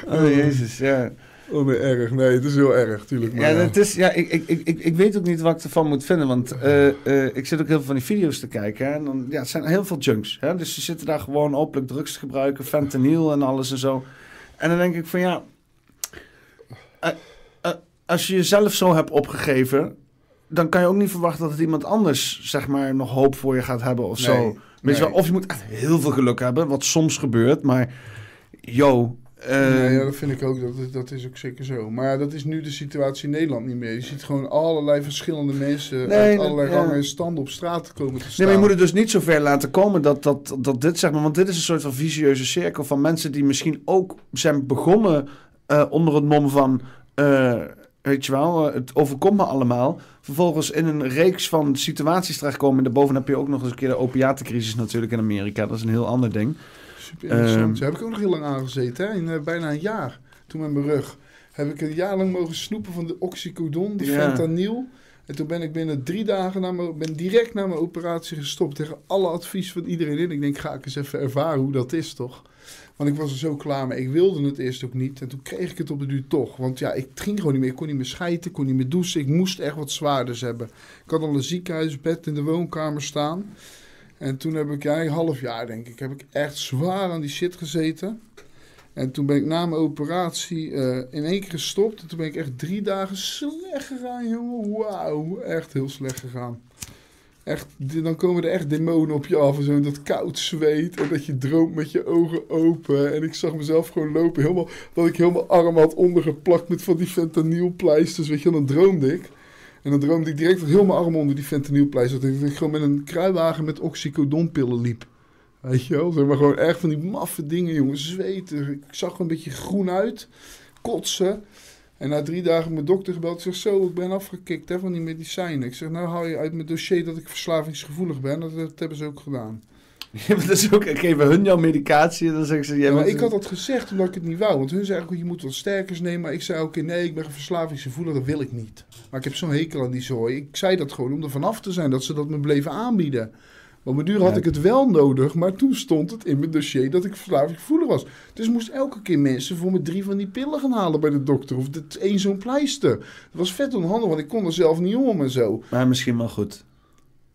S1: oh jezus, ja.
S2: oh nee, erg. Nee, het is heel erg, tuurlijk. Maar
S1: Ja,
S2: ja,
S1: het is, ja ik, ik, ik, ik, ik weet ook niet wat ik ervan moet vinden. Want eh, ik zit ook heel veel van die video's te kijken. Hè, en dan, ja, het zijn heel veel junks. Hè, dus ze zitten daar gewoon openlijk drugs te gebruiken. Fentanyl en alles en zo. En dan denk ik van ja... eh, eh, als je jezelf zo hebt opgegeven... dan kan je ook niet verwachten dat het iemand anders... zeg maar nog hoop voor je gaat hebben of zo.
S2: Nee,
S1: Weet je
S2: nee.
S1: wel, of je moet echt heel veel geluk hebben. Wat soms gebeurt. Maar yo... eh,
S2: Nee, ja, dat vind ik ook. Dat, is- dat is ook zeker zo. Maar dat is nu de situatie in Nederland niet meer. Je ziet gewoon allerlei verschillende mensen uit allerlei
S1: ja.
S2: rangen en standen op straat komen te staan.
S1: Nee, maar je moet het dus niet zo ver laten komen dat, dat, dat dit, zeg maar, want dit is een soort van vicieuze cirkel van mensen die misschien ook zijn begonnen eh, onder het mom van, eh, weet je wel, eh, het overkomt me allemaal. Vervolgens in een reeks van situaties terechtkomen. En daarboven heb je ook nog eens een keer de opiatencrisis natuurlijk in Amerika. Dat is een heel ander ding.
S2: Super interessant.
S1: Ehm.
S2: Daar heb ik ook nog heel lang aangezeten. Hè? In, bijna een jaar. Toen met mijn rug. Heb ik een jaar lang mogen snoepen van de oxycodon, de
S1: Ja.
S2: fentanyl. En toen ben ik binnen drie dagen na mijn, ben direct na mijn operatie gestopt. Tegen alle advies van iedereen in. Ik denk, ga ik eens even ervaren hoe dat is toch. Want ik was er zo klaar mee. Ik wilde het eerst ook niet. En toen kreeg ik het op de duur toch. Want ja, ik ging gewoon niet meer. Ik kon niet meer schijten, ik kon niet meer douchen. Ik moest echt wat zwaarders hebben. Ik had al een ziekenhuisbed in de woonkamer staan. En toen heb ik, ja, een half jaar denk ik, heb ik echt zwaar aan die shit gezeten. En toen ben ik na mijn operatie eh, in één keer gestopt. En toen ben ik echt drie dagen slecht gegaan, jongen. Wauw, echt heel slecht gegaan. Echt, dan komen er echt demonen op je af. En zo dat koud zweet. En dat je droomt met je ogen open. En ik zag mezelf gewoon lopen. Helemaal, dat ik mijn arm had ondergeplakt met van die fentanylpleisters. Weet je, wel, dan droomde ik. En dan droomde ik direct dat heel mijn arm onder die fentanylpleister. Dat ik gewoon met een kruiwagen met oxycodonpillen liep. Weet je wel? Zeg maar gewoon echt van die maffe dingen, jongen. Zweten. Ik zag er een beetje groen uit. Kotsen. En na drie dagen mijn dokter gebeld. Ik zeg zo, ik ben afgekikt hè, van die medicijnen. Ik zeg, nou haal je uit mijn dossier dat ik verslavingsgevoelig ben. Dat, dat hebben ze ook gedaan.
S1: Ja, maar dat is ook, geven hun jouw medicatie en dan zeggen ze...
S2: Ja, maar ik had dat gezegd omdat ik het niet wou. Want hun zeiden, je moet wat sterkers nemen. Maar ik zei ook, nee, ik ben verslavingsgevoelig, dat wil ik niet. Maar ik heb zo'n hekel aan die zooi. Ik zei dat gewoon om er vanaf te zijn, dat ze dat me bleven aanbieden. Op mijn duur had ik het wel nodig, maar toen stond het in mijn dossier dat ik verslavingsgevoelig was. Dus moest elke keer mensen voor me drie van die pillen gaan halen bij de dokter. Of één zo'n pleister. Dat was vet onhandig, want ik kon er zelf niet om en zo.
S1: Maar misschien wel goed.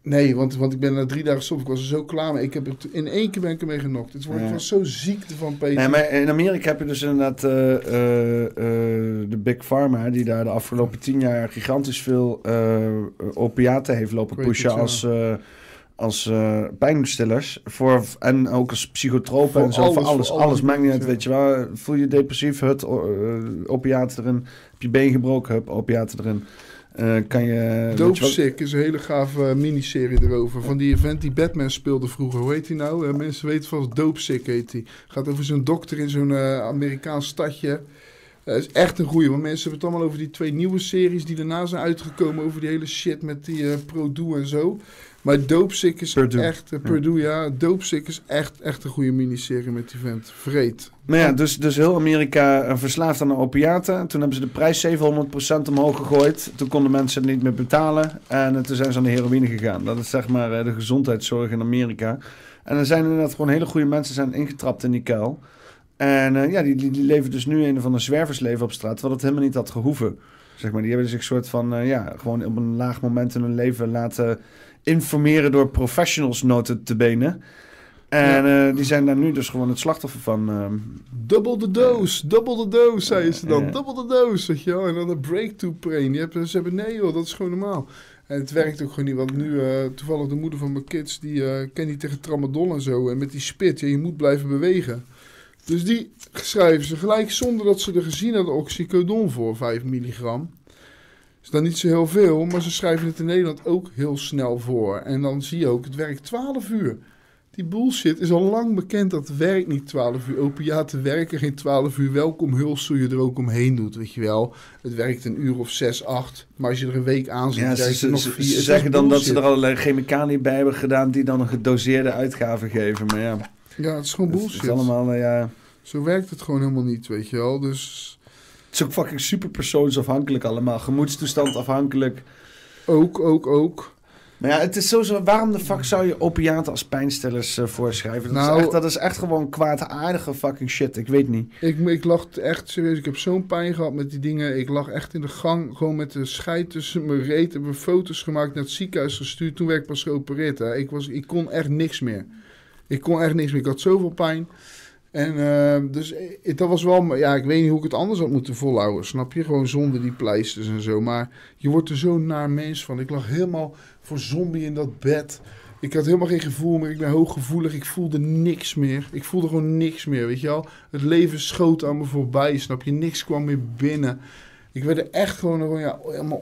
S2: Nee, want, want ik ben na drie dagen gestopt. Ik was er zo klaar mee. Ik heb het, in één keer ben ik ermee genokt. Het
S1: Ja.
S2: ik was zo ziek van Peter.
S1: Nee, maar in Amerika heb je dus inderdaad eh, eh, eh, de Big Pharma... die daar de afgelopen tien jaar gigantisch veel opiaten heeft lopen pushen...
S2: het,
S1: als, als eh, pijnstillers. Voor, en ook als psychotropen
S2: Voor
S1: en zo. voor
S2: alles,
S1: alles,
S2: voor
S1: alles.
S2: alles,
S1: maakt niet uit, weet je wel. Voel je depressief, hut, o- eh, opiaten erin. Heb je been gebroken, hup, opiaten erin. Eh, kan je...
S2: Dope Sick is een hele gave miniserie erover. Van die event die Batman speelde vroeger. Hoe heet hij nou? Mensen weten van Dope Sick heet hij. Gaat over zo'n dokter in zo'n Amerikaans stadje. Eh is echt een goeie. Want mensen hebben het allemaal over die twee nieuwe series die daarna zijn uitgekomen. Over die hele shit met die eh Purdue en zo. Maar Dope Sick is echt... Purdue, ja. Is echt, echt een goede miniserie met die vent. Vreed.
S1: Ja, dus, dus heel Amerika eh, verslaafd aan de opiaten. Toen hebben ze de prijs 700% omhoog gegooid. Toen konden mensen het niet meer betalen. En eh, toen zijn ze aan de heroïne gegaan. Dat is zeg maar de gezondheidszorg in Amerika. En er zijn inderdaad gewoon hele goede mensen zijn ingetrapt in die kuil. En ja, die, die, die leven dus nu een van de zwerversleven op straat. Terwijl het helemaal niet had gehoeven. Zeg maar, die hebben zich soort van, ja, gewoon op een laag moment in hun leven laten informeren door professionals noten te benen. En eh, die zijn daar nu dus gewoon het slachtoffer van. ehm,
S2: Double the dose, double the dose, zeiden ze dan. Double the dose, weet je wel. En dan de breakthrough. Die hebben, ze hebben, nee joh, dat is gewoon normaal. En het werkt ook gewoon niet, want nu eh, toevallig de moeder van mijn kids, die eh kent niet tegen tramadol en zo. En met die spit, ja, je moet blijven bewegen. Dus die schrijven ze gelijk zonder dat ze er gezien hadden oxycodon voor 5 milligram. Is dan niet zo heel veel, maar ze schrijven het in Nederland ook heel snel voor. En dan zie je ook, het werkt 12 uur. Die bullshit is al lang bekend dat het werkt niet 12 uur. Opiaten werken geen 12 uur. Welkom hulsel je er ook omheen doet, weet je wel. Het werkt een uur of 6, 8. Maar als je er een week aan zit,
S1: Ja, ze,
S2: het
S1: ze,
S2: nog
S1: ze-
S2: vier.
S1: ze
S2: Het is
S1: zeggen dan dat ze er allerlei chemicaliën bij hebben gedaan die dan een gedoseerde uitgave geven. Maar ja,
S2: Ja, het is gewoon
S1: het
S2: bullshit.
S1: is allemaal, eh, ja...
S2: Zo werkt het gewoon helemaal niet, weet je wel. Dus
S1: Het is ook fucking super persoonsafhankelijk allemaal. Gemoedstoestand afhankelijk.
S2: Ook, ook, ook.
S1: Maar ja, het is sowieso... Waarom de fuck zou je opiaten als pijnstillers eh, voorschrijven? Dat,
S2: Nou-
S1: is echt, dat is echt gewoon kwaadaardige fucking shit. Ik weet niet.
S2: Ik, ik lag echt serieus. Ik heb zo'n pijn gehad met die dingen. Ik lag echt in de gang. Gewoon met de scheid tussen mijn reet. Hebben foto's gemaakt naar het ziekenhuis gestuurd. Toen werd ik pas geopereerd. Hè. Ik, was, ik kon echt niks meer. Ik kon echt niks meer. Ik had zoveel pijn. En eh, dus eh, dat was wel... Ja, ik weet niet hoe ik het anders had moeten volhouden. Snap je? Gewoon zonder die pleisters en zo. Maar je wordt er zo naar mens van. Ik lag helemaal voor zombie in dat bed. Ik had helemaal geen gevoel meer. Ik ben hooggevoelig. Ik voelde niks meer. Ik voelde gewoon niks meer, weet je wel. Het leven schoot aan me voorbij, snap je? Niks kwam meer binnen. Ik werd er echt gewoon, gewoon ja, helemaal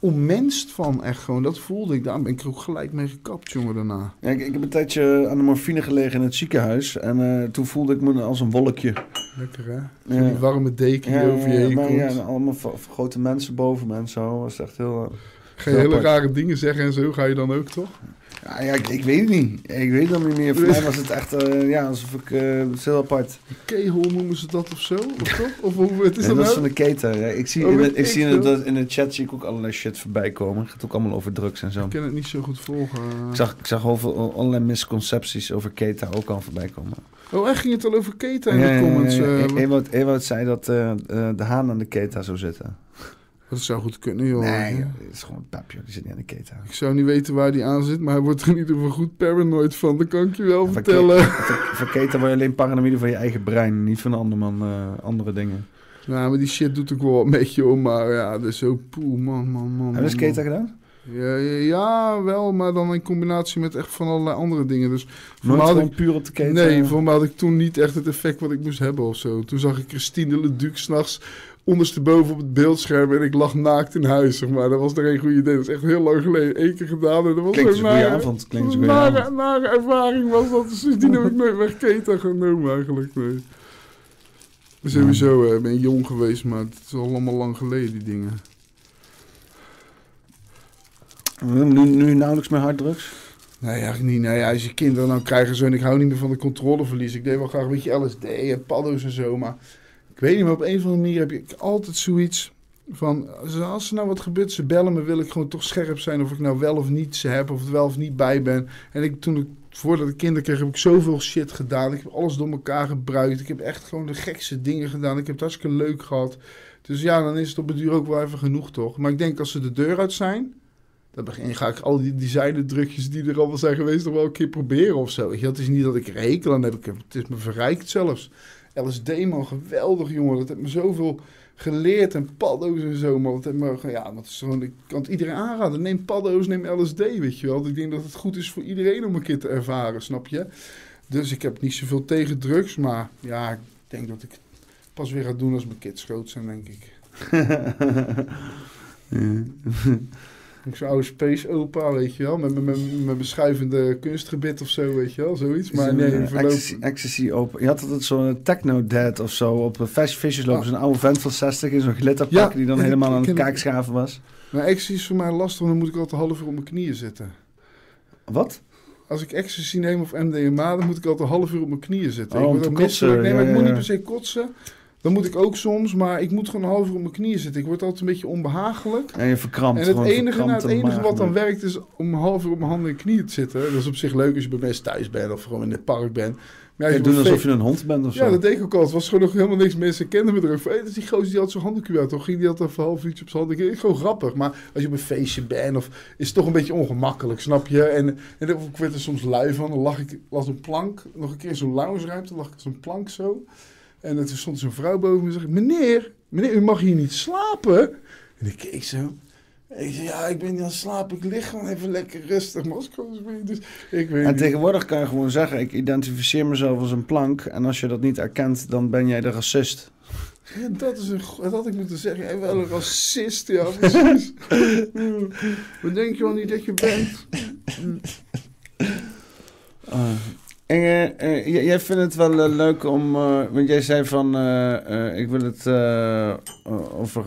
S2: on- onmenst van, echt gewoon. Dat voelde ik. Daar ben ik ook gelijk mee gekapt, jongen, daarna.
S1: Ja, ik, ik heb een tijdje aan de morfine gelegen in het ziekenhuis. En eh, toen voelde ik me als een wolkje.
S2: Lekker, hè?
S1: Ja.
S2: Die warme deken die
S1: Ja,
S2: over je heen
S1: maar
S2: komt.
S1: ja, en allemaal grote mensen boven me en zo. was echt heel... eh,
S2: je hele rare dingen zeggen en zo, ga je dan ook, toch?
S1: Ja, ja ik, ik weet het niet. Ik weet het niet meer. Voor mij was het echt, eh, ja, alsof ik, eh, het is heel apart.
S2: Kegel noemen ze dat of zo, of toch? Of hoe het is dat
S1: dat is
S2: nou?
S1: van de keten. hè. Ik zie,
S2: Oh,
S1: in, ik
S2: ik
S1: zie in, de, in de chat zie ik ook allerlei shit voorbij komen. Het gaat ook allemaal over drugs en zo.
S2: Ik kan het niet zo goed volgen.
S1: Ik zag, ik zag over, allerlei misconcepties over keta ook al voorbij komen.
S2: Oh, echt ging het al over keten in
S1: Ja,
S2: de comments?
S1: ja,
S2: eh,
S1: E- Ewout, zei dat eh, eh, de haan aan de keta zou zitten.
S2: Dat zou goed kunnen, joh.
S1: nee, joh, het is gewoon een pap, joh. Die zit niet aan de keta.
S2: Ik zou niet weten waar die aan zit, maar hij wordt er in ieder geval goed paranoid van. Dat kan ik je wel
S1: Van
S2: vertellen.
S1: Voor keta word je alleen paranoïde van je eigen brein. Niet van anderman, eh, andere dingen.
S2: Ja, maar die shit doet ook wel wat met je. Maar ja, dat is zo poeh, man, man, man.
S1: Heb je
S2: man, man.
S1: gedaan?
S2: Ja, ja, wel, maar dan in combinatie met echt van allerlei andere dingen. Dus
S1: Nooit
S2: ik,
S1: puur op de keta?
S2: nee, voor mij had ik toen niet echt het effect wat ik moest hebben of zo. Toen zag ik Christine Leduc s'nachts ondersteboven op het beeldscherm en ik lag naakt in huis, zeg maar. Dat was er geen goed idee. Dat is echt heel lang geleden. Eén keer gedaan en dat was
S1: Klinkt een goede
S2: nare-
S1: avond. Klinkt als
S2: een
S1: een goede
S2: nare,
S1: avond.
S2: nare ervaring was dat. Dus die heb ik nooit meer keta genomen eigenlijk, nee. Sowieso eh, ben ik jong geweest, maar het is al allemaal lang geleden, die dingen.
S1: Nu, nu nauwelijks meer harddrugs?
S2: Nee, eigenlijk niet. Nee, als je kinderen nou krijgen zo en ik hou niet meer van de controleverlies. Ik deed wel graag een beetje LSD en paddo's en zo, maar ik weet niet, maar op een of andere manier heb ik altijd zoiets van, als- er nou wat gebeurt, ze bellen me, wil ik gewoon toch scherp zijn of ik nou wel of niet ze heb of er wel of niet bij ben. En ik, toen ik, voordat ik kinderen kreeg, heb ik zoveel shit gedaan. Ik heb alles door elkaar gebruikt. Ik heb echt gewoon de gekste dingen gedaan. Ik heb het hartstikke leuk gehad. Dus ja, dan is het op het duur ook wel even genoeg, toch? Maar ik denk als ze de deur uit zijn, dan begin, ga ik al die designer-drukjes die er allemaal zijn geweest nog wel een keer proberen of zo. Het is niet dat ik hekel aan heb. Ik het is me verrijkt zelfs. LSD, man, geweldig, jongen. Dat heeft me zoveel geleerd. En paddo's en zo, man. Dat heeft me, ja, dat is gewoon, ik kan het iedereen aanraden. Neem paddo's, neem LSD, weet je wel. Ik denk dat het goed is voor iedereen om een keer te ervaren, snap je? Dus ik heb niet zoveel tegen drugs, maar ja, ik denk dat ik het pas weer ga doen als mijn kids groot zijn, denk ik. Ik zo'n oude space opa, weet je wel, met met- met- met beschuivende kunstgebit of zo, weet je wel, zoiets. Maar nee,
S1: Zo'n, eh,
S2: verloop...
S1: ecstasy. Je had altijd zo'n techno-dad of zo op een Fast Fishes lopen.
S2: Ah.
S1: Zo'n oude vent van 60 in zo'n glitterpak
S2: Ja,
S1: die dan helemaal aan het kaakschaven was.
S2: Maar ecstasy is voor mij lastig, want dan moet ik altijd een half uur op mijn knieën zitten.
S1: Wat?
S2: Als ik ecstasy neem of MDMA, dan moet ik altijd een half uur op mijn knieën zitten.
S1: Oh,
S2: ik
S1: om
S2: word ook misselijk. Nee, maar ik moet niet per se kotsen. Dan moet ik ook soms, maar ik moet gewoon half uur op mijn knieën zitten. Ik word altijd een beetje onbehagelijk.
S1: En je verkrampt
S2: En het enige, nou, het enige wat dan werkt is om half uur op mijn handen en knieën te zitten. Dat is op zich leuk als je bij mensen thuis bent of gewoon in het park bent. Maar als
S1: Ja,
S2: je
S1: doen
S2: op
S1: alsof je een hond bent of zo.
S2: Ja, dat deed ik ook al. Het was gewoon nog helemaal niks. Mensen kenden me er. Hey, dat is die gozer die had zo'n handdoekje uit. Toch ging die altijd een half uurtje op zijn hand. Ik denk, Gewoon grappig. Maar als je op een feestje bent of is het toch een beetje ongemakkelijk, snap je? En, en ik werd er soms lui van. Dan lag ik las een plank. Nog een keer zo'n lounge ruimte. lag ik zo'n plank zo. En toen stond zo'n vrouw boven me en zei: Meneer, meneer, u mag hier niet slapen. En ik keek zo. Ik zei, ja, ik ben niet aan het slapen. Ik lig gewoon even lekker rustig. Dus ik weet
S1: En
S2: niet.
S1: tegenwoordig kan je gewoon zeggen, ik identificeer mezelf als een plank. En als je dat niet erkent, dan ben jij de racist.
S2: Ja, dat is een... Dat had ik moeten zeggen. Jij wel een racist, ja, precies. Wat denk je wel niet dat je bent?
S1: Ah. En, eh, eh, jij vindt het wel eh, leuk om, want jij zei van, ik wil het over,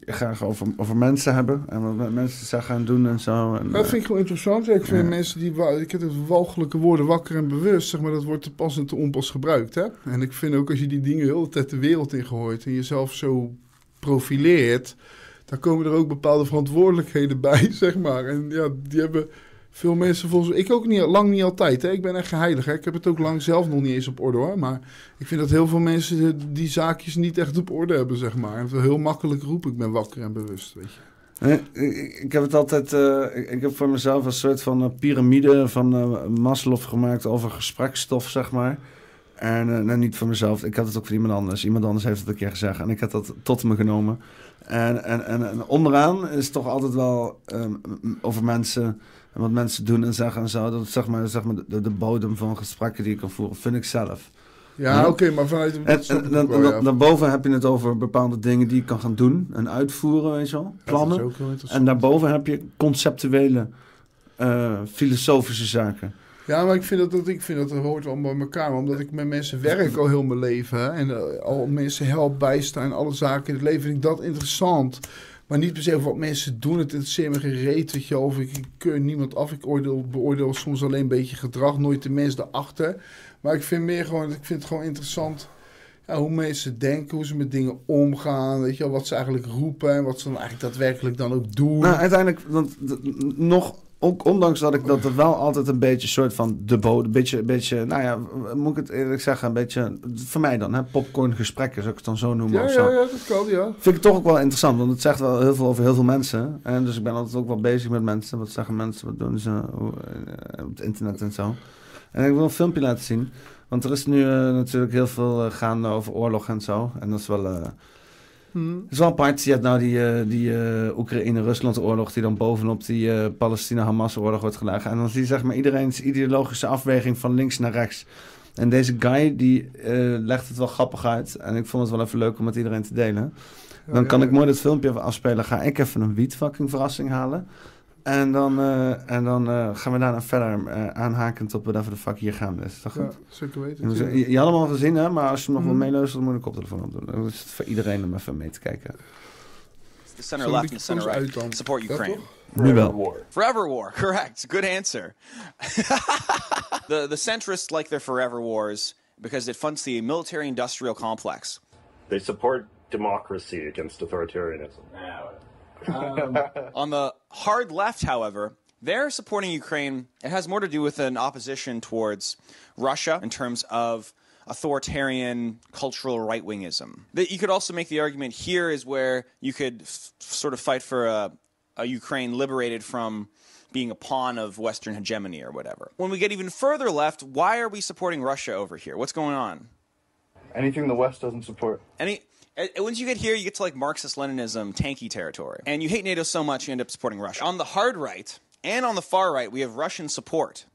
S1: graag over, over mensen hebben en wat mensen zijn gaan doen en zo. En,
S2: Dat vind ik wel interessant. Ik vind
S1: Ja.
S2: mensen die... Ik heb het walgelijke woorden wakker en bewust, zeg maar, dat wordt te pas en te onpas gebruikt, hè. En ik vind ook als je die dingen heel de tijd de wereld in gooit en jezelf zo profileert, dan komen er ook bepaalde verantwoordelijkheden bij, zeg maar. En ja, die hebben veel mensen volgens Ik ook niet, lang niet altijd, hè. Ik ben echt geheilig, hè. Ik heb het ook lang zelf nog niet eens op orde, hoor. Maar ik vind dat heel veel mensen die, zaakjes niet echt op orde hebben, zeg maar. En heel makkelijk roepen, ik ben wakker en bewust, weet je.
S1: Ik, heb het altijd, eh, ik, heb voor mezelf een soort van eh, piramide van eh Maslow gemaakt over gespreksstof, zeg maar. En nou, niet voor mezelf, ik had het ook voor iemand anders. Iemand anders heeft het een keer gezegd en ik had dat tot me genomen. En, en, en, en onderaan is toch altijd wel ehm, over mensen en wat mensen doen en zeggen en zo. Dat is zeg maar, zeg maar de, de bodem van gesprekken die je kan voeren, vind ik zelf.
S2: Ja,
S1: Ja.
S2: oké, maar vanuit...
S1: En, en dan,
S2: wel, ja.
S1: daarboven heb je het over bepaalde dingen die je kan gaan doen en uitvoeren, weet je wel. Plannen.
S2: Ja, dat is ook heel interessant.
S1: En daarboven heb je conceptuele, eh, filosofische zaken.
S2: Ja, maar ik vind dat, dat, ik vind dat, dat hoort allemaal bij elkaar. Omdat ik met mensen werk al heel mijn leven. hè, En eh, al mensen help, bijstaan, alle zaken in het leven. Vind ik dat interessant. Maar niet per se wat mensen doen. Het interesseert me gereed. Of ik, keur niemand af. Ik oordeel, beoordeel soms alleen een beetje gedrag. Nooit de mens erachter. Maar ik vind meer gewoon, ik vind het gewoon interessant... Ja, hoe mensen denken, hoe ze met dingen omgaan. Weet je wat ze eigenlijk roepen. En wat ze dan eigenlijk daadwerkelijk dan ook doen.
S1: Nou, uiteindelijk, want nog, ook ondanks dat ik dat er wel altijd een beetje soort van de bodem, een beetje, een beetje, nou ja, moet ik het eerlijk zeggen, een beetje, voor mij dan, hè, popcorn gesprekken, zou ik het dan zo noemen
S2: ja,
S1: of zo.
S2: ja, ja, dat kan, ja.
S1: Vind ik het toch ook wel interessant, want het zegt wel heel veel over heel veel mensen. En dus ik ben altijd ook wel bezig met mensen. Wat zeggen mensen, wat doen ze hoe, eh, op het internet en zo. En ik wil een filmpje laten zien. Want er is nu eh, natuurlijk heel veel eh, gaande over oorlog en zo. En dat is wel, Het is wel apart. Je hebt nou die, eh, die eh, Oekraïne-Rusland-oorlog... die dan bovenop die eh, Palestina-Hamas-oorlog wordt gelegd. En dan zie je zeg maar iedereen's ideologische afweging van links naar rechts. En deze guy, die legt het wel grappig uit. En ik vond het wel even leuk om met iedereen te delen. Dan
S2: Ja,
S1: kan ik mooi dit filmpje even afspelen. Ga ik even een wiet fucking verrassing halen. En dan, eh, en dan eh, gaan we daarna verder eh, aanhakend op whatever de fuck hier gaan. Is dat
S2: Ja,
S1: goed?
S2: zeker weten.
S1: Je, je, je had hem al gezien, hè? Maar als je nog
S2: Mhm.
S1: wil meeluisteren, dan moet je de koptelefoon opdoen. Dan is het voor iedereen om even mee te kijken.
S3: The center left and the center right
S2: uit dan.
S3: support Ukraine.
S1: Nu wel.
S3: Forever war, correct. Good answer. the the centrists like their forever wars because it funds the military-industrial complex.
S4: They support democracy against authoritarianism.
S3: Um, on the hard left, however, they're supporting Ukraine. It has more to do with an opposition towards Russia in terms of authoritarian cultural right wingism. That you could also make the argument here is where you could f- sort of fight for a, a Ukraine liberated from being a pawn of Western hegemony or whatever. When we get even further left, why are we supporting Russia over here? What's going on?
S5: Anything the West doesn't support.
S3: Any once you get here, you get to like Marxist Leninism, tanky territory, and you hate NATO so much you end up supporting Russia. On the hard right and on the far right, we have Russian support.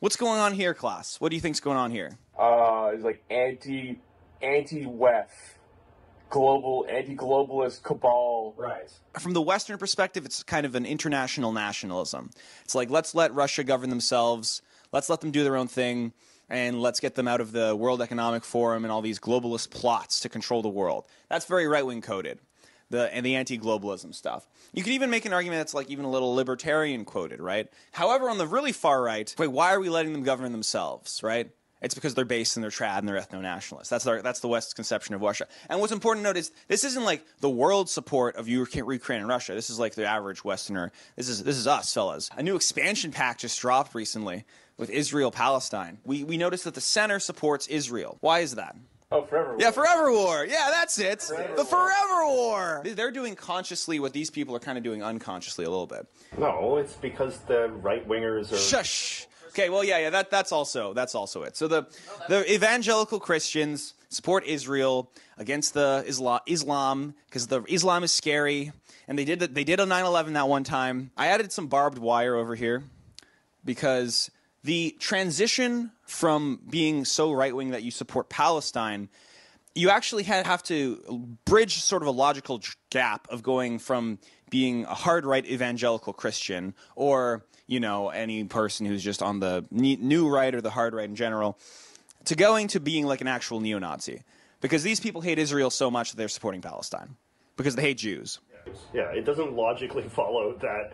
S3: What's going on here, class? What do you think's going on here?
S6: uh, is like anti anti West, global anti globalist cabal. Right.
S3: From the Western perspective, it's kind of an international nationalism. It's like let's let Russia govern themselves, let's let them do their own thing, and let's get them out of the World Economic Forum and all these globalist plots to control the world. That's very right wing coded. The, and the anti-globalism stuff. You could even make an argument that's like even a little libertarian quoted, right? However, on the really far right, wait, why are we letting them govern themselves, right? It's because they're based and they're trad and they're ethno-nationalists. That's our, that's the West's conception of Russia. And what's important to note is this isn't like the world support of Uk- Ukraine and Russia. This is like the average Westerner. This is this is us, fellas. A new expansion pack just dropped recently with Israel Palestine. We we noticed that the center supports Israel. Why is that?
S6: Oh, forever.
S3: Yeah, Forever War. Yeah, that's it. the Forever War. They're doing consciously what these people are kind of doing unconsciously a little bit.
S4: No, it's because the right wingers are.
S3: Shush. Okay, well, yeah, yeah, that, that's also that's also it. So the the evangelical Christians support Israel against the Islam Islam because the Islam is scary, and they did they did a 9/11 that one time. I added some barbed wire over here because the transition from being so right wing that you support Palestine you actually have to bridge sort of a logical gap of going from being a hard right evangelical Christian or, you know, any person who's just on the new right or the hard right in general, to going to being like an actual neo Nazi. Because these people hate Israel so much that they're supporting Palestine. Because they hate Jews.
S4: Yeah, it doesn't logically follow that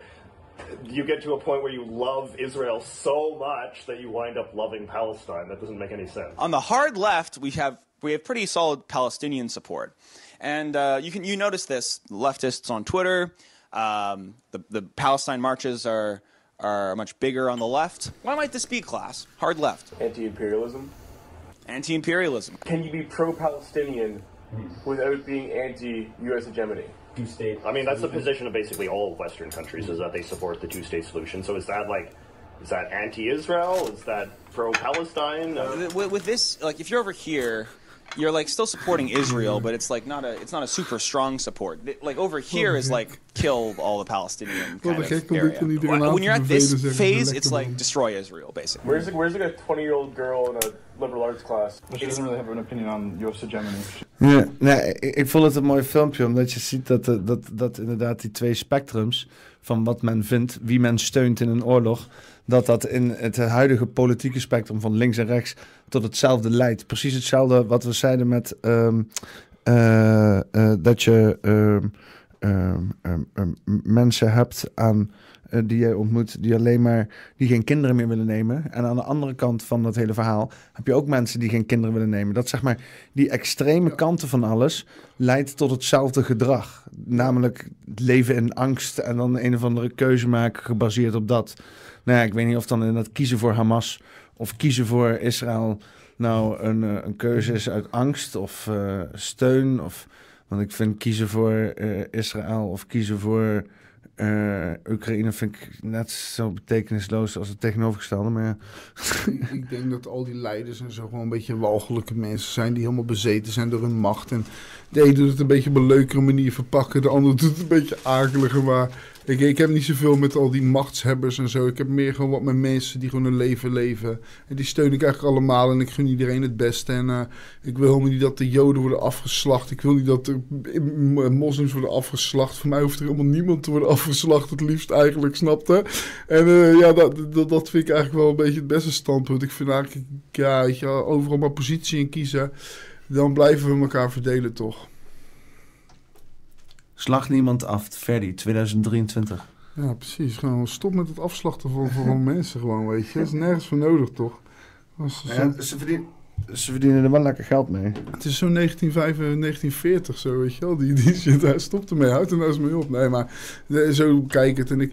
S4: you get to a point where you love Israel so much that you wind up loving Palestine. That doesn't make any sense.
S3: On the hard left, we have we have pretty solid Palestinian support, and uh, you can you notice this leftists on Twitter. Um, the the Palestine marches are are much bigger on the left. Why might this be class? Hard left,
S6: Anti-imperialism.
S3: anti-imperialism.
S6: Can you be pro-Palestinian without being anti-U.S. hegemony?
S5: Two states.
S4: I mean, that's the position of basically all Western countries is that they support the two-state solution. So is that like, is that anti-Israel? Is that pro-Palestine? Uh,
S3: With, with this, like if you're over here. You're like still supporting Israel, but it's like not a it's not a super strong support. Like over here is like kill all the Palestinian kind of area. When you're at this
S2: bevelen, zeggen ze,
S3: phase, it's like destroy Israel, basically.
S6: Where's like, where's like a 20-year-old girl in a liberal arts class?
S5: But she doesn't really have an opinion on U.S. hegemony.
S1: Ja, nee, ik, ik vond het een mooi filmpje, omdat je ziet dat, dat, dat inderdaad die twee spectrums van wat men vindt, wie men steunt in een oorlog, dat dat in het huidige politieke spectrum van links en rechts tot hetzelfde leidt. Precies hetzelfde wat we zeiden met ehm, eh, eh, dat je ehm, ehm, mensen hebt aan eh, die jij ontmoet, die alleen maar die geen kinderen meer willen nemen. En aan de andere kant van dat hele verhaal heb je ook mensen die geen kinderen willen nemen. Dat zeg maar die extreme kanten van alles leidt tot hetzelfde gedrag. Namelijk het leven in angst en dan een of andere keuze maken gebaseerd op dat. Nou ja, ik weet niet of dan inderdaad kiezen voor Hamas of kiezen voor Israël nou een, eh, een keuze is uit angst of eh, steun. Of, want ik vind kiezen voor eh, Israël of kiezen voor Oekraïne vind ik net zo betekenisloos als het tegenovergestelde. Maar ja.
S2: ik, ik denk dat al die leiders en zo gewoon een beetje walgelijke mensen zijn die helemaal bezeten zijn door hun macht. En de een doet het een beetje op een leukere manier verpakken, de ander doet het een beetje akeliger. Maar ik, ik heb niet zoveel met al die machtshebbers en zo. Ik heb meer gewoon wat met mensen die gewoon hun leven leven. En die steun ik eigenlijk allemaal en ik gun iedereen het beste. En eh, ik wil helemaal niet dat de Joden worden afgeslacht. Ik wil niet dat de moslims worden afgeslacht. Voor mij hoeft er helemaal niemand te worden afgeslacht, het liefst eigenlijk, snapte? En eh, ja, dat, dat, vind ik eigenlijk wel een beetje het beste standpunt. Ik vind eigenlijk, ja, overal maar positie in kiezen. Dan blijven we elkaar verdelen, toch?
S1: Slag niemand af, Verdi, 2023.
S2: Ja, precies. Gewoon stop met het afslachten van, van mensen gewoon, weet je. Dat is nergens voor nodig, toch? Als-
S1: Ja, ze, verdienen, ze verdienen er wel lekker geld mee.
S2: Het is zo'n 1945, 1940 zo, weet je wel. Die, die shit, hij stopt ermee, houdt er nou eens mee op. Nee, maar eh, zo kijk het. En ik,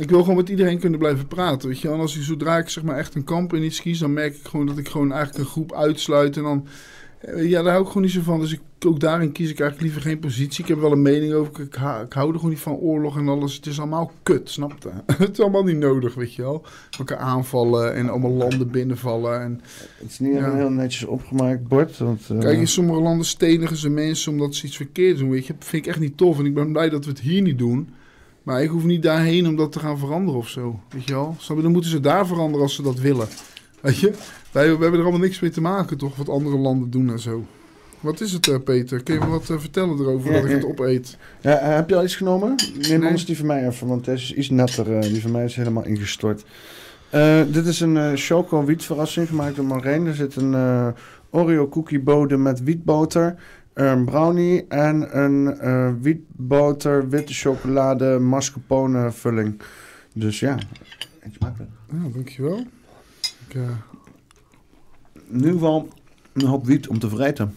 S2: ik wil gewoon met iedereen kunnen blijven praten, weet je wel. En als ik, zodra ik zeg maar echt een kamp in iets kies, dan merk ik gewoon dat ik gewoon eigenlijk een groep uitsluit. En dan, eh, ja, daar hou ik gewoon niet zo van. Dus ik, ook daarin kies ik eigenlijk liever geen positie. Ik heb wel een mening over, ik, hou- ik hou er gewoon niet van oorlog en alles. Het is allemaal kut, snap je? het is allemaal niet nodig, weet je wel. Elkaar aanvallen en allemaal landen binnenvallen en...
S1: Het is niet
S2: Ja.
S1: een heel netjes opgemaakt bord. Want, eh,
S2: Kijk, in sommige landen stenigen ze mensen omdat ze iets verkeerd doen, weet je. Dat vind ik echt niet tof en ik ben blij dat we het hier niet doen. Maar ik hoef niet daarheen om dat te gaan veranderen of zo, weet je wel. Snap je? Dan moeten ze daar veranderen als ze dat willen, weet je. Wij, we hebben er allemaal niks mee te maken, toch, wat andere landen doen en zo. Wat is het, eh, Peter? Kun je me wat eh, vertellen erover
S1: Ja,
S2: dat ik het opeet?
S1: ja, eh, heb je al iets genomen? Neem
S2: Nee.
S1: anders die van mij even, want deze is iets netter. eh, die van mij is helemaal ingestort. Dit is een eh choco wietverrassing gemaakt door Maureen. Er zit een Oreo cookie bodem met wietboter, een brownie en een eh, wietboter witte chocolade mascarpone vulling. Dus ja, eet smakelijk.
S2: Ja, dankjewel. Ik, eh,
S1: In ieder geval een hoop wiet om te vreten.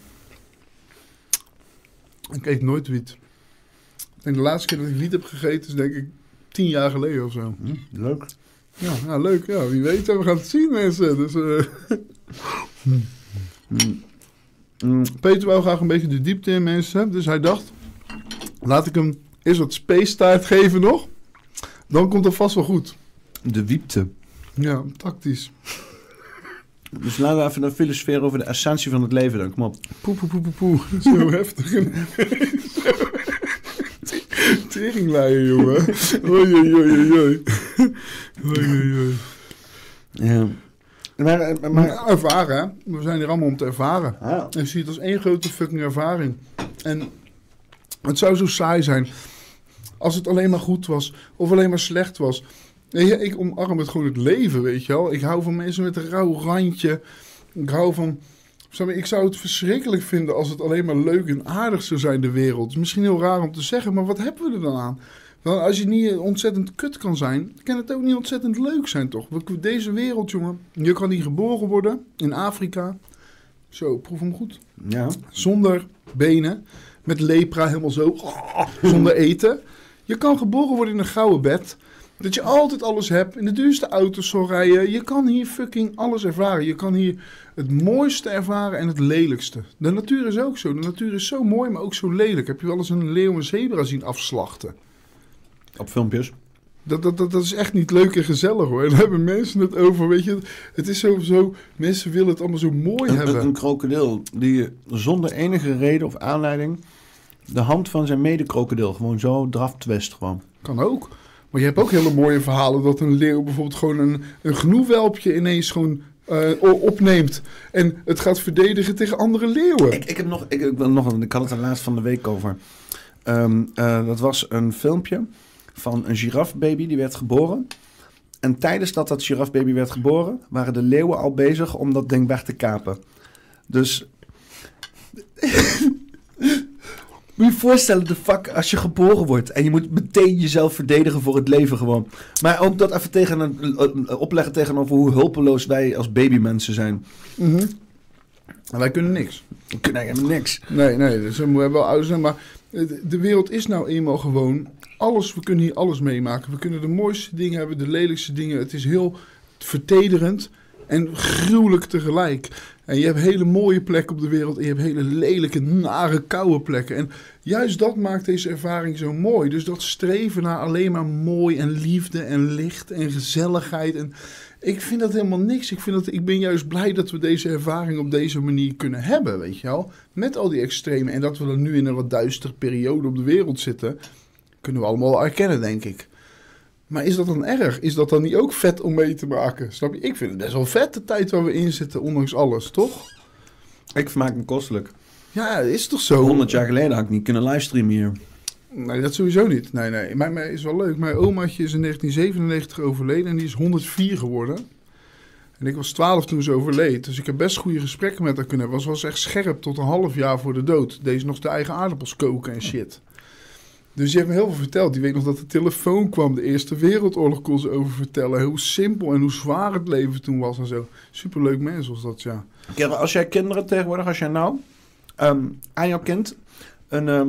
S2: ik eet nooit wiet. Ik denk de laatste keer dat ik wiet heb gegeten is denk ik tien jaar geleden of zo.
S1: Hm, leuk.
S2: Ja, nou, leuk. Ja, wie weet. We gaan het zien, mensen. Dus, eh,
S1: Mm. Mm.
S2: Peter wou graag een beetje de diepte in, mensen. Dus hij dacht, laat ik hem eerst wat space taart geven nog. Dan komt het vast wel goed.
S1: De wiepte.
S2: Ja, tactisch.
S1: Dus laten we even naar filosoferen over de essentie van het leven dan. Kom op.
S2: Poe, poe, poe, poe, poe. Zo heftig. Teringleier, jongen. Oei, oei, oei, oei, oei. Oei.
S1: Ja. Maar, eh, maar,
S2: Maar ervaren, hè. We zijn hier allemaal om te ervaren.
S1: ah,
S2: En zie het als één grote fucking ervaring. En het zou zo saai zijn Als het alleen maar goed was of alleen maar slecht was. Nee, ik omarm het gewoon het leven, weet je wel. Ik hou van mensen met een rauw randje. Ik hou van... Ik zou het verschrikkelijk vinden als het alleen maar leuk en aardig zou zijn, de wereld. Het is misschien heel raar om te zeggen, maar wat hebben we er dan aan? Want als je niet ontzettend kut kan zijn, kan het ook niet ontzettend leuk zijn, toch? Want Deze wereld, jongen. Je kan hier geboren worden in Afrika. Zo, proef hem goed.
S1: Ja.
S2: Zonder benen. Met lepra helemaal zo. Zonder eten. Je kan geboren worden in een gouden bed. Dat je altijd alles hebt. In de duurste auto's zal rijden. Je kan hier fucking alles ervaren. Je kan hier het mooiste ervaren en het lelijkste. De natuur is ook zo. De natuur is zo mooi, maar ook zo lelijk. Heb je wel eens een leeuw en zebra zien afslachten?
S1: Op filmpjes.
S2: Dat, dat, dat, dat is echt niet leuk en gezellig hoor. Daar hebben mensen het over. Weet je, het is zo, zo mensen willen het allemaal zo mooi
S1: Een,
S2: hebben.
S1: een, een krokodil die zonder enige reden of aanleiding de hand van zijn mede-krokodil gewoon zo draf twist gewoon.
S2: Kan ook. Maar je hebt ook hele mooie verhalen dat een leeuw bijvoorbeeld gewoon een, een gnoewelpje ineens gewoon eh, opneemt. En het gaat verdedigen tegen andere leeuwen.
S1: Ik, ik heb nog, ik, ik, wil nog, een- ik had het er laatst van de week over. Ehm, eh, dat was een filmpje van een girafbaby die werd geboren. En tijdens dat dat girafbaby werd geboren, waren de leeuwen al bezig om dat ding weg te kapen. Dus. Moet je je voorstellen, de fuck, als je geboren wordt en je moet meteen jezelf verdedigen voor het leven gewoon. Maar ook dat even tegen een, eh, opleggen tegenover hoe hulpeloos wij als babymensen zijn.
S2: Mhm. En wij kunnen niks.
S1: We kunnen helemaal niks.
S2: Nee, nee, dus we hebben wel ouders zijn. Maar de de wereld is nou eenmaal gewoon alles. We kunnen hier alles meemaken. We kunnen de mooiste dingen hebben, de lelijkste dingen. Het is heel vertederend en gruwelijk tegelijk. En je hebt hele mooie plekken op de wereld en je hebt hele lelijke, nare, koude plekken. En juist dat maakt deze ervaring zo mooi. Dus dat streven naar alleen maar mooi en liefde en licht en gezelligheid. En ik vind dat helemaal niks. Ik, vind dat, ik ben juist blij dat we deze ervaring op deze manier kunnen hebben, weet je wel. Met al die extremen en dat we dan nu in een wat duistere periode op de wereld zitten, kunnen we allemaal erkennen, denk ik. Maar is dat dan erg? Is dat dan niet ook vet om mee te maken? Snap je? Ik vind het best wel vet de tijd waar we in zitten, ondanks alles, toch?
S1: Ik vermaak me kostelijk.
S2: Ja, is toch zo?
S1: 100 jaar geleden had ik niet kunnen livestreamen hier.
S2: Nee, dat sowieso niet. Nee, nee. Maar, maar is wel leuk. Mijn omaatje is in 1997 overleden en die is 104 geworden. En ik was 12 toen ze overleed. Dus ik heb best goede gesprekken met haar kunnen hebben. Ze was echt scherp tot een half jaar voor de dood. Deze nog de eigen aardappels koken en shit. Dus die heeft me heel veel verteld. Die weet nog dat de telefoon kwam. De Eerste Wereldoorlog kon ze over vertellen. Hoe simpel en hoe zwaar het leven toen was en zo. Superleuk mens was dat, ja.
S1: Als jij kinderen tegenwoordig, als jij nou ehm, aan jouw kind een, ehm,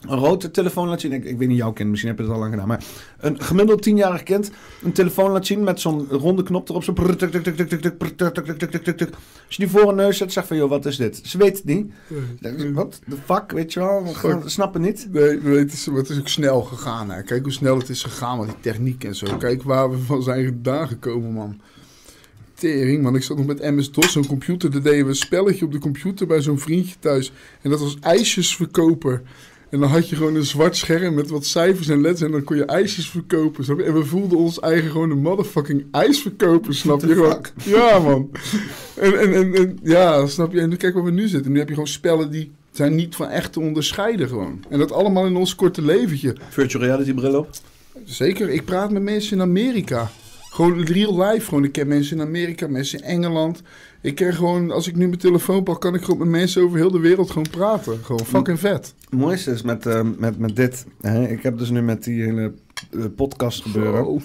S1: een rode telefoon laat zien. Ik, ik weet niet jouw kind, misschien heb je het al lang gedaan. Maar een gemiddeld tienjarig kind een telefoon laat zien met zo'n ronde knop erop. Zo. Als je die voor een neus zet, zeg van joh, wat is dit? Ze weet het niet. Wat? De fuck, weet je wel? Ze snappen niet.
S2: Nee, het is, het is ook snel gegaan. Hè. Kijk hoe snel het is gegaan met die techniek en zo. Kijk waar we van zijn vandaan gekomen, man. Tering, man. Ik zat nog met MS-DOS, zo'n computer. Daar deden we een spelletje op de computer bij zo'n vriendje thuis. En dat was ijsjesverkoper. En dan had je gewoon een zwart scherm met wat cijfers en letters. En dan kon je ijsjes verkopen. Snap je? En we voelden ons eigen gewoon een motherfucking ijsverkoper. Snap je? Gewoon,
S1: fuck?
S2: ja, man. En, en, en, en ja, snap je? En kijk waar we nu zitten. Nu heb je gewoon spellen die zijn niet van echt te onderscheiden gewoon. En dat allemaal in ons korte leventje.
S1: Virtual reality bril op.
S2: Zeker, ik praat met mensen in Amerika. Gewoon real life. Gewoon. Ik ken mensen in Amerika, mensen in Engeland. Ik ken gewoon, als ik nu mijn telefoon pak, kan ik gewoon met mensen over heel de wereld gewoon praten. Gewoon fucking vet.
S1: Het mooiste is met, eh, met, met dit. Hè? Ik heb dus nu met die hele eh, podcast gebeuren.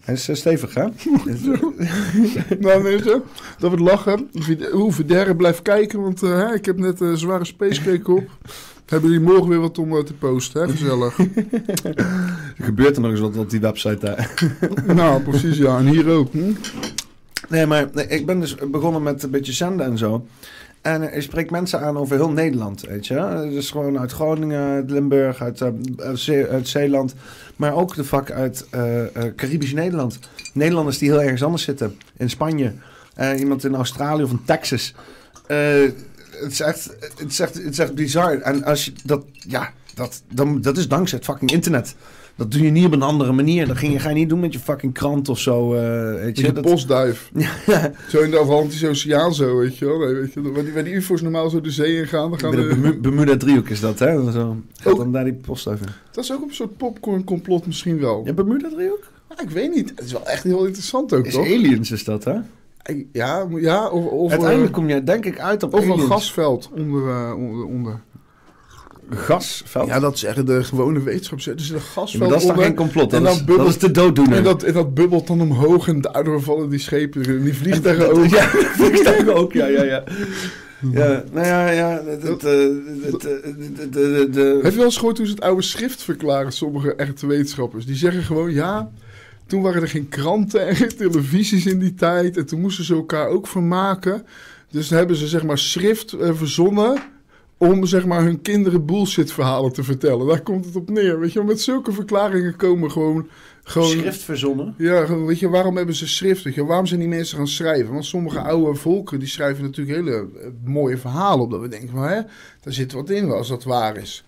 S1: Hij is eh, stevig, hè?
S2: nou mensen, dat we lachen. Hoe Videre blijft kijken, want ik heb net een zware spacecake op. Hebben jullie morgen weer wat om te posten, hè? Gezellig.
S1: Er gebeurt er nog eens wat op die website daar.
S2: nou, precies ja. En hier ook. Hm?
S1: Nee, maar ik ben dus begonnen met een beetje zenden en zo. En ik spreek mensen aan over heel Nederland, weet je. Dus gewoon uit Groningen, uit Limburg, uit, eh, uit, Zee- uit Zeeland. Maar ook de vak uit eh, Caribisch Nederland. Nederlanders die heel ergens anders zitten. In Spanje. Iemand in Australië of in Texas. Het, is echt, het, is echt, het is echt bizar. En als je dat, ja, dat, dan, dat is dankzij het fucking internet. Dat doe je niet op een andere manier. Dat ging je, ga je niet doen met je fucking krant of zo. eh, weet
S2: Met
S1: je, dat,
S2: postduif. Zo in de Atlantische Oceaan zo, weet je wel. Nee, weet je, waar, die, waar die ufo's normaal zo de zee in gaan, dan gaan
S1: de
S2: de-
S1: Bermu- Bermuda driehoek is dat, hè? Zo. Gaat
S2: Ook-
S1: dan daar die post over.
S2: Dat is ook een soort popcorn complot misschien wel.
S1: Ja, Bermuda driehoek?
S2: Ja, ik weet niet. Het is wel echt heel interessant ook,
S1: Is
S2: toch?
S1: aliens is dat, hè?
S2: Ja, ja of, of,
S1: Uiteindelijk
S2: eh,
S1: kom je denk ik uit op
S2: of een gasveld onder, eh, onder, onder.
S1: Gasveld.
S2: Ja, dat zeggen de gewone wetenschappers. Er zit een gasveld
S1: maar dat is
S2: onder.
S1: geen complot?
S2: en dan
S1: is,
S2: bubbelt-
S1: dat is de dooddoener.
S2: En dat, en dat bubbelt dan omhoog en daardoor vallen die schepen en die vliegtuigen ook.
S1: Ja, vliegtuigen ook, ja, ja, ja. Ja, nou ja, ja.
S2: Heb je wel eens gehoord hoe ze het oude schrift verklaren, sommige echte wetenschappers? Die zeggen gewoon, ja, toen waren er geen kranten en geen televisies in die tijd. En toen moesten ze elkaar ook vermaken. Dus dan hebben ze zeg maar schrift eh, verzonnen om zeg maar hun kinderen bullshit verhalen te vertellen. Daar komt het op neer. Weet je met zulke verklaringen komen gewoon... gewoon
S1: schrift verzonnen.
S2: Ja, weet je, waarom hebben ze schrift? Weet je, waarom zijn die mensen gaan schrijven? Want sommige oude volkeren die schrijven natuurlijk hele eh, mooie verhalen op. Dat we denken van, hè, daar zit wat in als dat waar is.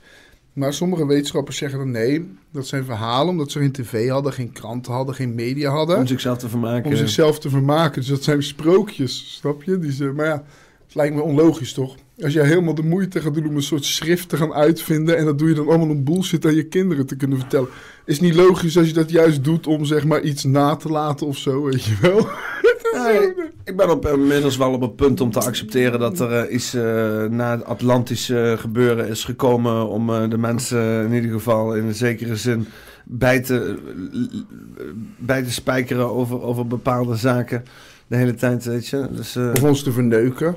S2: Maar sommige wetenschappers zeggen dan nee, dat zijn verhalen omdat ze geen tv hadden, geen kranten hadden, geen media hadden.
S1: Om zichzelf te vermaken.
S2: Om zichzelf te vermaken. Dus dat zijn sprookjes, snap je? Die ze, maar ja, het lijkt me onlogisch toch? Als jij helemaal de moeite gaat doen om een soort schrift te gaan uitvinden... en dat doe je dan allemaal om bullshit aan je kinderen te kunnen vertellen. Is niet logisch als je dat juist doet om zeg maar iets na te laten of zo, weet je wel?
S1: Ik- ben op, inmiddels wel op het punt om te accepteren dat er eh, iets eh, na het Atlantische gebeuren is gekomen om eh, de mensen in ieder geval in een zekere zin bij te, bij te spijkeren over, over bepaalde zaken de hele tijd, weet je. Dus, eh,
S2: Of ons te verneuken,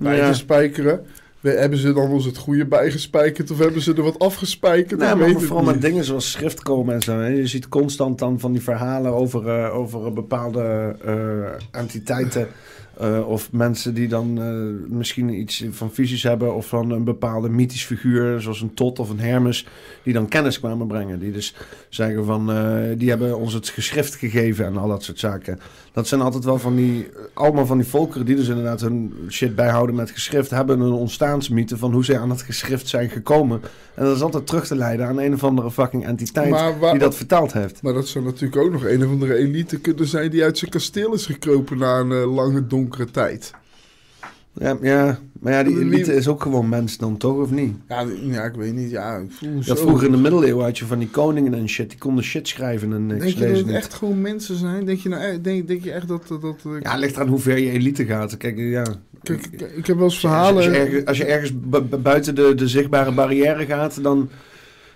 S2: bij
S1: ja.
S2: te spijkeren. We- Hebben ze dan ons het goede bijgespijkerd of hebben ze er wat afgespijkerd?
S1: Nee,
S2: Ik
S1: maar vooral met dingen zoals schrift komen en zo. Hè. Je ziet constant dan van die verhalen over, eh, over bepaalde eh, entiteiten. Eh, of mensen die dan eh, misschien iets van visies hebben. Of van een bepaalde mythisch figuur, zoals een Tot of een Hermes. Die dan kennis kwamen brengen. Die dus zeggen van, eh, die hebben ons het geschrift gegeven en al dat soort zaken. Dat zijn altijd wel van die, allemaal van die volkeren die dus inderdaad hun shit bijhouden met geschrift. Hebben een ontstaansmythe van hoe zij aan het geschrift zijn gekomen. En dat is altijd terug te leiden aan een of andere fucking entiteit
S2: waar-
S1: die dat vertaald heeft.
S2: Maar dat zou natuurlijk ook nog een of andere elite kunnen zijn die uit zijn kasteel is gekropen na een lange donkere tijd.
S1: Ja, ja, maar ja, die elite is ook gewoon mens dan toch, of niet?
S2: Ja, ja ik weet niet. Ja, ik voel me
S1: Dat vroeger in de middeleeuwen had je van die koningen en shit, die konden shit schrijven en niks
S2: Denk je dat het
S1: niet.
S2: echt gewoon mensen zijn? Denk je, nou, denk, denk je echt dat... dat, dat eh,
S1: Ja, het ligt eraan hoe ver je elite gaat. Kijk, ja.
S2: kijk, ik, ik heb wel eens
S1: Als
S2: verhalen...
S1: je, als je ergens, als je ergens bu- bu- buiten de, de zichtbare barrière gaat, dan,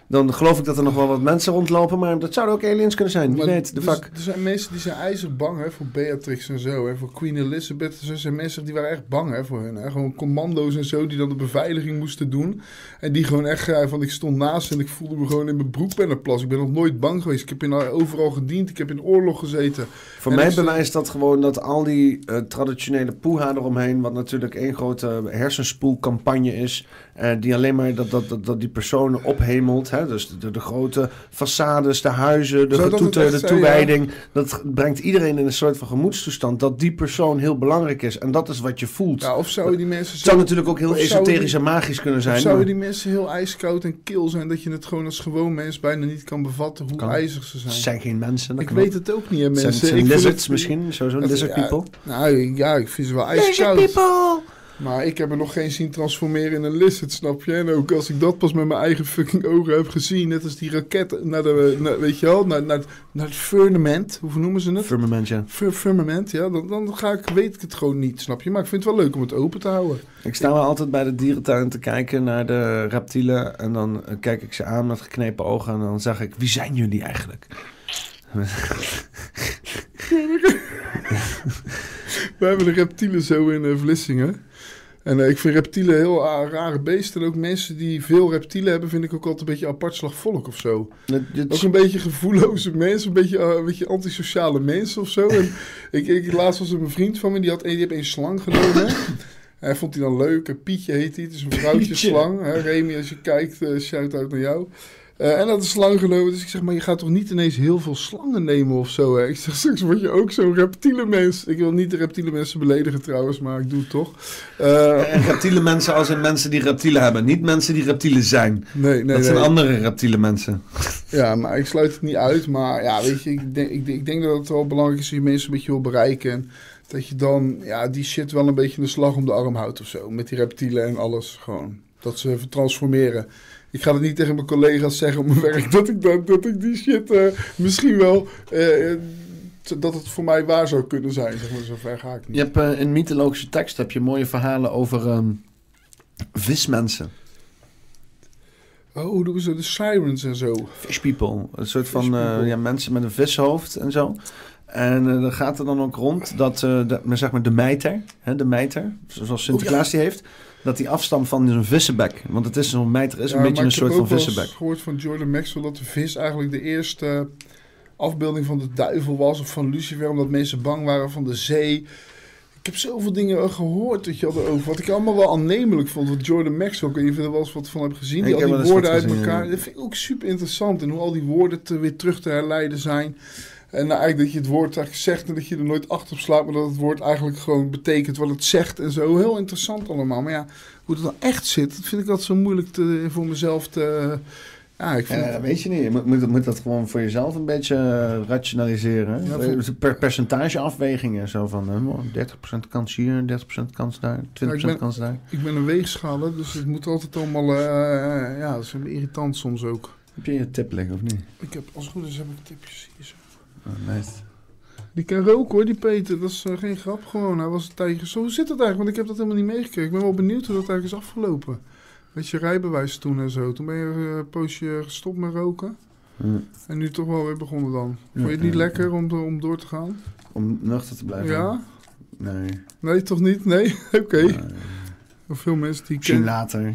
S1: dan geloof ik dat er nog wel wat mensen rondlopen. Maar dat zouden ook aliens kunnen zijn. Wie
S2: Maar
S1: weet, de
S2: dus-
S1: fuck.
S2: Er zijn mensen die zijn ijzerbang hè, voor Beatrix en zo. Hè, voor Queen Elizabeth. Er zijn mensen die waren echt bang hè, voor hun. Hè. Gewoon commando's en zo die dan de beveiliging moesten doen. En die gewoon echt, ja, van ik stond naast en ik voelde me gewoon in mijn broek bij de plas. Ik ben nog nooit bang geweest. Ik heb in, overal gediend. Ik heb in oorlog gezeten.
S1: Voor
S2: En
S1: mij bewijst dat gewoon dat al die eh, traditionele poeha eromheen, wat natuurlijk één grote hersenspoelcampagne is, eh, die alleen maar dat, dat, dat, dat die personen ophemelt. Hè? Dus de, de grote façades, de huizen, de
S2: Zou
S1: getoeter, de
S2: zijn,
S1: toewijding. Dat brengt iedereen in een soort van gemoedstoestand dat die persoon heel belangrijk is. En dat is wat je voelt.
S2: Ja, of zouden die mensen
S1: het
S2: zo...
S1: zou natuurlijk ook heel esoterisch
S2: die-
S1: en magisch kunnen
S2: Of
S1: zijn.
S2: zouden die mensen heel ijskoud en kil zijn dat je het gewoon als gewoon mens bijna niet kan bevatten hoe
S1: Kan.
S2: ijzig ze zijn?
S1: het zijn geen mensen.
S2: ik weet het ook niet, hè, mensen.
S1: Lizards
S2: het-
S1: misschien, sowieso
S2: dat-
S1: lizard
S2: ja,
S1: people.
S2: Nou, ja, ik vind ze wel ijskoud. Maar ik heb er nog geen zien transformeren in een lizard, snap je? En ook als ik dat pas met mijn eigen fucking ogen heb gezien, net als die raket naar de, naar, weet je wel, naar, naar, naar het firmament, hoe noemen ze het?
S1: Firmament, ja.
S2: Fir- Firmament, ja, dan, dan ga ik, weet ik het gewoon niet, snap je? Maar ik vind het wel leuk om het open te houden.
S1: Ik sta wel altijd bij de dierentuin te kijken naar de reptielen. En dan eh, kijk ik ze aan met geknepen ogen. En dan zeg ik, wie zijn jullie eigenlijk?
S2: We hebben de reptielen zo in eh, Vlissingen. En eh, ik vind reptielen heel rare beesten. En ook mensen die veel reptielen hebben, vind ik ook altijd een beetje apart slag volk of zo.
S1: Het-
S2: Ook een beetje gevoelloze mensen, een beetje, eh, een beetje antisociale mensen of zo. En ik, ik, laatst was er een vriend van me, die had een, die heeft een slang genomen. Hij vond hij dan leuk. En Pietje heet hij. Het is een vrouwtje
S1: Pietje.
S2: slang. Hè, Remy, als je kijkt, shout-out naar jou. Eh, en dat is slang genomen. Dus ik zeg, maar je gaat toch niet ineens heel veel slangen nemen of zo? Hè? Ik zeg, straks word je ook zo'n reptiele mens. Ik wil niet de reptiele mensen beledigen trouwens, maar ik doe het toch. Eh,
S1: En reptiele mensen als in mensen die reptielen hebben. Niet mensen die reptielen zijn.
S2: nee, nee,
S1: dat
S2: nee.
S1: zijn andere reptiele mensen.
S2: Ja, maar ik sluit het niet uit. Maar ja, weet je, ik denk, ik, ik denk dat het wel belangrijk is als je mensen een beetje wil bereiken. En dat je dan ja, die shit wel een beetje de slag om de arm houdt of zo. Met die reptielen en alles. Gewoon. Dat ze even transformeren. Ik ga het niet tegen mijn collega's zeggen op mijn werk dat ik, dat, dat ik die shit eh, misschien wel. eh, eh, dat het voor mij waar zou kunnen zijn. Zeg maar, zover ga ik niet.
S1: Je hebt eh, in mythologische tekst heb je mooie verhalen over ehm, vismensen.
S2: Oh, doen ze de sirens en zo?
S1: Fish people. Een soort van
S2: Fish
S1: ja, mensen met een vishoofd en zo. En dan gaat er dan ook rond dat de, maar zeg maar de mijter, hè, de mijter, zoals Sinterklaas die heeft, dat die afstamt van een vissenbek. Want het is zo'n mijter is een
S2: Ja,
S1: beetje een
S2: ik heb
S1: soort van
S2: ook wel eens
S1: vissenbek.
S2: gehoord van Jordan Maxwell dat de vis eigenlijk de eerste afbeelding van de duivel was of van Lucifer, omdat mensen bang waren van de zee. Ik heb zoveel dingen gehoord dat je had over. Wat ik allemaal wel aannemelijk vond. Wat Jordan Maxwell, ik weet niet of je er wel eens wat van hebt gezien. Die
S1: Ik
S2: al
S1: heb
S2: die woorden uit
S1: gezien,
S2: elkaar.
S1: ja.
S2: Dat vind ik ook super interessant. En hoe al die woorden te, weer terug te herleiden zijn. En nou, eigenlijk dat je het woord eigenlijk zegt en dat je er nooit achter op slaat. Maar dat het woord eigenlijk gewoon betekent wat het zegt en zo. Heel interessant allemaal. Maar ja, hoe het dan echt zit, dat vind ik altijd zo moeilijk te, voor mezelf te... Ja, ik vind
S1: Ja,
S2: het-
S1: weet je niet. Je moet, moet, dat gewoon voor jezelf een beetje eh, rationaliseren.
S2: Ja,
S1: Eh, Per percentageafwegingen. Zo van eh, oh, 30% kans hier, 30% kans daar, 20%
S2: Ja, ik ben-
S1: kans daar.
S2: Ik ben een weegschaler, dus het moet altijd allemaal... eh, ja, dat is een irritant soms ook.
S1: Heb je je tip liggen of niet?
S2: Ik heb, als het goed is, heb ik tipjes hier zo.
S1: Oh, nice.
S2: Die kan roken hoor, die Peter. Dat is eh, geen grap gewoon. Hij was een tijdje... Zo, hoe zit dat eigenlijk? Want ik heb dat helemaal niet meegekregen. Ik ben wel benieuwd hoe dat eigenlijk is afgelopen. Weet je, rijbewijs toen en zo. Toen ben je eh, een poosje gestopt met roken.
S1: Hm.
S2: En nu toch wel weer begonnen dan. Vond je het niet lekker om, do- om door te gaan?
S1: Om nuchter te blijven.
S2: Ja?
S1: Nee.
S2: Nee, toch niet? Nee? Oké.
S1: Nee.
S2: Veel mensen die
S1: Misschien
S2: ken...
S1: later.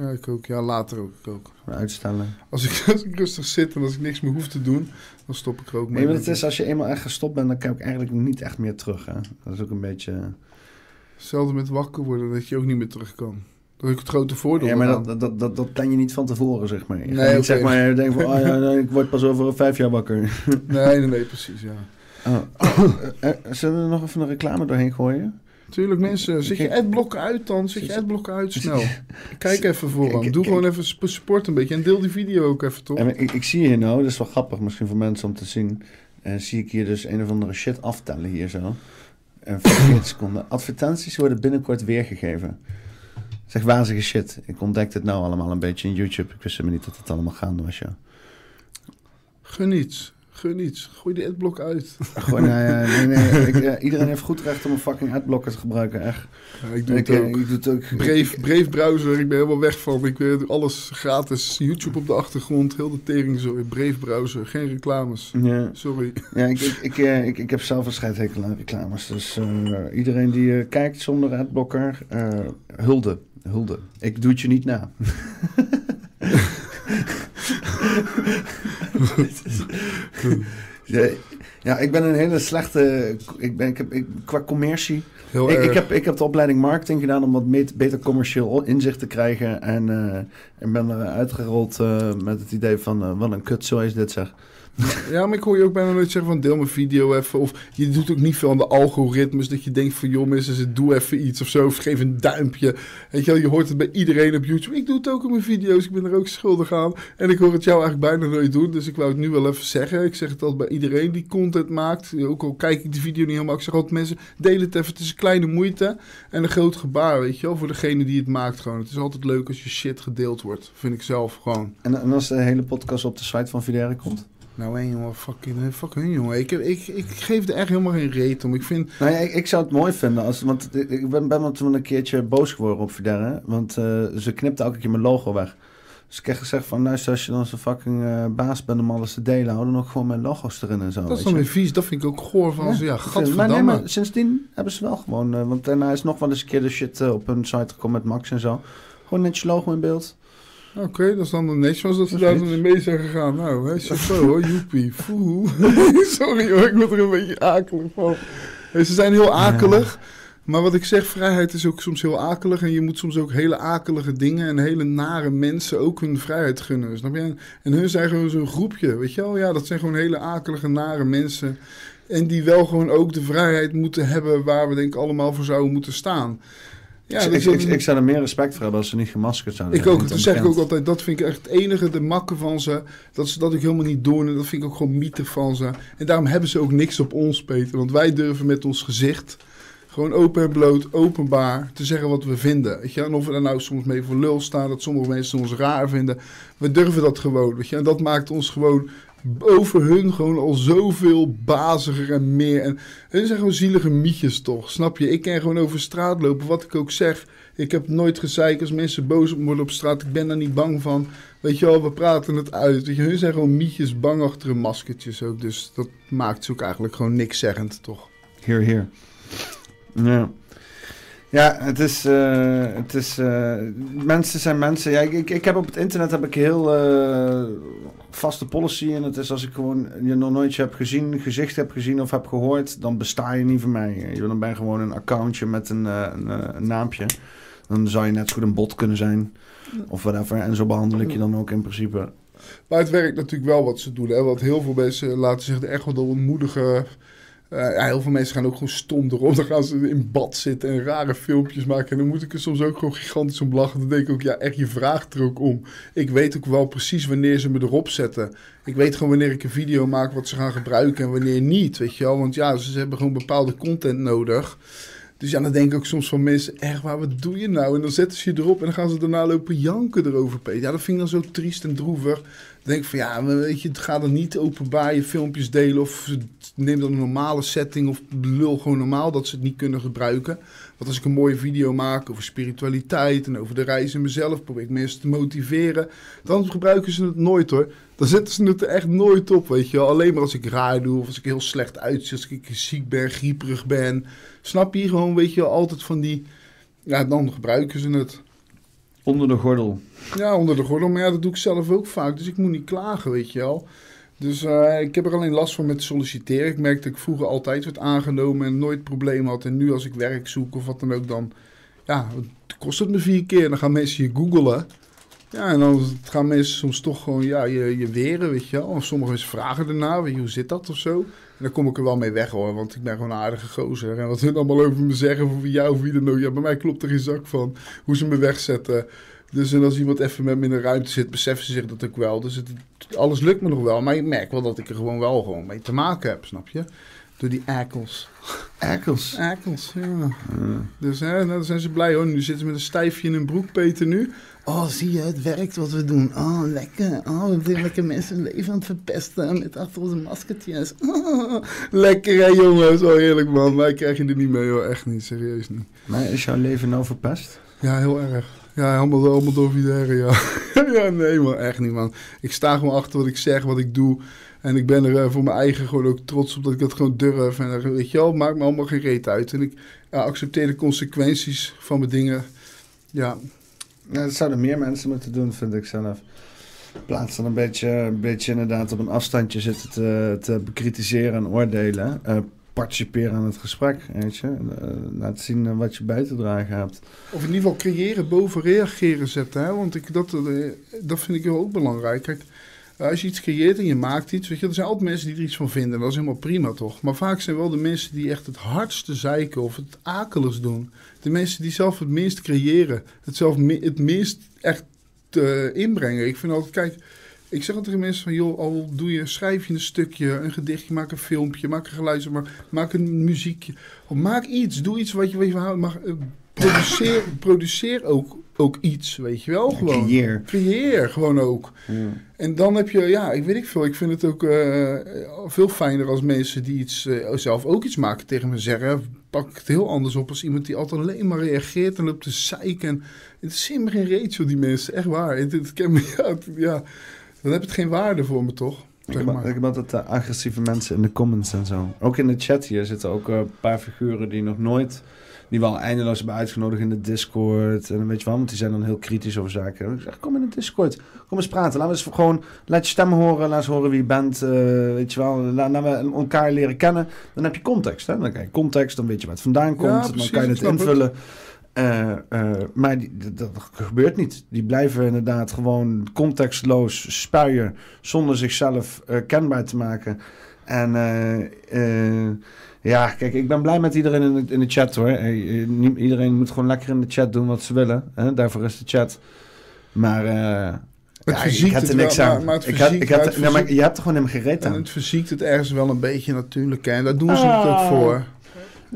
S2: Ja, ik ook. Ja, later ook. Ik ook.
S1: Uitstellen.
S2: Als ik, als ik rustig zit en als ik niks meer hoef te doen, dan stop ik er ook mee.
S1: Nee, maar het is als je eenmaal echt gestopt bent, dan kan ik eigenlijk niet echt meer terug. Hè? Dat is ook een beetje...
S2: Hetzelfde met wakker worden, dat je ook niet meer terug kan. Dat is het grote voordeel.
S1: Ja, maar dat, dat, dat, dat plan je niet van tevoren, zeg maar. Je
S2: Nee,
S1: zeg maar, je denkt van, oh ja, nee, ik word pas over vijf jaar wakker.
S2: Nee, nee, nee, precies, ja.
S1: Oh. Eh, eh, zullen we er nog even een reclame doorheen gooien?
S2: Tuurlijk, mensen, zet je adblokken uit dan. Zet je adblokken uit snel. Kijk even vooraan. Doe gewoon even support een beetje. En deel die video ook even, toch?
S1: En ik, ik zie hier nou, dat is wel grappig misschien voor mensen om te zien. eh, zie ik hier dus een of andere shit aftellen hier zo. En 40 seconden. Advertenties worden binnenkort weergegeven. Zeg wazige shit. Ik ontdekte het nou allemaal een beetje in YouTube. Ik wist helemaal niet dat het allemaal gaande was, ja.
S2: Geniet. Geniet. Gooi die adblock uit.
S1: Gewoon, nou ja, nee, nee, ik, iedereen heeft goed recht om een fucking adblocker te gebruiken, echt.
S2: Ja, ik doe
S1: Ik, eh,
S2: ook.
S1: ik doe het ook.
S2: Brave, Brave browser, ik ben helemaal weg van. Ik weet alles gratis. YouTube op de achtergrond, heel de tering zo. Brave browser, geen reclames.
S1: Ja,
S2: Sorry.
S1: ja ik, ik, ik, eh, ik, heb zelf een scheidhekel aan reclames. Dus eh, iedereen die kijkt zonder adblocker, hulde. Hulde. Ik doe het je niet na. ja, ja, ik ben een hele slechte. Ik ben, ik heb, ik, qua commercie.
S2: Heel
S1: Ik,
S2: erg.
S1: ik, heb, ik heb de opleiding marketing gedaan om wat met- beter commercieel inzicht te krijgen. En, eh, en ben er uitgerold eh, met het idee van eh, wat een kut zo is dit zeg.
S2: Ja, maar ik hoor je ook bijna nooit zeggen van deel mijn video even. Of je doet ook niet veel aan de algoritmes. Dat je denkt van joh mensen, doe even iets of zo. Of geef een duimpje. Weet je wel, je hoort het bij iedereen op YouTube. Ik doe het ook op mijn video's. Ik ben er ook schuldig aan. En ik hoor het jou eigenlijk bijna nooit doen. Dus ik wou het nu wel even zeggen. Ik zeg het altijd bij iedereen die content maakt. Ook al kijk ik de video niet helemaal. Ik zeg altijd mensen, deel het even. Het is een kleine moeite en een groot gebaar, weet je wel. Voor degene die het maakt gewoon. Het is altijd leuk als je shit gedeeld wordt. Vind ik zelf gewoon.
S1: En, en als de hele podcast op de site van Videre komt?
S2: Nou hé jongen, fucking, eh, fuck hun jongen. Ik, ik, ik geef er echt helemaal geen reet om. Ik vind,
S1: Nou ja, ik, ik zou het mooi vinden als. Want ik ben, ben toen een keertje boos geworden op Videre. Want eh, ze knipte elke keer mijn logo weg. Dus ik heb gezegd van, luister, als je dan zo'n fucking eh, baas bent om alles te delen, hou dan ook gewoon mijn logo's erin en zo.
S2: dat is dan
S1: je.
S2: weer vies. Dat vind ik ook goor van. Ja, ja
S1: maar,
S2: gadverdamme.
S1: nee, maar sindsdien hebben ze wel gewoon. want daarna is nog wel eens een keer de shit op hun site gekomen met Max en zo. Gewoon netjes logo in beeld.
S2: Oké, dat is dan netjes als dat ze daar dan in mee zijn gegaan. Nou, hè, chapeau hoor, joepie. Sorry hoor, ik word er een beetje akelig van. Hey, ze zijn heel akelig. Maar wat ik zeg, vrijheid is ook soms heel akelig. En je moet soms ook hele akelige dingen en hele nare mensen ook hun vrijheid gunnen. Snap je? En hun zijn gewoon zo'n groepje, weet je wel? Ja, dat zijn gewoon hele akelige, nare mensen. En die wel gewoon ook de vrijheid moeten hebben waar we denk ik allemaal voor zouden moeten staan. Ja,
S1: ik,
S2: dus
S1: ik, ik, ik zou er meer respect voor hebben als ze niet gemaskerd zouden
S2: Ik
S1: zijn.
S2: ook, dat zeg ik ook altijd. Dat vind ik echt het enige, de makken van ze. Dat ze dat ook helemaal niet doen. En dat vind ik ook gewoon mythe van ze. En daarom hebben ze ook niks op ons, Peter. Want wij durven met ons gezicht gewoon open en bloot, openbaar te zeggen wat we vinden. Weet je? En of we daar nou soms mee voor lul staan, dat sommige mensen ons raar vinden. We durven dat gewoon. Weet je? En dat maakt ons gewoon over hun gewoon al zoveel baziger en meer. En hun zijn gewoon zielige mietjes toch, snap je? Ik kan gewoon over straat lopen, wat ik ook zeg. Ik heb nooit gezeik als mensen boos worden op straat. Ik ben daar niet bang van. Weet je wel, we praten het uit. Weet je, hun zijn gewoon mietjes bang achter hun maskertjes ook. Dus dat maakt ze ook eigenlijk gewoon niks zeggend, toch?
S1: Hier, hier. Ja. Ja, het is... eh, het is eh, mensen zijn mensen. Ja, ik, ik, heb op het internet heb ik heel eh, vaste policy. En het is als ik gewoon je nog nooit heb gezien, gezicht heb gezien of heb gehoord... dan besta je niet voor mij. Je, dan ben gewoon een accountje met een, een, een naampje. Dan zou je net zo goed een bot kunnen zijn. Of whatever. En zo behandel ik je dan ook in principe.
S2: Maar het werkt natuurlijk wel wat ze doen. Hè? Want heel veel mensen laten zich echt wel door ontmoedigen. Eh, ja, heel veel mensen gaan ook gewoon stom erop. Dan gaan ze in bad zitten en rare filmpjes maken. En dan moet ik er soms ook gewoon gigantisch om lachen. Dan denk ik ook, ja, echt, je vraagt er ook om. Ik weet ook wel precies wanneer ze me erop zetten. Ik weet gewoon wanneer ik een video maak wat ze gaan gebruiken en wanneer niet. Weet je wel? Want ja, ze hebben gewoon bepaalde content nodig. Dus ja, dan denk ik ook soms van mensen, echt waar, wat doe je nou? En dan zetten ze je erop en dan gaan ze daarna lopen janken erover, Peter. Ja, dat vind ik dan zo triest en droevig. Dan denk ik van, ja, weet je, gaat er niet openbaar je filmpjes delen of neem dan een normale setting of lul gewoon normaal dat ze het niet kunnen gebruiken. Want als ik een mooie video maak over spiritualiteit en over de reis in mezelf, probeer ik mensen te motiveren, dan gebruiken ze het nooit hoor. Dan zetten ze het er echt nooit op, weet je wel. Alleen maar als ik raar doe of als ik heel slecht uitzie, als ik ziek ben, grieperig ben. Snap je? Gewoon, weet je wel, altijd van die... Ja, dan gebruiken ze het.
S1: Onder de gordel.
S2: Ja, onder de gordel. Maar ja, dat doe ik zelf ook vaak. Dus ik moet niet klagen, weet je wel. Dus eh, ik heb er alleen last van met solliciteren. Ik merkte dat ik vroeger altijd werd aangenomen en nooit problemen had. En nu als ik werk zoek of wat dan ook, dan... Ja, kost het me vier keer. Dan gaan mensen je googelen. Ja, en dan gaan mensen soms toch gewoon ja, je, je weren, weet je wel. Of sommige mensen vragen ernaar, weet hoe zit dat of zo. En dan kom ik er wel mee weg hoor, want ik ben gewoon een aardige gozer. En wat hun allemaal over me zeggen, of over jou of wie dan ook. Ja, bij mij klopt er geen zak van hoe ze me wegzetten. Dus en als iemand even met me in een ruimte zit, beseffen ze zich dat ook wel. Dus het, alles lukt me nog wel. Maar ik merk wel dat ik er gewoon wel gewoon mee te maken heb, snap je? Door die akkels.
S1: Akkels.
S2: Akkels, ja. Dus hè, nou, dan zijn ze blij hoor. Nu zitten ze met een stijfje in hun broek, Peter, nu. Oh, zie je, het werkt wat we doen. Oh, lekker. Oh, we zijn lekker mensen leven aan het verpesten met achter onze maskertjes. Oh, lekker hè, jongens. Oh, heerlijk man. Wij krijgen er niet mee hoor. Echt niet, serieus niet.
S1: Maar is jouw leven nou verpest?
S2: Ja, heel erg. Ja, allemaal door Videre, ja. ja, nee man, echt niet man. Ik sta gewoon achter wat ik zeg, wat ik doe. En ik ben er eh, voor mijn eigen gewoon ook trots op dat ik dat gewoon durf. En er, weet je wel, maakt me allemaal geen reet uit. En ik accepteer de consequenties van mijn dingen. Ja,
S1: Ja, dat zouden meer mensen moeten doen, vind ik zelf. In plaats van een beetje, een beetje inderdaad op een afstandje zitten te, te bekritiseren en oordelen. eh, participeren aan het gesprek, weet je. Eh, laat zien eh, wat je bij te dragen hebt.
S2: Of in ieder geval creëren boven reageren zetten. Hè? Want ik, dat, eh, dat vind ik heel ook belangrijk. Als je iets creëert en je maakt iets, weet je, er zijn altijd mensen die er iets van vinden. Dat is helemaal prima toch? Maar vaak zijn wel de mensen die echt het hardste zeiken of het akeligs doen. De mensen die zelf het minst creëren. Het zelf het minst echt inbrengen. Ik vind altijd, kijk, ik zeg altijd tegen mensen van, joh, al doe je, schrijf je een stukje, een gedichtje, maak een filmpje, maak een geluid, maar maak een muziekje. Of maak iets, doe iets wat je, wat je van houdt. Eh, produceer, produceer ook, ook iets, weet je wel, gewoon.
S1: Creëer.
S2: Creëer gewoon ook. En dan heb je, ja, ik weet ik veel. Ik vind het ook eh, veel fijner als mensen die iets, eh, zelf ook iets maken tegen me zeggen. Pak ik het heel anders op als iemand die altijd alleen maar reageert en loopt te zeiken. En het is helemaal geen reet, joh, die mensen. Echt waar. Het, het, ken me, ja, het- ja, dan heb het geen waarde voor me, toch?
S1: Ik
S2: Zeg maar.
S1: ik heb altijd eh, agressieve mensen in de comments en zo. Ook in de chat hier zitten ook eh, een paar figuren die nog nooit... Die wel eindeloos hebben uitgenodigd in de Discord. En weet je wel, want die zijn dan heel kritisch over zaken. En ik zeg, kom in de Discord. Kom eens praten. Laten we eens gewoon... Laat je stem horen. Laat eens horen wie je bent. eh, weet je wel. La- Laten we elkaar leren kennen. Dan heb je context. Hè? Dan krijg je context. Dan weet je waar het vandaan komt.
S2: Ja,
S1: dan kan je het
S2: het.
S1: Eh, eh, maar die, dat, dat gebeurt niet. Die blijven inderdaad gewoon contextloos spuien zonder zichzelf eh, kenbaar te maken. En Ja, kijk, ik ben blij met iedereen in de, in de chat hoor. Iedereen moet gewoon lekker in de chat doen wat ze willen. Hè? Daarvoor is de chat. Maar
S2: Het
S1: ja, ik heb
S2: het
S1: er niks
S2: wel,
S1: aan.
S2: maar- maar het
S1: ik heb,
S2: verziekt-
S1: ik heb
S2: maar het
S1: nee, maar
S2: verziekt-
S1: je hebt er gewoon helemaal geen reet
S2: En
S1: aan.
S2: het verziekt het ergens wel een beetje natuurlijk. En daar doen ze het ook
S1: Ah.
S2: voor.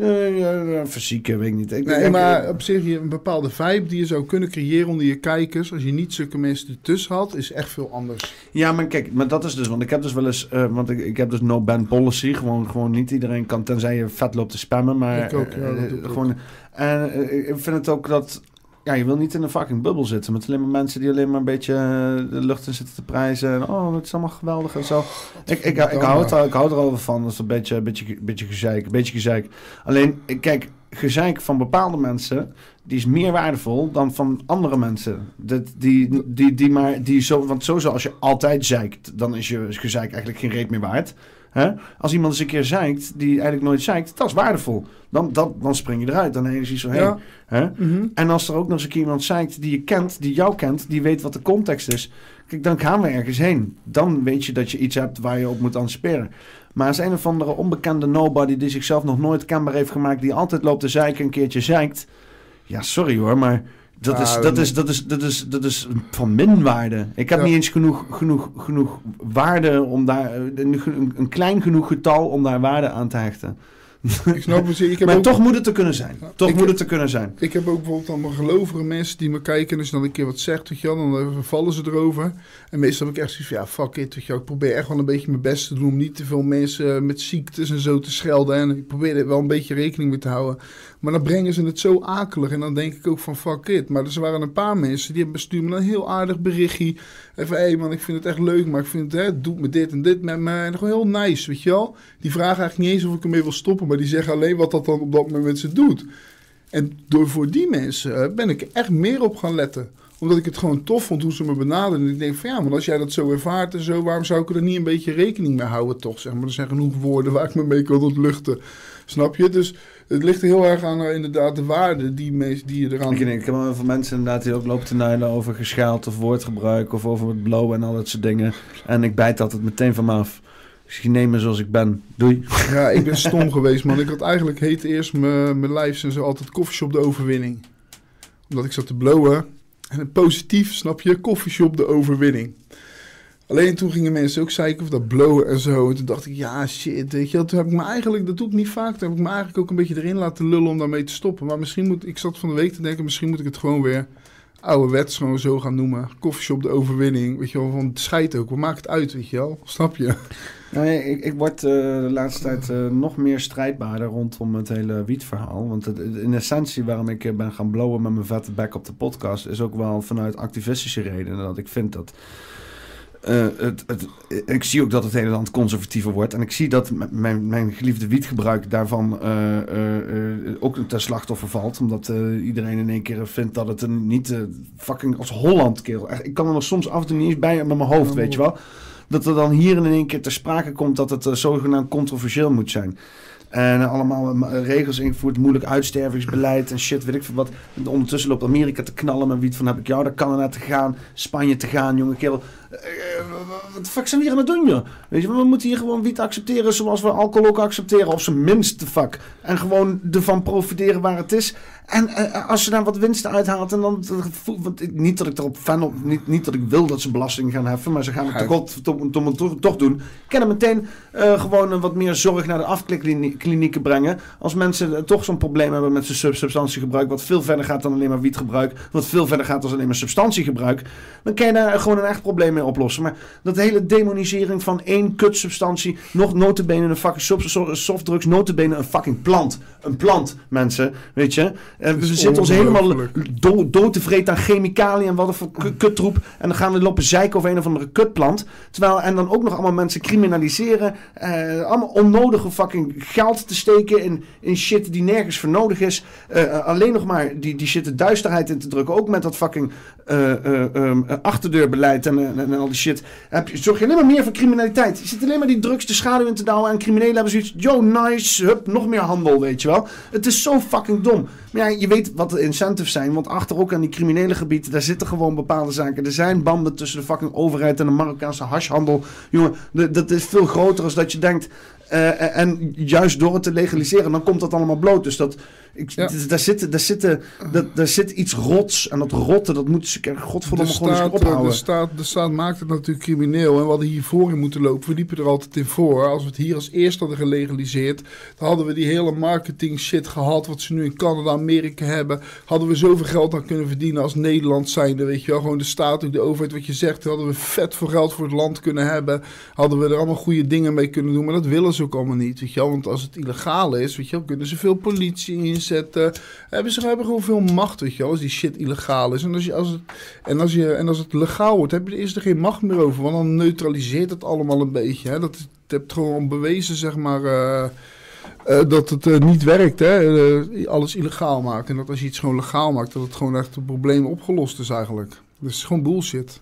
S1: Eh, Fysieke, weet ik niet. Ik,
S2: Nee, maar op zich, je, een bepaalde vibe die je zou kunnen creëren onder je kijkers, als je niet zulke mensen ertussen had, is echt veel anders.
S1: Ja, maar kijk, maar dat is dus, want ik heb dus wel eens, eh, want ik, ik heb dus no ban policy, gewoon, gewoon niet iedereen kan, tenzij je vet loopt te spammen, maar
S2: Ik ook, ja, dat
S1: eh,
S2: doe ik
S1: gewoon, en eh, ik vind het ook dat, ja, je wil niet in een fucking bubbel zitten met alleen maar mensen die alleen maar een beetje eh, de lucht in zitten te prijzen en oh, het is allemaal geweldig en zo. Ik, ik, ik, hou het, ik hou er al van, dat is een beetje, beetje, beetje gezeik, een beetje gezeik. Alleen, kijk, gezeik van bepaalde mensen, die is meer waardevol dan van andere mensen. Dat, die, die, die maar, die zo, want sowieso als je altijd zeikt, dan is je gezeik eigenlijk geen reet meer waard. Hè? Als iemand eens een keer zeikt, die eigenlijk nooit zeikt, dat is waardevol. Dan, dan, dan spring je eruit. Dan van, hey,
S2: Ja.
S1: hè?
S2: Mhm.
S1: En als er ook nog eens een keer iemand zeikt die je kent, die jou kent, die weet wat de context is. Kijk, dan gaan we ergens heen. Dan weet je dat je iets hebt waar je op moet anticiperen. Maar als een of andere onbekende nobody die zichzelf nog nooit kenbaar heeft gemaakt, die altijd loopt te zeiken, een keertje zeikt. Ja, sorry hoor, maar dat, is, dat,
S2: dat-
S1: is, dat, is, dat, is, dat is van minwaarde. Ik heb
S2: Ja.
S1: niet eens genoeg, genoeg, genoeg waarde om daar, eh, een, een klein genoeg getal om daar waarde aan te hechten.
S2: Ik snap het. Ik heb,
S1: maar
S2: ook,
S1: toch moet het er kunnen zijn. Toch
S2: Ik-
S1: moet het er kunnen zijn.
S2: ik heb ook bijvoorbeeld allemaal gelovige mensen die me kijken. En als je dan een keer wat zegt, weet je wel, dan eh, vallen ze erover. En meestal heb ik echt zoiets van, ja, fuck it. Weet je wel. Ik probeer echt wel een beetje mijn best te doen om niet te veel mensen eh, met ziektes en zo te schelden. En ik probeer er wel een beetje rekening mee te houden. Maar dan brengen ze het zo akelig. En dan denk ik ook van, fuck it. Maar er waren een paar mensen die hebben me een heel aardig berichtje. Even, hé man, ik vind het echt leuk, maar ik vind het, hè, het doet me dit en dit met me. En gewoon heel nice, weet je wel. Die vragen eigenlijk niet eens of ik ermee wil stoppen, maar die zeggen alleen wat dat dan op dat moment ze doet. En door voor die mensen eh, ben ik echt meer op gaan letten. Omdat ik het gewoon tof vond hoe ze me benaderden. En ik denk van ja, maar als jij dat zo ervaart en zo, waarom zou ik er niet een beetje rekening mee houden toch? Zeg maar, er zijn genoeg woorden waar ik me mee kan ontluchten. Snap je? Dus het ligt er heel erg aan eh, inderdaad de waarde die, die je eraan...
S1: Ik, denk, ik heb wel veel mensen inderdaad die ook lopen te nuilen over geschaald of woordgebruik of over het blowen en al dat soort dingen. En ik bijt altijd meteen van me af. Dus je neem me zoals ik ben. Doei.
S2: Ja, ik ben stom geweest, man. Ik had eigenlijk heette eerst mijn lijfs en zo altijd koffieshop de overwinning. Omdat ik zat te blowen. En het positief, snap je? Koffieshop de overwinning. Alleen toen gingen mensen ook zeiken of dat blowen en zo. En toen dacht ik, ja shit, weet je. Toen heb ik me eigenlijk, dat doe ik niet vaak. Toen heb ik me eigenlijk ook een beetje erin laten lullen om daarmee te stoppen. Maar misschien moet, ik zat van de week te denken, misschien moet ik het gewoon weer ouderwets gewoon zo gaan noemen. Koffieshop de overwinning, weet je wel. Van scheid ook, wat maakt het uit, weet je wel. Snap je?
S1: Nee, ik, ik word eh, de laatste tijd eh, nog meer strijdbaarder rondom het hele wietverhaal. Want het, in essentie waarom ik eh, ben gaan blowen met mijn vette bek op de podcast... is ook wel vanuit activistische redenen. Dat ik vind dat... eh, het, het, ik zie ook dat het hele land conservatiever wordt. En ik zie dat mijn, mijn geliefde wietgebruik daarvan eh, eh, ook ten slachtoffer valt. Omdat iedereen in één keer vindt dat het een niet fucking als Holland, kerel. Ik kan er nog soms af en toe niet eens bij met mijn hoofd, weet je wel. Dat er dan hier in één keer ter sprake komt dat het zogenaamd controversieel moet zijn. En allemaal regels ingevoerd, moeilijk uitstervingsbeleid en shit, weet ik veel wat. En ondertussen loopt Amerika te knallen met wiet van heb ik jou naar Canada te gaan, Spanje te gaan, jonge kerel. Eh, eh, wat de fuck zijn we hier aan het doen, joh? Weet je, we moeten hier gewoon wiet accepteren zoals we alcohol ook accepteren, op zijn minst de fuck. En gewoon ervan profiteren waar het is. En eh, als je daar wat winst uithaalt, en dan, want ik- niet dat ik erop fan op, niet, niet dat ik wil dat ze belasting gaan heffen, maar ze gaan het toch, toch, toch, toch, toch doen. Kunnen meteen eh, gewoon wat meer zorg naar de afklikklinieken brengen. Als mensen eh, toch zo'n probleem hebben met zijn sub- substantiegebruik, wat veel verder gaat dan alleen maar wietgebruik, wat veel verder gaat dan alleen maar substantiegebruik, dan kan je daar gewoon een echt probleem mee oplossen. Maar dat hele demonisering van één kutsubstantie, nog notabene een fucking soft- so- softdrugs, notabene een fucking plant. Een plant, mensen, weet je. Eh, we zitten ons helemaal do dood te vreten aan chemicaliën en wat voor ku- kuttroep. En dan gaan we lopen zeiken over een of andere kutplant. Terwijl, en dan ook nog allemaal mensen criminaliseren. eh, allemaal onnodige fucking geld te steken in, in shit die nergens voor nodig is. Eh, eh, alleen nog maar die, die shit de duisterheid in te drukken. Ook met dat fucking eh, eh, ehm, eh, achterdeurbeleid en, en, en al die shit. heb je, zorg je alleen maar meer voor criminaliteit. Je zit alleen maar die drugs de schaduw in te dalen. En criminelen hebben zoiets. Yo, nice. Hup, nog meer handel, weet je wel. Het is zo fucking dom. Maar ja, je weet wat de incentives zijn. Want achter ook aan die criminele gebieden, daar zitten gewoon bepaalde zaken. Er zijn banden tussen de fucking overheid en de Marokkaanse hashhandel. Jongen, dat is veel groter dan dat je denkt. Eh, en juist door het te legaliseren, dan komt dat allemaal bloot. Dus dat, ik,
S2: Ja.
S1: daar, zit, daar, zitten, dat, daar zit iets rots. En dat rotte, dat moeten ze
S2: De
S1: godverdomme gewoon eens
S2: staat, eh,
S1: ophouden.
S2: de, staat, de staat maakt het natuurlijk crimineel. En we hadden hiervoor in moeten lopen. We liepen er altijd in voor. Als we het hier als eerste hadden gelegaliseerd. Dan hadden we die hele marketing shit gehad. Wat ze nu in Canada, Amerika hebben. Hadden we zoveel geld aan kunnen verdienen als Nederland zijnde. Weet je wel, gewoon de staat, ook de overheid, wat je zegt. Hadden we vet veel geld voor het land kunnen hebben. Hadden we er allemaal goede dingen mee kunnen doen. Maar dat willen ze ook allemaal niet. Weet je wel, want als het illegaal is, weet je wel, kunnen ze veel politie Hebben ze hebben gewoon veel macht, weet je als die shit illegaal is. En als, je, als, het, en als, je, en als het legaal wordt, heb je, is er geen macht meer over. Want dan neutraliseert het allemaal een beetje. Hè? Dat, je hebt gewoon bewezen, zeg maar, eh, eh, dat het eh, niet werkt. Hè? Alles illegaal maakt. En dat als je iets gewoon legaal maakt, dat het gewoon echt het probleem opgelost is eigenlijk. Dus het is gewoon bullshit.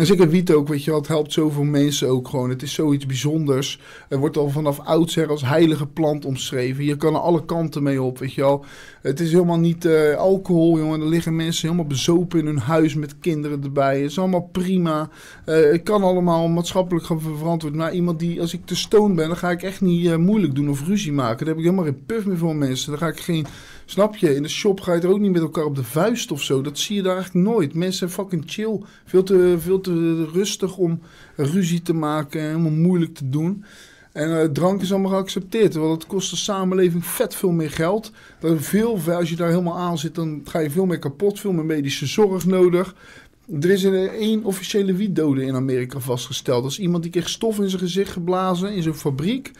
S2: En zeker wiet ook, weet je wel, het helpt zoveel mensen ook gewoon. Het is zoiets bijzonders. Er wordt al vanaf oudsher als heilige plant omschreven. Je kan er alle kanten mee op, weet je wel. Het is helemaal niet eh, alcohol, jongen. Er liggen mensen helemaal bezopen in hun huis met kinderen erbij. Het is allemaal prima. Eh het kan allemaal maatschappelijk verantwoord. Maar iemand die, als ik te stoned ben, dan ga ik echt niet eh, moeilijk doen of ruzie maken. Dan heb ik helemaal geen puff meer voor mensen. Dan ga ik geen... Snap je? In de shop ga je er ook niet met elkaar op de vuist of zo. Dat zie je daar eigenlijk nooit. Mensen zijn fucking chill. Veel te, veel te rustig om ruzie te maken en helemaal moeilijk te doen. En eh, drank is allemaal geaccepteerd. Want het kost de samenleving vet veel meer geld. Dat veel, als je daar helemaal aan zit, dan ga je veel meer kapot. Veel meer medische zorg nodig. Er is een één officiële wietdode in Amerika vastgesteld. Dat is iemand die kreeg stof in zijn gezicht geblazen in zo'n fabriek.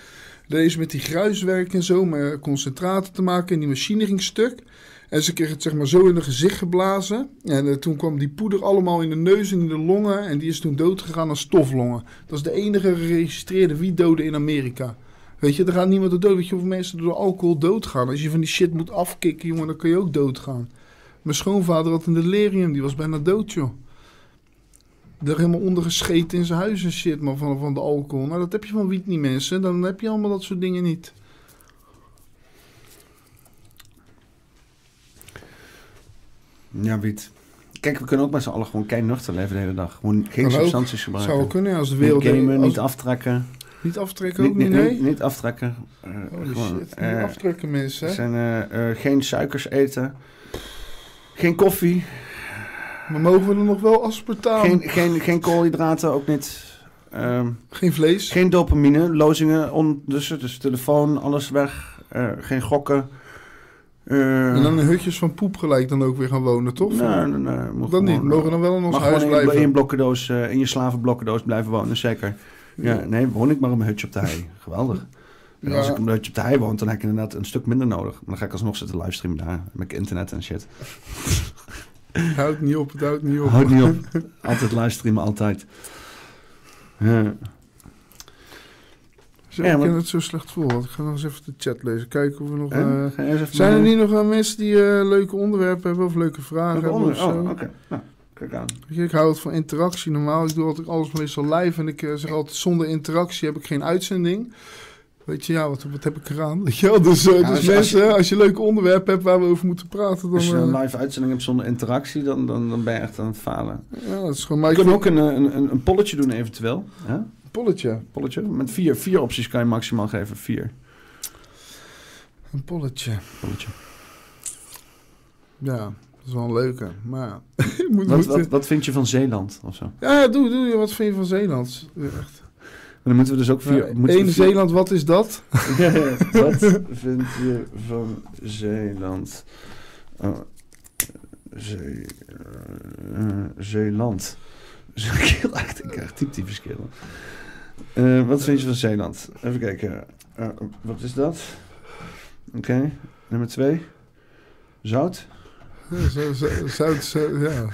S2: Deze met die gruiswerk en zo, maar concentraten te maken. En die machine ging stuk. En ze kreeg het zeg maar zo in het gezicht geblazen. En eh, toen kwam die poeder allemaal in de neus en in de longen. En die is toen doodgegaan aan stoflongen. Dat is de enige geregistreerde wietdode in Amerika. Weet je, er gaat niemand door dood. Weet je hoeveel mensen door alcohol doodgaan? Als je van die shit moet afkicken, jongen, dan kun je ook doodgaan. Mijn schoonvader had een delirium, die was bijna dood, joh. Er helemaal ondergescheten in zijn huis en shit, man, van, van de alcohol. Nou, dat heb je van wiet niet, mensen. Dan heb je allemaal dat soort dingen niet.
S1: Ja, wiet. Kijk, we kunnen ook met z'n allen gewoon kei nuchter leven de hele dag. Gewoon geen substanties gebruiken.
S2: Zou kunnen als de
S1: Niet
S2: wereld...
S1: gamen,
S2: als-
S1: niet aftrekken.
S2: niet aftrekken
S1: Niet,
S2: ook
S1: niet,
S2: niet, nee?
S1: niet, niet aftrekken. Eh, gewoon,
S2: shit,
S1: eh,
S2: niet aftrekken mensen,
S1: zijn, eh, geen suikers eten. Geen koffie.
S2: Maar mogen we er nog wel aspartaam?
S1: Geen, geen, geen koolhydraten, ook niet. Ehm,
S2: Geen vlees?
S1: geen dopamine, lozingen ondertussen. Dus telefoon, alles weg. Eh, geen gokken. Eh,
S2: En dan in hutjes van poep gelijk dan ook weer gaan wonen, toch?
S1: Nee, nee, nee.
S2: Dat niet. Mogen dan wel in ons huis
S1: in,
S2: blijven?
S1: in je blokkendoos, eh, in je slavenblokkendoos blijven wonen, zeker. Ja, nee, woon ik maar op een hutje op de hei. Geweldig. En als
S2: Ja.
S1: ik op een hutje op de hei woon, dan heb ik inderdaad een stuk minder nodig. Maar dan ga ik alsnog zitten livestreamen daar, met internet en shit.
S2: Het houdt niet op, het houdt niet op.
S1: Houd niet op. Altijd livestreamen, altijd. Ja.
S2: Zo,
S1: Ja,
S2: ik
S1: maar-
S2: ken het zo slecht voor. Ik ga nog eens even de chat lezen. Kijken of we nog... Eh, zijn er niet nog mensen die eh, leuke onderwerpen hebben of leuke vragen hebben of
S1: onder-
S2: zo?
S1: Oh, oké. Nou, kijk aan.
S2: Ik hou het van interactie normaal. Ik doe altijd alles meestal live. En ik eh, zeg altijd, zonder interactie heb ik geen uitzending. Weet je, ja, wat, wat heb ik eraan? Je wel? Dus, eh,
S1: Ja,
S2: dus
S1: als je-
S2: mensen,
S1: als
S2: als
S1: je-
S2: je, leuke onderwerpen hebt waar we over moeten praten, dan...
S1: Als je een
S2: eh,
S1: live uitzending hebt zonder interactie, dan, dan, dan ben je echt aan het falen.
S2: ja, dat is gewoon... Maar
S1: kunnen
S2: vind-
S1: ook een, een, een, een polletje doen eventueel. Hè?
S2: polletje.
S1: Polletje. Met vier, vier opties kan je maximaal geven. Vier.
S2: Een polletje.
S1: Polletje.
S2: Ja, dat is wel een leuke. Maar ja, je moet,
S1: Wat,
S2: moet-
S1: wat, wat vind je van Zeeland of zo?
S2: Ja, ja, doe, doe. Wat vind je van Zeeland? Ja, Echt.
S1: Dan moeten we dus ook vier...
S2: Ja,
S1: moeten we
S2: Eén Zeeland, wat is dat?
S1: Wat vind je van Zeeland? Oh, Zee, eh, Zeeland. Heel echt, ik krijg typ typisch kerel. Eh, wat vind je van Zeeland? Even kijken. Eh, wat is dat? Oké, nummer twee. Zout.
S2: Ja, zo, zo, zout, zo- ja.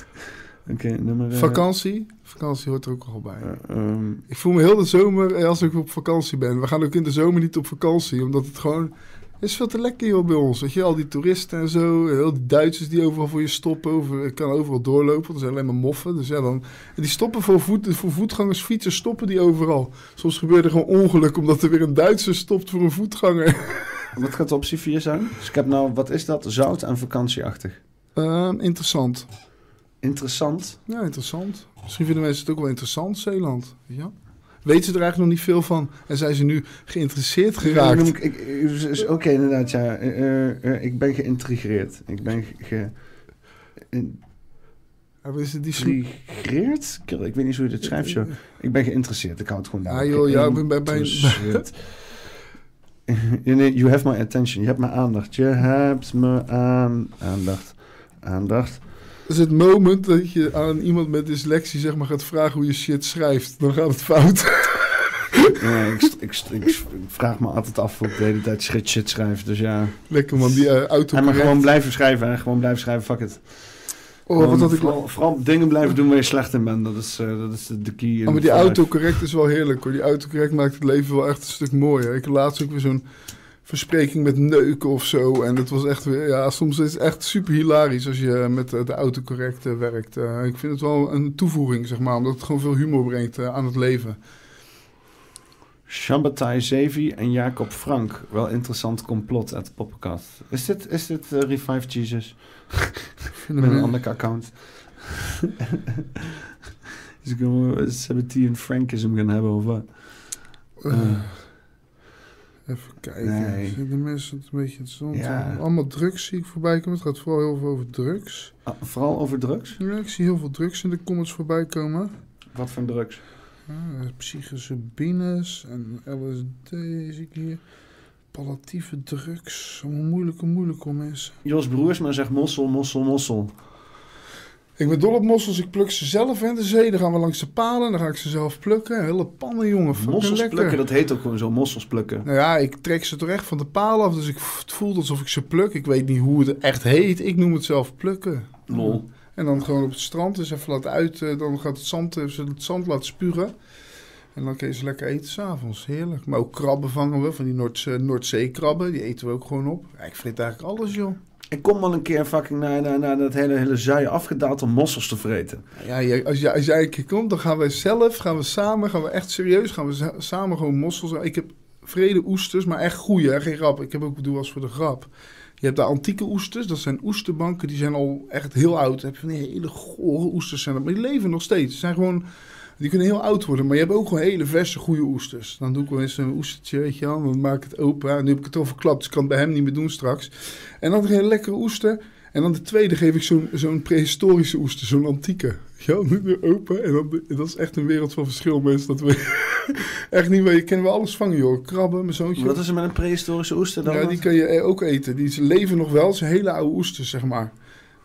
S1: Oké, nummer... eh,
S2: Vakantie? Vakantie hoort er ook al bij.
S1: eh, ehm,
S2: Ik voel me heel de zomer eh, als ik op vakantie ben. We gaan ook in de zomer niet op vakantie, omdat het gewoon Het is veel te lekker joh bij ons. Weet je, al die toeristen en zo. Heel die Duitsers die overal voor je stoppen. Over, ik kan overal doorlopen. Er zijn alleen maar moffen. Dus ja, dan, en die stoppen voor, voet, voor voetgangers, fietsers stoppen die overal. Soms gebeurt er gewoon ongeluk omdat er weer een Duitser stopt voor een voetganger.
S1: Wat gaat optie 4 zijn? Dus ik heb nou, wat is dat? Zout en vakantieachtig.
S2: Ehm, interessant.
S1: Interessant.
S2: Ja, interessant. Misschien vinden mensen het ook wel interessant, Zeeland. Ja. Weten ze er eigenlijk nog niet veel van? En zijn ze nu geïnteresseerd geraakt?
S1: Ik- dus Oké, inderdaad, ja. Eh, eh, eh, ik ben geïntrigeerd. Ik ben ge...
S2: Wat is het die?
S1: Geïntrigeerd? Ik weet niet hoe je dit schrijft, joh. Ik ben geïnteresseerd. Ik hou het gewoon daar.
S2: Ah, joh, ja, ik ben bij- bij-.
S1: You have my attention. Je hebt mijn aandacht. Je hebt me aan... Aandacht. Aandacht.
S2: Is het moment dat je aan iemand met dyslexie zeg maar gaat vragen hoe je shit schrijft. Dan gaat het fout.
S1: Ja, ik, ik, vraag me altijd af hoe ik de hele tijd shit, shit schrijf. Dus ja.
S2: Lekker man, die uh, auto.
S1: En maar gewoon blijven schrijven. Hè? Gewoon blijven schrijven. Fuck it.
S2: Oh, wat had ik...
S1: vooral, vooral dingen blijven doen waar je slecht in bent. Dat is, uh, dat is de key.
S2: Oh, maar die autocorrect is wel heerlijk hoor. Die autocorrect maakt het leven wel echt een stuk mooier. Ik laatst ook weer zo'n verspreking met neuken of zo. En dat was echt weer, ja, soms is het echt super hilarisch als je met de autocorrect werkt. Uh, ik vind het wel een toevoeging, zeg maar, omdat het gewoon veel humor brengt uh, aan het leven.
S1: Shambatai Zevi en Jacob Frank. Wel interessant complot uit de poppenkast. Is dit, is dit uh, Revive Jesus? met een ander account. dus ik wil 17 Frankism gaan hebben of wat?
S2: Even kijken.
S1: Nee.
S2: Zitten mensen het een beetje interessant?
S1: Ja.
S2: Allemaal drugs zie ik voorbij komen. Het gaat vooral heel veel over drugs.
S1: Ah, vooral over drugs?
S2: Ja, ik zie heel veel drugs in de comments voorbij komen.
S1: Wat voor drugs?
S2: Ah, psychische bines en LSD zie ik hier. Palliatieve drugs. Allemaal moeilijke, moeilijke mensen.
S1: Jos Broersma zegt mossel, mossel, mossel.
S2: Ik ben dol op mossels. Ik pluk ze zelf in de zee. Dan gaan we langs de palen. Dan ga ik ze zelf plukken. Hele pannen, jongen.
S1: Mossels
S2: lekker.
S1: plukken, dat heet ook gewoon zo. Mossels plukken.
S2: Nou ja, ik trek ze toch echt van de paal af. Dus ik, het voelt alsof ik ze pluk. Ik weet niet hoe het echt heet. Ik noem het zelf plukken.
S1: Lol.
S2: En dan gewoon op het strand. Dus even laten uit. Dan gaat het zand, het zand laten spugen. En dan kun je ze lekker eten s'avonds. Heerlijk. Maar ook krabben vangen we. Van die Noordzee, Noordzeekrabben. Die eten we ook gewoon op. Ja, ik vreet eigenlijk alles, joh.
S1: Ik kom wel een keer fucking naar, naar, naar dat hele, hele zuien afgedaald om mossels te vreten.
S2: Ja, als, jij, als jij een keer komt, dan gaan wij zelf, gaan we samen, gaan we echt serieus, gaan we samen gewoon mossels. Ik heb vrede oesters, maar echt goeie, hè? geen grap. Ik heb ook bedoeld als voor de grap. Je hebt de antieke oesters, dat zijn oesterbanken, die zijn al echt heel oud. Dan heb je van die hele gore oesters, zijn dat, maar die leven nog steeds. Ze zijn gewoon, die kunnen heel oud worden, maar je hebt ook gewoon hele verse, goede oesters. Dan doe ik wel eens een oestertje, weet je wel, dan maak ik het open. Nu heb ik het al verklapt, dus ik kan het bij hem niet meer doen straks. En dan een lekkere oester. En dan de tweede geef ik zo'n zo'n prehistorische oester, zo'n antieke. Ja, nu open. En dan, dat is echt een wereld van verschil, mensen. Dat we echt niet meer. Je kennen we alles vangen, joh. Krabben, mijn zoontje.
S1: Wat is er met een prehistorische oester dan?
S2: Ja, die kan je ook eten. Die leven nog wel. Zijn hele oude oesters, zeg maar.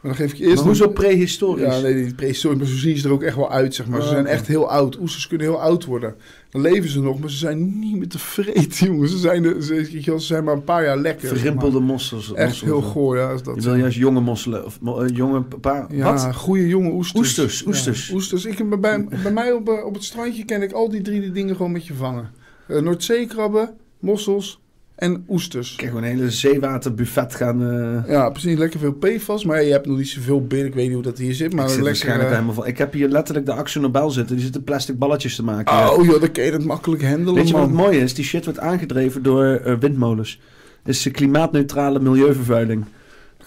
S2: Maar dan geef ik eerst.
S1: Maar hoezo prehistorisch?
S2: Ja, nee, die prehistorisch. Maar zo zien ze er ook echt wel uit, zeg maar. Ze zijn echt heel oud. Oesters kunnen heel oud worden. Dan leven ze nog, maar ze zijn niet meer te vreten, jongen. Ze zijn, de, ze, ze zijn maar een paar jaar lekker.
S1: Verrimpelde
S2: zeg maar.
S1: mossels.
S2: Echt
S1: mossels,
S2: heel goor, ja. Is dat
S1: je wil juist jonge mosselen. Of uh, jonge pa,
S2: Ja,
S1: wat?
S2: goede jonge oesters.
S1: Oesters, oesters.
S2: Ja, oesters. Ik, bij, bij, bij mij op, op het strandje ken ik al die drie die dingen gewoon met je vangen. Uh, Noordzeekrabben, mossels en oesters.
S1: Kijk, gewoon een hele zeewaterbuffet gaan... Uh...
S2: Ja, precies. Lekker veel PFAS. Maar je hebt nog niet zoveel binnen. Ik weet niet hoe dat hier zit. Maar
S1: ik zit
S2: lekker,
S1: waarschijnlijk uh... helemaal van. Ik heb hier letterlijk de Axel Nobel zitten. Die zitten plastic balletjes te maken.
S2: Oh joh, dan kun je dat makkelijk handelen,
S1: Weet je
S2: man.
S1: wat het mooie is? Die shit wordt aangedreven door uh, windmolens. Is klimaatneutrale milieuvervuiling.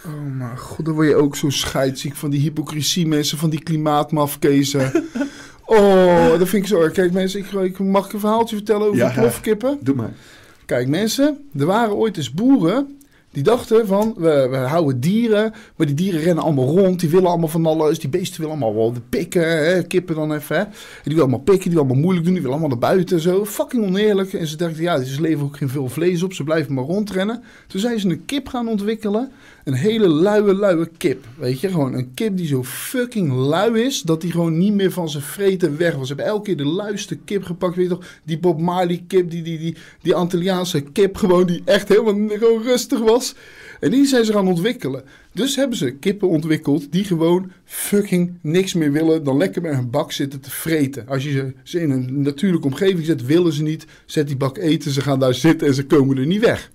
S2: Oh maar god, dan word je ook zo scheidsziek van die hypocrisie mensen, van die klimaatmafkezen. oh, dat vind ik zo erg. Kijk mensen, ik, ik, mag ik een verhaaltje vertellen over
S1: ja,
S2: plofkippen?
S1: Doe maar.
S2: Kijk mensen, er waren ooit eens boeren die dachten van, we, we houden dieren, maar die dieren rennen allemaal rond, die willen allemaal van alles, die beesten willen allemaal wel pikken, hè, kippen dan even, die willen allemaal pikken, die willen allemaal moeilijk doen, die willen allemaal naar buiten en zo, fucking oneerlijk. En ze dachten, ja, ze leven ook geen veel vlees op, ze blijven maar rondrennen. Toen zijn ze een kip gaan ontwikkelen, een hele luie, luie kip, weet je, gewoon een kip die zo fucking lui is, dat die gewoon niet meer van zijn vreten weg was. Ze hebben elke keer de luiste kip gepakt, weet je toch, die Bob Marley kip, die, die, die, die Antilliaanse kip gewoon, die echt helemaal gewoon rustig was. En die zijn ze gaan ontwikkelen. Dus hebben ze kippen ontwikkeld die gewoon fucking niks meer willen dan lekker bij een bak zitten te vreten. Als je ze, ze in een natuurlijke omgeving zet, willen ze niet. Zet die bak eten, ze gaan daar zitten en ze komen er niet weg.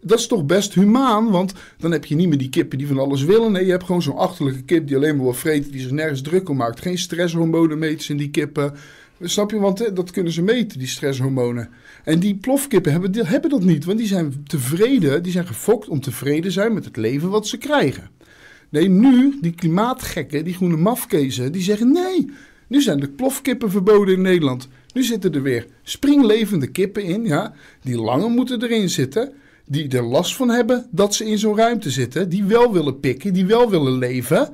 S2: Dat is toch best humaan, want dan heb je niet meer die kippen die van alles willen. Nee, je hebt gewoon zo'n achterlijke kip die alleen maar wil vreten, die zich nergens druk om maakt. Geen stresshormonen meten in die kippen. Snap je? Want dat kunnen ze meten, die stresshormonen. En die plofkippen hebben, die hebben dat niet, want die zijn tevreden, die zijn gefokt om tevreden te zijn met het leven wat ze krijgen. Nee, nu, die klimaatgekken, die groene mafkezen, die zeggen nee. Nu zijn de plofkippen verboden in Nederland. Nu zitten er weer springlevende kippen in, ja, die langer moeten erin zitten. Die er last van hebben dat ze in zo'n ruimte zitten. Die wel willen pikken, die wel willen leven.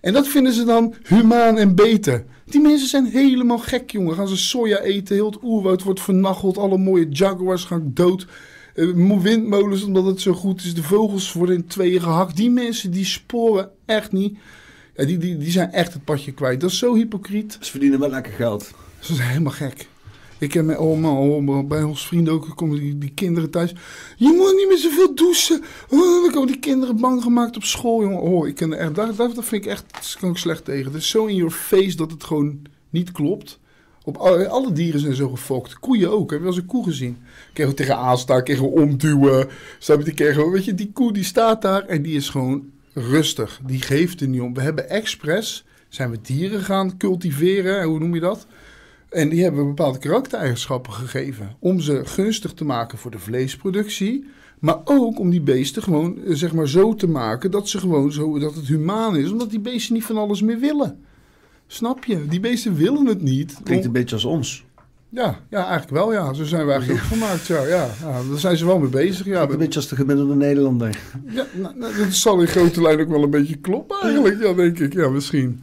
S2: En dat vinden ze dan humaan en beter. Die mensen zijn helemaal gek, jongen. Gaan ze soja eten, heel het oerwoud wordt vernacheld. Alle mooie jaguars gaan dood. Uh, windmolens, omdat het zo goed is. De vogels worden in tweeën gehakt. Die mensen, die sporen echt niet. Ja, die, die, die zijn echt het padje kwijt. Dat is zo hypocriet.
S1: Ze verdienen wel lekker geld.
S2: Ze zijn helemaal gek. Ik heb met oma, oma, bij ons vrienden ook, komen die, kinderen thuis. Je moet niet meer zoveel douchen. Oh, dan komen die kinderen bang gemaakt op school, jongen. Oh, ik ken daar, daar, vind ik echt, dat kan ik slecht tegen. Het is zo in your face dat het gewoon niet klopt. Op alle, dieren zijn zo gefokt. Koeien ook. Heb je wel eens een koe gezien? We tegen aanstaan, we omduwen. Snap je, die krijgen weet je, die koe die staat daar en die is gewoon rustig. Die geeft er niet om. We hebben expres, zijn we dieren gaan cultiveren, hoe noem je dat? En die hebben bepaalde karaktereigenschappen gegeven. Om ze gunstig te maken voor de vleesproductie. Maar ook om die beesten gewoon eh, zeg maar, zo te maken dat, ze gewoon zo, dat het humaan is. Omdat die beesten niet van alles meer willen. Snap je? Die beesten willen het niet.
S1: Klinkt een beetje als ons.
S2: Ja, ja, eigenlijk wel. Ja. Zo zijn we eigenlijk ook gemaakt. Ja, ja, ja, daar zijn ze wel mee bezig. Ja.
S1: Een beetje als de gemiddelde Nederlander.
S2: Ja, nou, nou, dat zal in grote lijn ook wel een beetje kloppen eigenlijk. Ja, denk ik. Ja, misschien.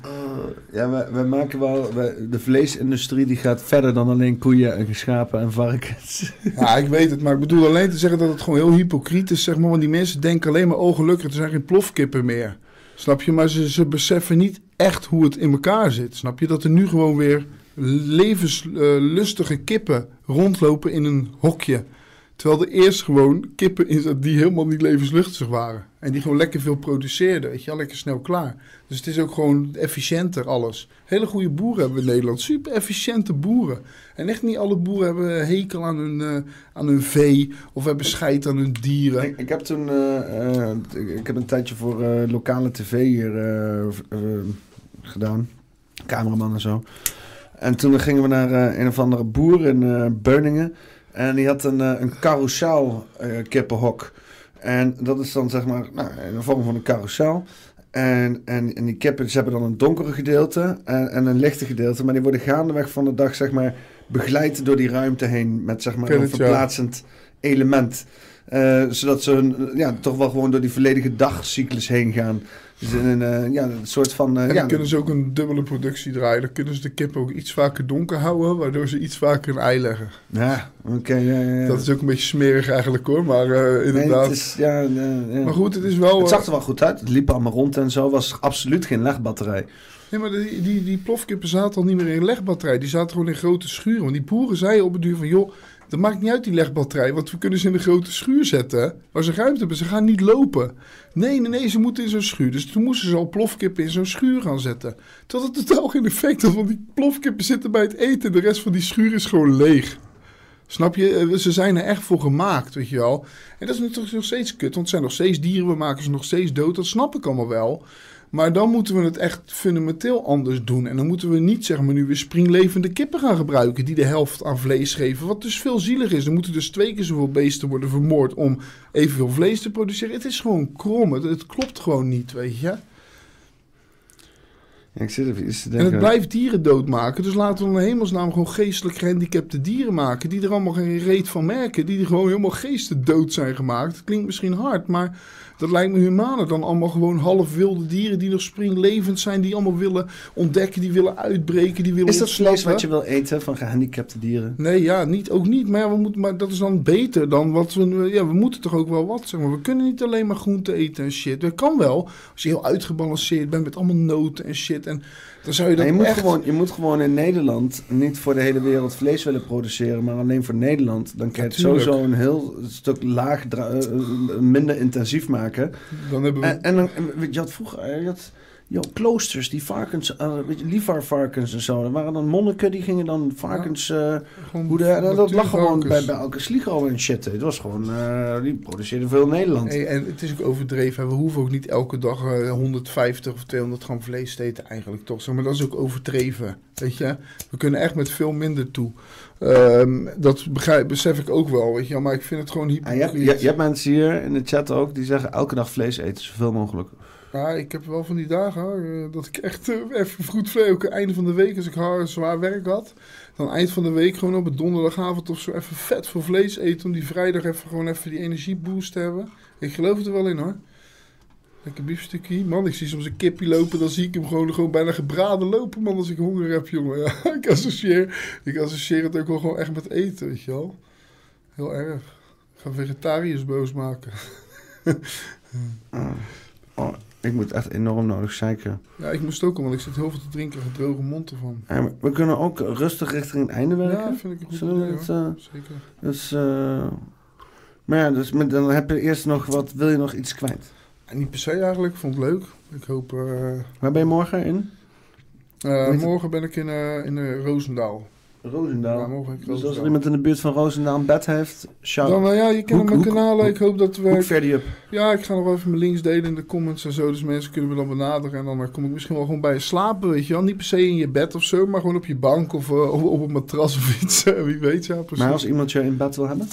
S1: Ja, we, we maken wel... We, de vleesindustrie die gaat verder dan alleen koeien en schapen en varkens.
S2: Ja, ik weet het. Maar ik bedoel alleen te zeggen dat het gewoon heel hypocriet is. Zeg maar, want die mensen denken alleen maar... Oh, gelukkig, er zijn geen plofkippen meer. Snap je? Maar ze, ze beseffen niet echt hoe het in elkaar zit. Snap je? Dat er nu gewoon weer levenslustige kippen rondlopen in een hokje. Terwijl er eerst gewoon kippen in die helemaal niet levenslustig waren. En die gewoon lekker veel produceerden. Weet je wel, lekker snel klaar. Dus het is ook gewoon efficiënter alles. Hele goede boeren hebben we in Nederland. Super efficiënte boeren. En echt niet alle boeren hebben hekel aan hun, uh, aan hun vee. Of hebben scheid aan hun dieren.
S1: Ik, ik heb toen... Uh, uh, ik heb een tijdje voor lokale tv hier gedaan. Cameraman en zo. En toen gingen we naar een of andere boer in Beuningen. En die had een, een carousel kippenhok. En dat is dan zeg maar nou, in de vorm van een carousel. En, en, en die kippen ze hebben dan een donkere gedeelte en, en een lichte gedeelte. Maar die worden gaandeweg van de dag zeg maar begeleid door die ruimte heen. Met zeg maar een verplaatsend element. Zodat ze hun, ja, toch wel gewoon door die volledige dagcyclus heen gaan. Dus een, uh, ja, een soort van... Uh,
S2: en dan
S1: ja,
S2: kunnen ze ook een dubbele productie draaien. Dan kunnen ze de kip ook iets vaker donker houden, waardoor ze iets vaker een ei leggen.
S1: Ja, oké. Okay, ja, ja,
S2: Dat is ook een beetje smerig eigenlijk hoor, maar inderdaad. Nee, het is, ja, maar goed, het is wel...
S1: Het zag er wel goed uit. Het liep allemaal rond en zo. was absoluut geen legbatterij.
S2: Nee, maar die, die, die plofkippen zaten al niet meer in een legbatterij. Die zaten gewoon in grote schuren. Want die boeren zeiden op het duur van... joh, dat maakt niet uit die legbatterij, want we kunnen ze in een grote schuur zetten waar ze ruimte hebben. Ze gaan niet lopen. Nee, nee, nee, ze moeten in zo'n schuur. Dus toen moesten ze al plofkippen in zo'n schuur gaan zetten. Tot het totaal geen effect had, want die plofkippen zitten bij het eten. De rest van die schuur is gewoon leeg. Snap je? Ze zijn er echt voor gemaakt, weet je wel. En dat is natuurlijk nog steeds kut, want het zijn nog steeds dieren. We maken ze nog steeds dood. Dat snap ik allemaal wel. Maar dan moeten we het echt fundamenteel anders doen. En dan moeten we niet zeg maar nu weer springlevende kippen gaan gebruiken die de helft aan vlees geven. Wat dus veel zielig is. Er moeten dus twee keer zoveel beesten worden vermoord om evenveel vlees te produceren. Het is gewoon krom. Het, het klopt gewoon niet, weet je.
S1: ik zit even te denken.
S2: En het blijft dieren doodmaken. Dus laten we in hemelsnaam gewoon geestelijk gehandicapte dieren maken. Die er allemaal geen reet van merken. Die er gewoon helemaal geesten dood zijn gemaakt. Het klinkt misschien hard, maar dat lijkt me humaner dan allemaal gewoon half wilde dieren die nog springlevend zijn, die allemaal willen ontdekken, die willen uitbreken, die willen
S1: Is dat vlees wat je wil eten van gehandicapte dieren?
S2: Nee, ja, niet, ook niet. Maar, ja, we moeten, maar dat is dan beter dan wat we... Ja, we moeten toch ook wel wat, zeg maar. We kunnen niet alleen maar groente eten en shit. Dat kan wel, als je heel uitgebalanceerd bent met allemaal noten en shit. En dan zou je dat
S1: je, moet
S2: echt...
S1: gewoon, je moet gewoon in Nederland niet voor de hele wereld vlees willen produceren, maar alleen voor Nederland. Dan kan je het sowieso een heel stuk laag, minder intensief maken.
S2: Dan hebben we...
S1: En, en dan, je had vroeger, je had, Yo, kloosters, die varkens, eh weet je, lievaarvarkens en zo. Er waren dan monniken die gingen dan varkens... eh,
S2: Gewoon
S1: hoe de, dat, dat lag gewoon bij, bij elke sligo en shit. Het was gewoon... eh, die produceerden veel in Nederland.
S2: Hey, en het is ook overdreven. We hoeven ook niet elke dag eh, 150 of 200 gram vlees te eten eigenlijk toch. Zeg maar dat is ook overdreven. Weet je? We kunnen echt met veel minder toe. Ehm, dat begrijp, besef ik ook wel. Weet je? Maar ik vind het gewoon
S1: je,
S2: hypocriet.
S1: je, je hebt mensen hier in de chat ook die zeggen elke dag vlees eten, zoveel mogelijk.
S2: Ja, ik heb wel van die dagen eh, dat ik echt eh, even vlees, ook einde van de week, als ik hard, zwaar werk had. Dan eind van de week gewoon op een donderdagavond of zo even vet voor vlees eten. Om die vrijdag even gewoon even die energieboost te hebben. Ik geloof het er wel in hoor. Lekker biefstukje. Man, ik zie soms een kipje lopen, dan zie ik hem gewoon, gewoon bijna gebraden lopen, man, als ik honger heb, jongen. Ja, ik, associeer, ik associeer het ook wel gewoon echt met eten, weet je wel. Heel erg. Ik ga vegetariërs boos maken.
S1: Ik moet echt enorm nodig zeiken.
S2: Ja, ik moest ook al, want ik zit heel veel te drinken en droge mond ervan.
S1: En we kunnen ook rustig richting het einde werken.
S2: Ja, vind ik een goed
S1: Zullen
S2: idee,
S1: het, eh,
S2: Zeker.
S1: Dus, eh, maar ja, dus met, dan heb je eerst nog wat, wil je nog iets kwijt?
S2: En niet per se eigenlijk, ik vond het leuk. Ik hoop... eh,
S1: Waar ben je morgen in?
S2: morgen ben ik in, in Roosendaal.
S1: Roosendaal.
S2: Ja,
S1: dus als er iemand in de buurt van Roosendaal een bed heeft, shout
S2: Dan, nou ja, je kent mijn kanalen. Ik hoop dat we...
S1: verder up.
S2: Ja, ik ga nog wel even mijn links delen in de comments en zo. Dus mensen kunnen me dan benaderen. En dan eh, kom ik misschien wel gewoon bij je slapen, weet je wel. Niet per se in je bed of zo, maar gewoon op je bank of eh, op, op een matras of iets. Wie weet, ja, precies.
S1: Maar als iemand je in bed wil hebben?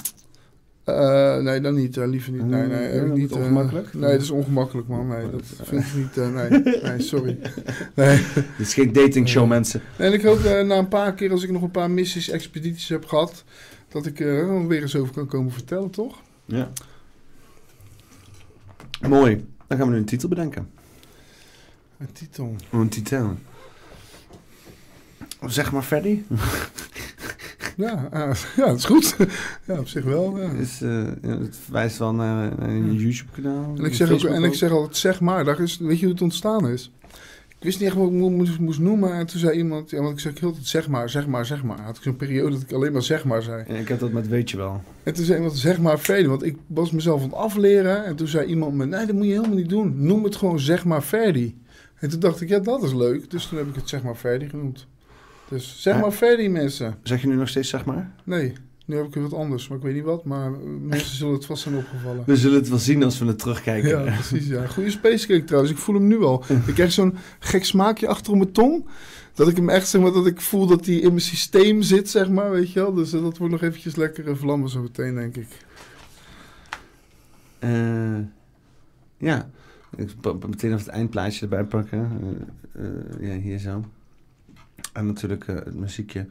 S2: Eh, nee, dan niet. eh, liever niet. Nee, nee,
S1: ja, dat
S2: niet. eh,
S1: ongemakkelijk?
S2: nee, dat is ongemakkelijk, man. Nee, dat
S1: dat-
S2: vind ik niet. eh, nee, nee, sorry. Nee.
S1: Dit is geen dating show, mensen.
S2: En ik hoop eh, na een paar keer, als ik nog een paar missies, expedities heb gehad, dat ik er weer eens over kan komen vertellen, toch?
S1: Ja. Mooi. Dan gaan we nu een titel bedenken.
S2: Een titel.
S1: Een titel. Zeg maar Freddy.
S2: Ja, eh, ja, dat is goed. ja, op zich wel. Ja.
S1: Is, eh, ja, het verwijst wel naar, naar een YouTube-kanaal.
S2: En ik, zeg ook, en ik zeg altijd, zeg maar, daar is, weet je hoe het ontstaan is? Ik wist niet echt wat ik mo- moest, moest noemen. En toen zei iemand, ja, want ik zeg heel zeg maar, zeg maar, zeg maar. Had ik zo'n periode dat ik alleen maar zeg maar zei.
S1: Ja, ik heb dat met weet je wel.
S2: En toen zei iemand, zeg maar Ferdi. Want ik was mezelf aan het afleren. En toen zei iemand me, nee, dat moet je helemaal niet doen. Noem het gewoon zeg maar Ferdi. En toen dacht ik, ja, dat is leuk. Dus toen heb ik het zeg maar Ferdi genoemd. Dus zeg maar Ferdi, mensen.
S1: Zeg je nu nog steeds zeg maar?
S2: Nee, nu heb ik weer wat anders. Maar ik weet niet wat. Maar eh, mensen zullen het vast zijn opgevallen.
S1: We zullen het wel zien als we het terugkijken.
S2: Ja, precies. Ja. Goede spacecake trouwens. Ik voel hem nu al. Ik krijg zo'n gek smaakje achter op mijn tong. Dat ik hem echt, zeg maar, dat ik voel dat hij in mijn systeem zit, zeg maar, weet je wel. Dus eh, dat wordt nog eventjes lekker eh, vlammen zo meteen, denk ik.
S1: Ja. Ik meteen even het eindplaatje erbij pakken. Eh, ja, hier zo. En natuurlijk eh, het muziekje.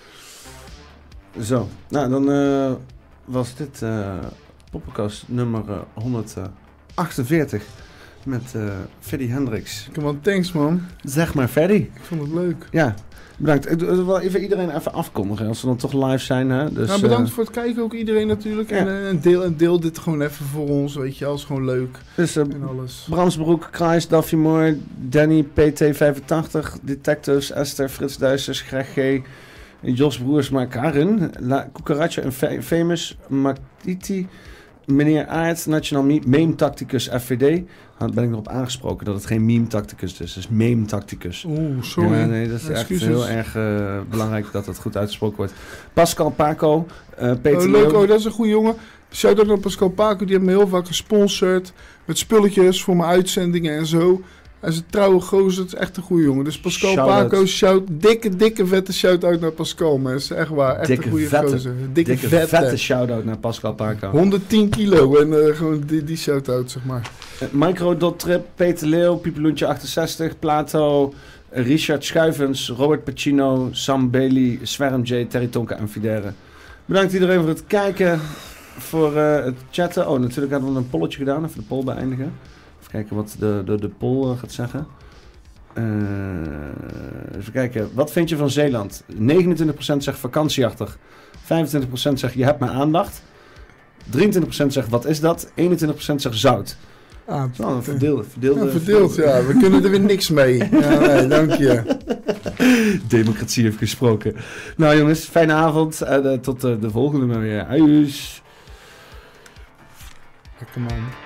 S1: zo. Nou, dan eh, was dit eh poppenkast nummer eh, 148 met Freddy Hendricks.
S2: Come on, thanks man.
S1: Zeg maar Freddy.
S2: Ik vond het leuk.
S1: Ja, bedankt. Ik wil wel even iedereen even afkondigen als we dan toch live zijn. Hè? Dus,
S2: nou, bedankt
S1: eh,
S2: voor het kijken ook iedereen natuurlijk.
S1: Ja.
S2: En, eh, en, deel, en deel dit gewoon even voor ons, weet je wel. is gewoon leuk
S1: dus eh,
S2: en alles.
S1: Bramsbroek, Kruis, Daffy Moore, Danny, PT85, Detectives, Esther, Frits Duisters, Greg G, Jos Broersma, Karin, La Cucaracha en Fa- Famous, Matiti, meneer Aert, Nationaal Me- Meme Tacticus FVD. Nou, ben ik erop aangesproken dat het geen meme tacticus is, het is meme tacticus.
S2: Oeh, sorry.
S1: Ja, nee, dat is
S2: Excuses.
S1: echt heel erg eh, belangrijk dat dat goed uitgesproken wordt. Pascal Paco, eh Peter
S2: Oh, leuk, oh, dat is een goede jongen. Shout-out naar Pascal Paco, die heeft me heel vaak gesponsord. Met spulletjes voor mijn uitzendingen en zo. Hij is een trouwe gozer, het is echt een goede jongen. Dus Pascal
S1: Shout-out.
S2: Paco, shout, dikke, dikke vette shout-out naar Pascal, mensen. Echt waar, echt
S1: Dikke
S2: een goede
S1: vette.
S2: gozer. Dikke,
S1: Dikke
S2: vette.
S1: vette shout-out naar Pascal Paco.
S2: 110 kilo en eh, gewoon die, die shout-out, zeg maar.
S1: Eh, Micro.trip, Peter Leeuw, Piepeloentje 68, Plato, Richard Schuivens, Robert Pacino, Sam Bailey, Swerm J, Terry Tonka en Fidere. Bedankt iedereen voor het kijken, voor eh, het chatten. Oh, natuurlijk hadden we een polletje gedaan, even de poll beëindigen. Even kijken wat de, de, de poll eh, gaat zeggen. Eh, even kijken, wat vind je van Zeeland? 29% zegt vakantieachtig, 25% zegt je hebt mijn aandacht. 23% zegt wat is dat? 21% zegt zout.
S2: Ah,
S1: Nou, verdeeld. Verdeeld,
S2: ja, verdeeld, ja. We kunnen er weer niks mee. Ja, nee, dank je.
S1: Democratie heeft gesproken. Nou jongens, fijne avond. Eh, tot de volgende maar weer. Huis.
S2: Lekker man.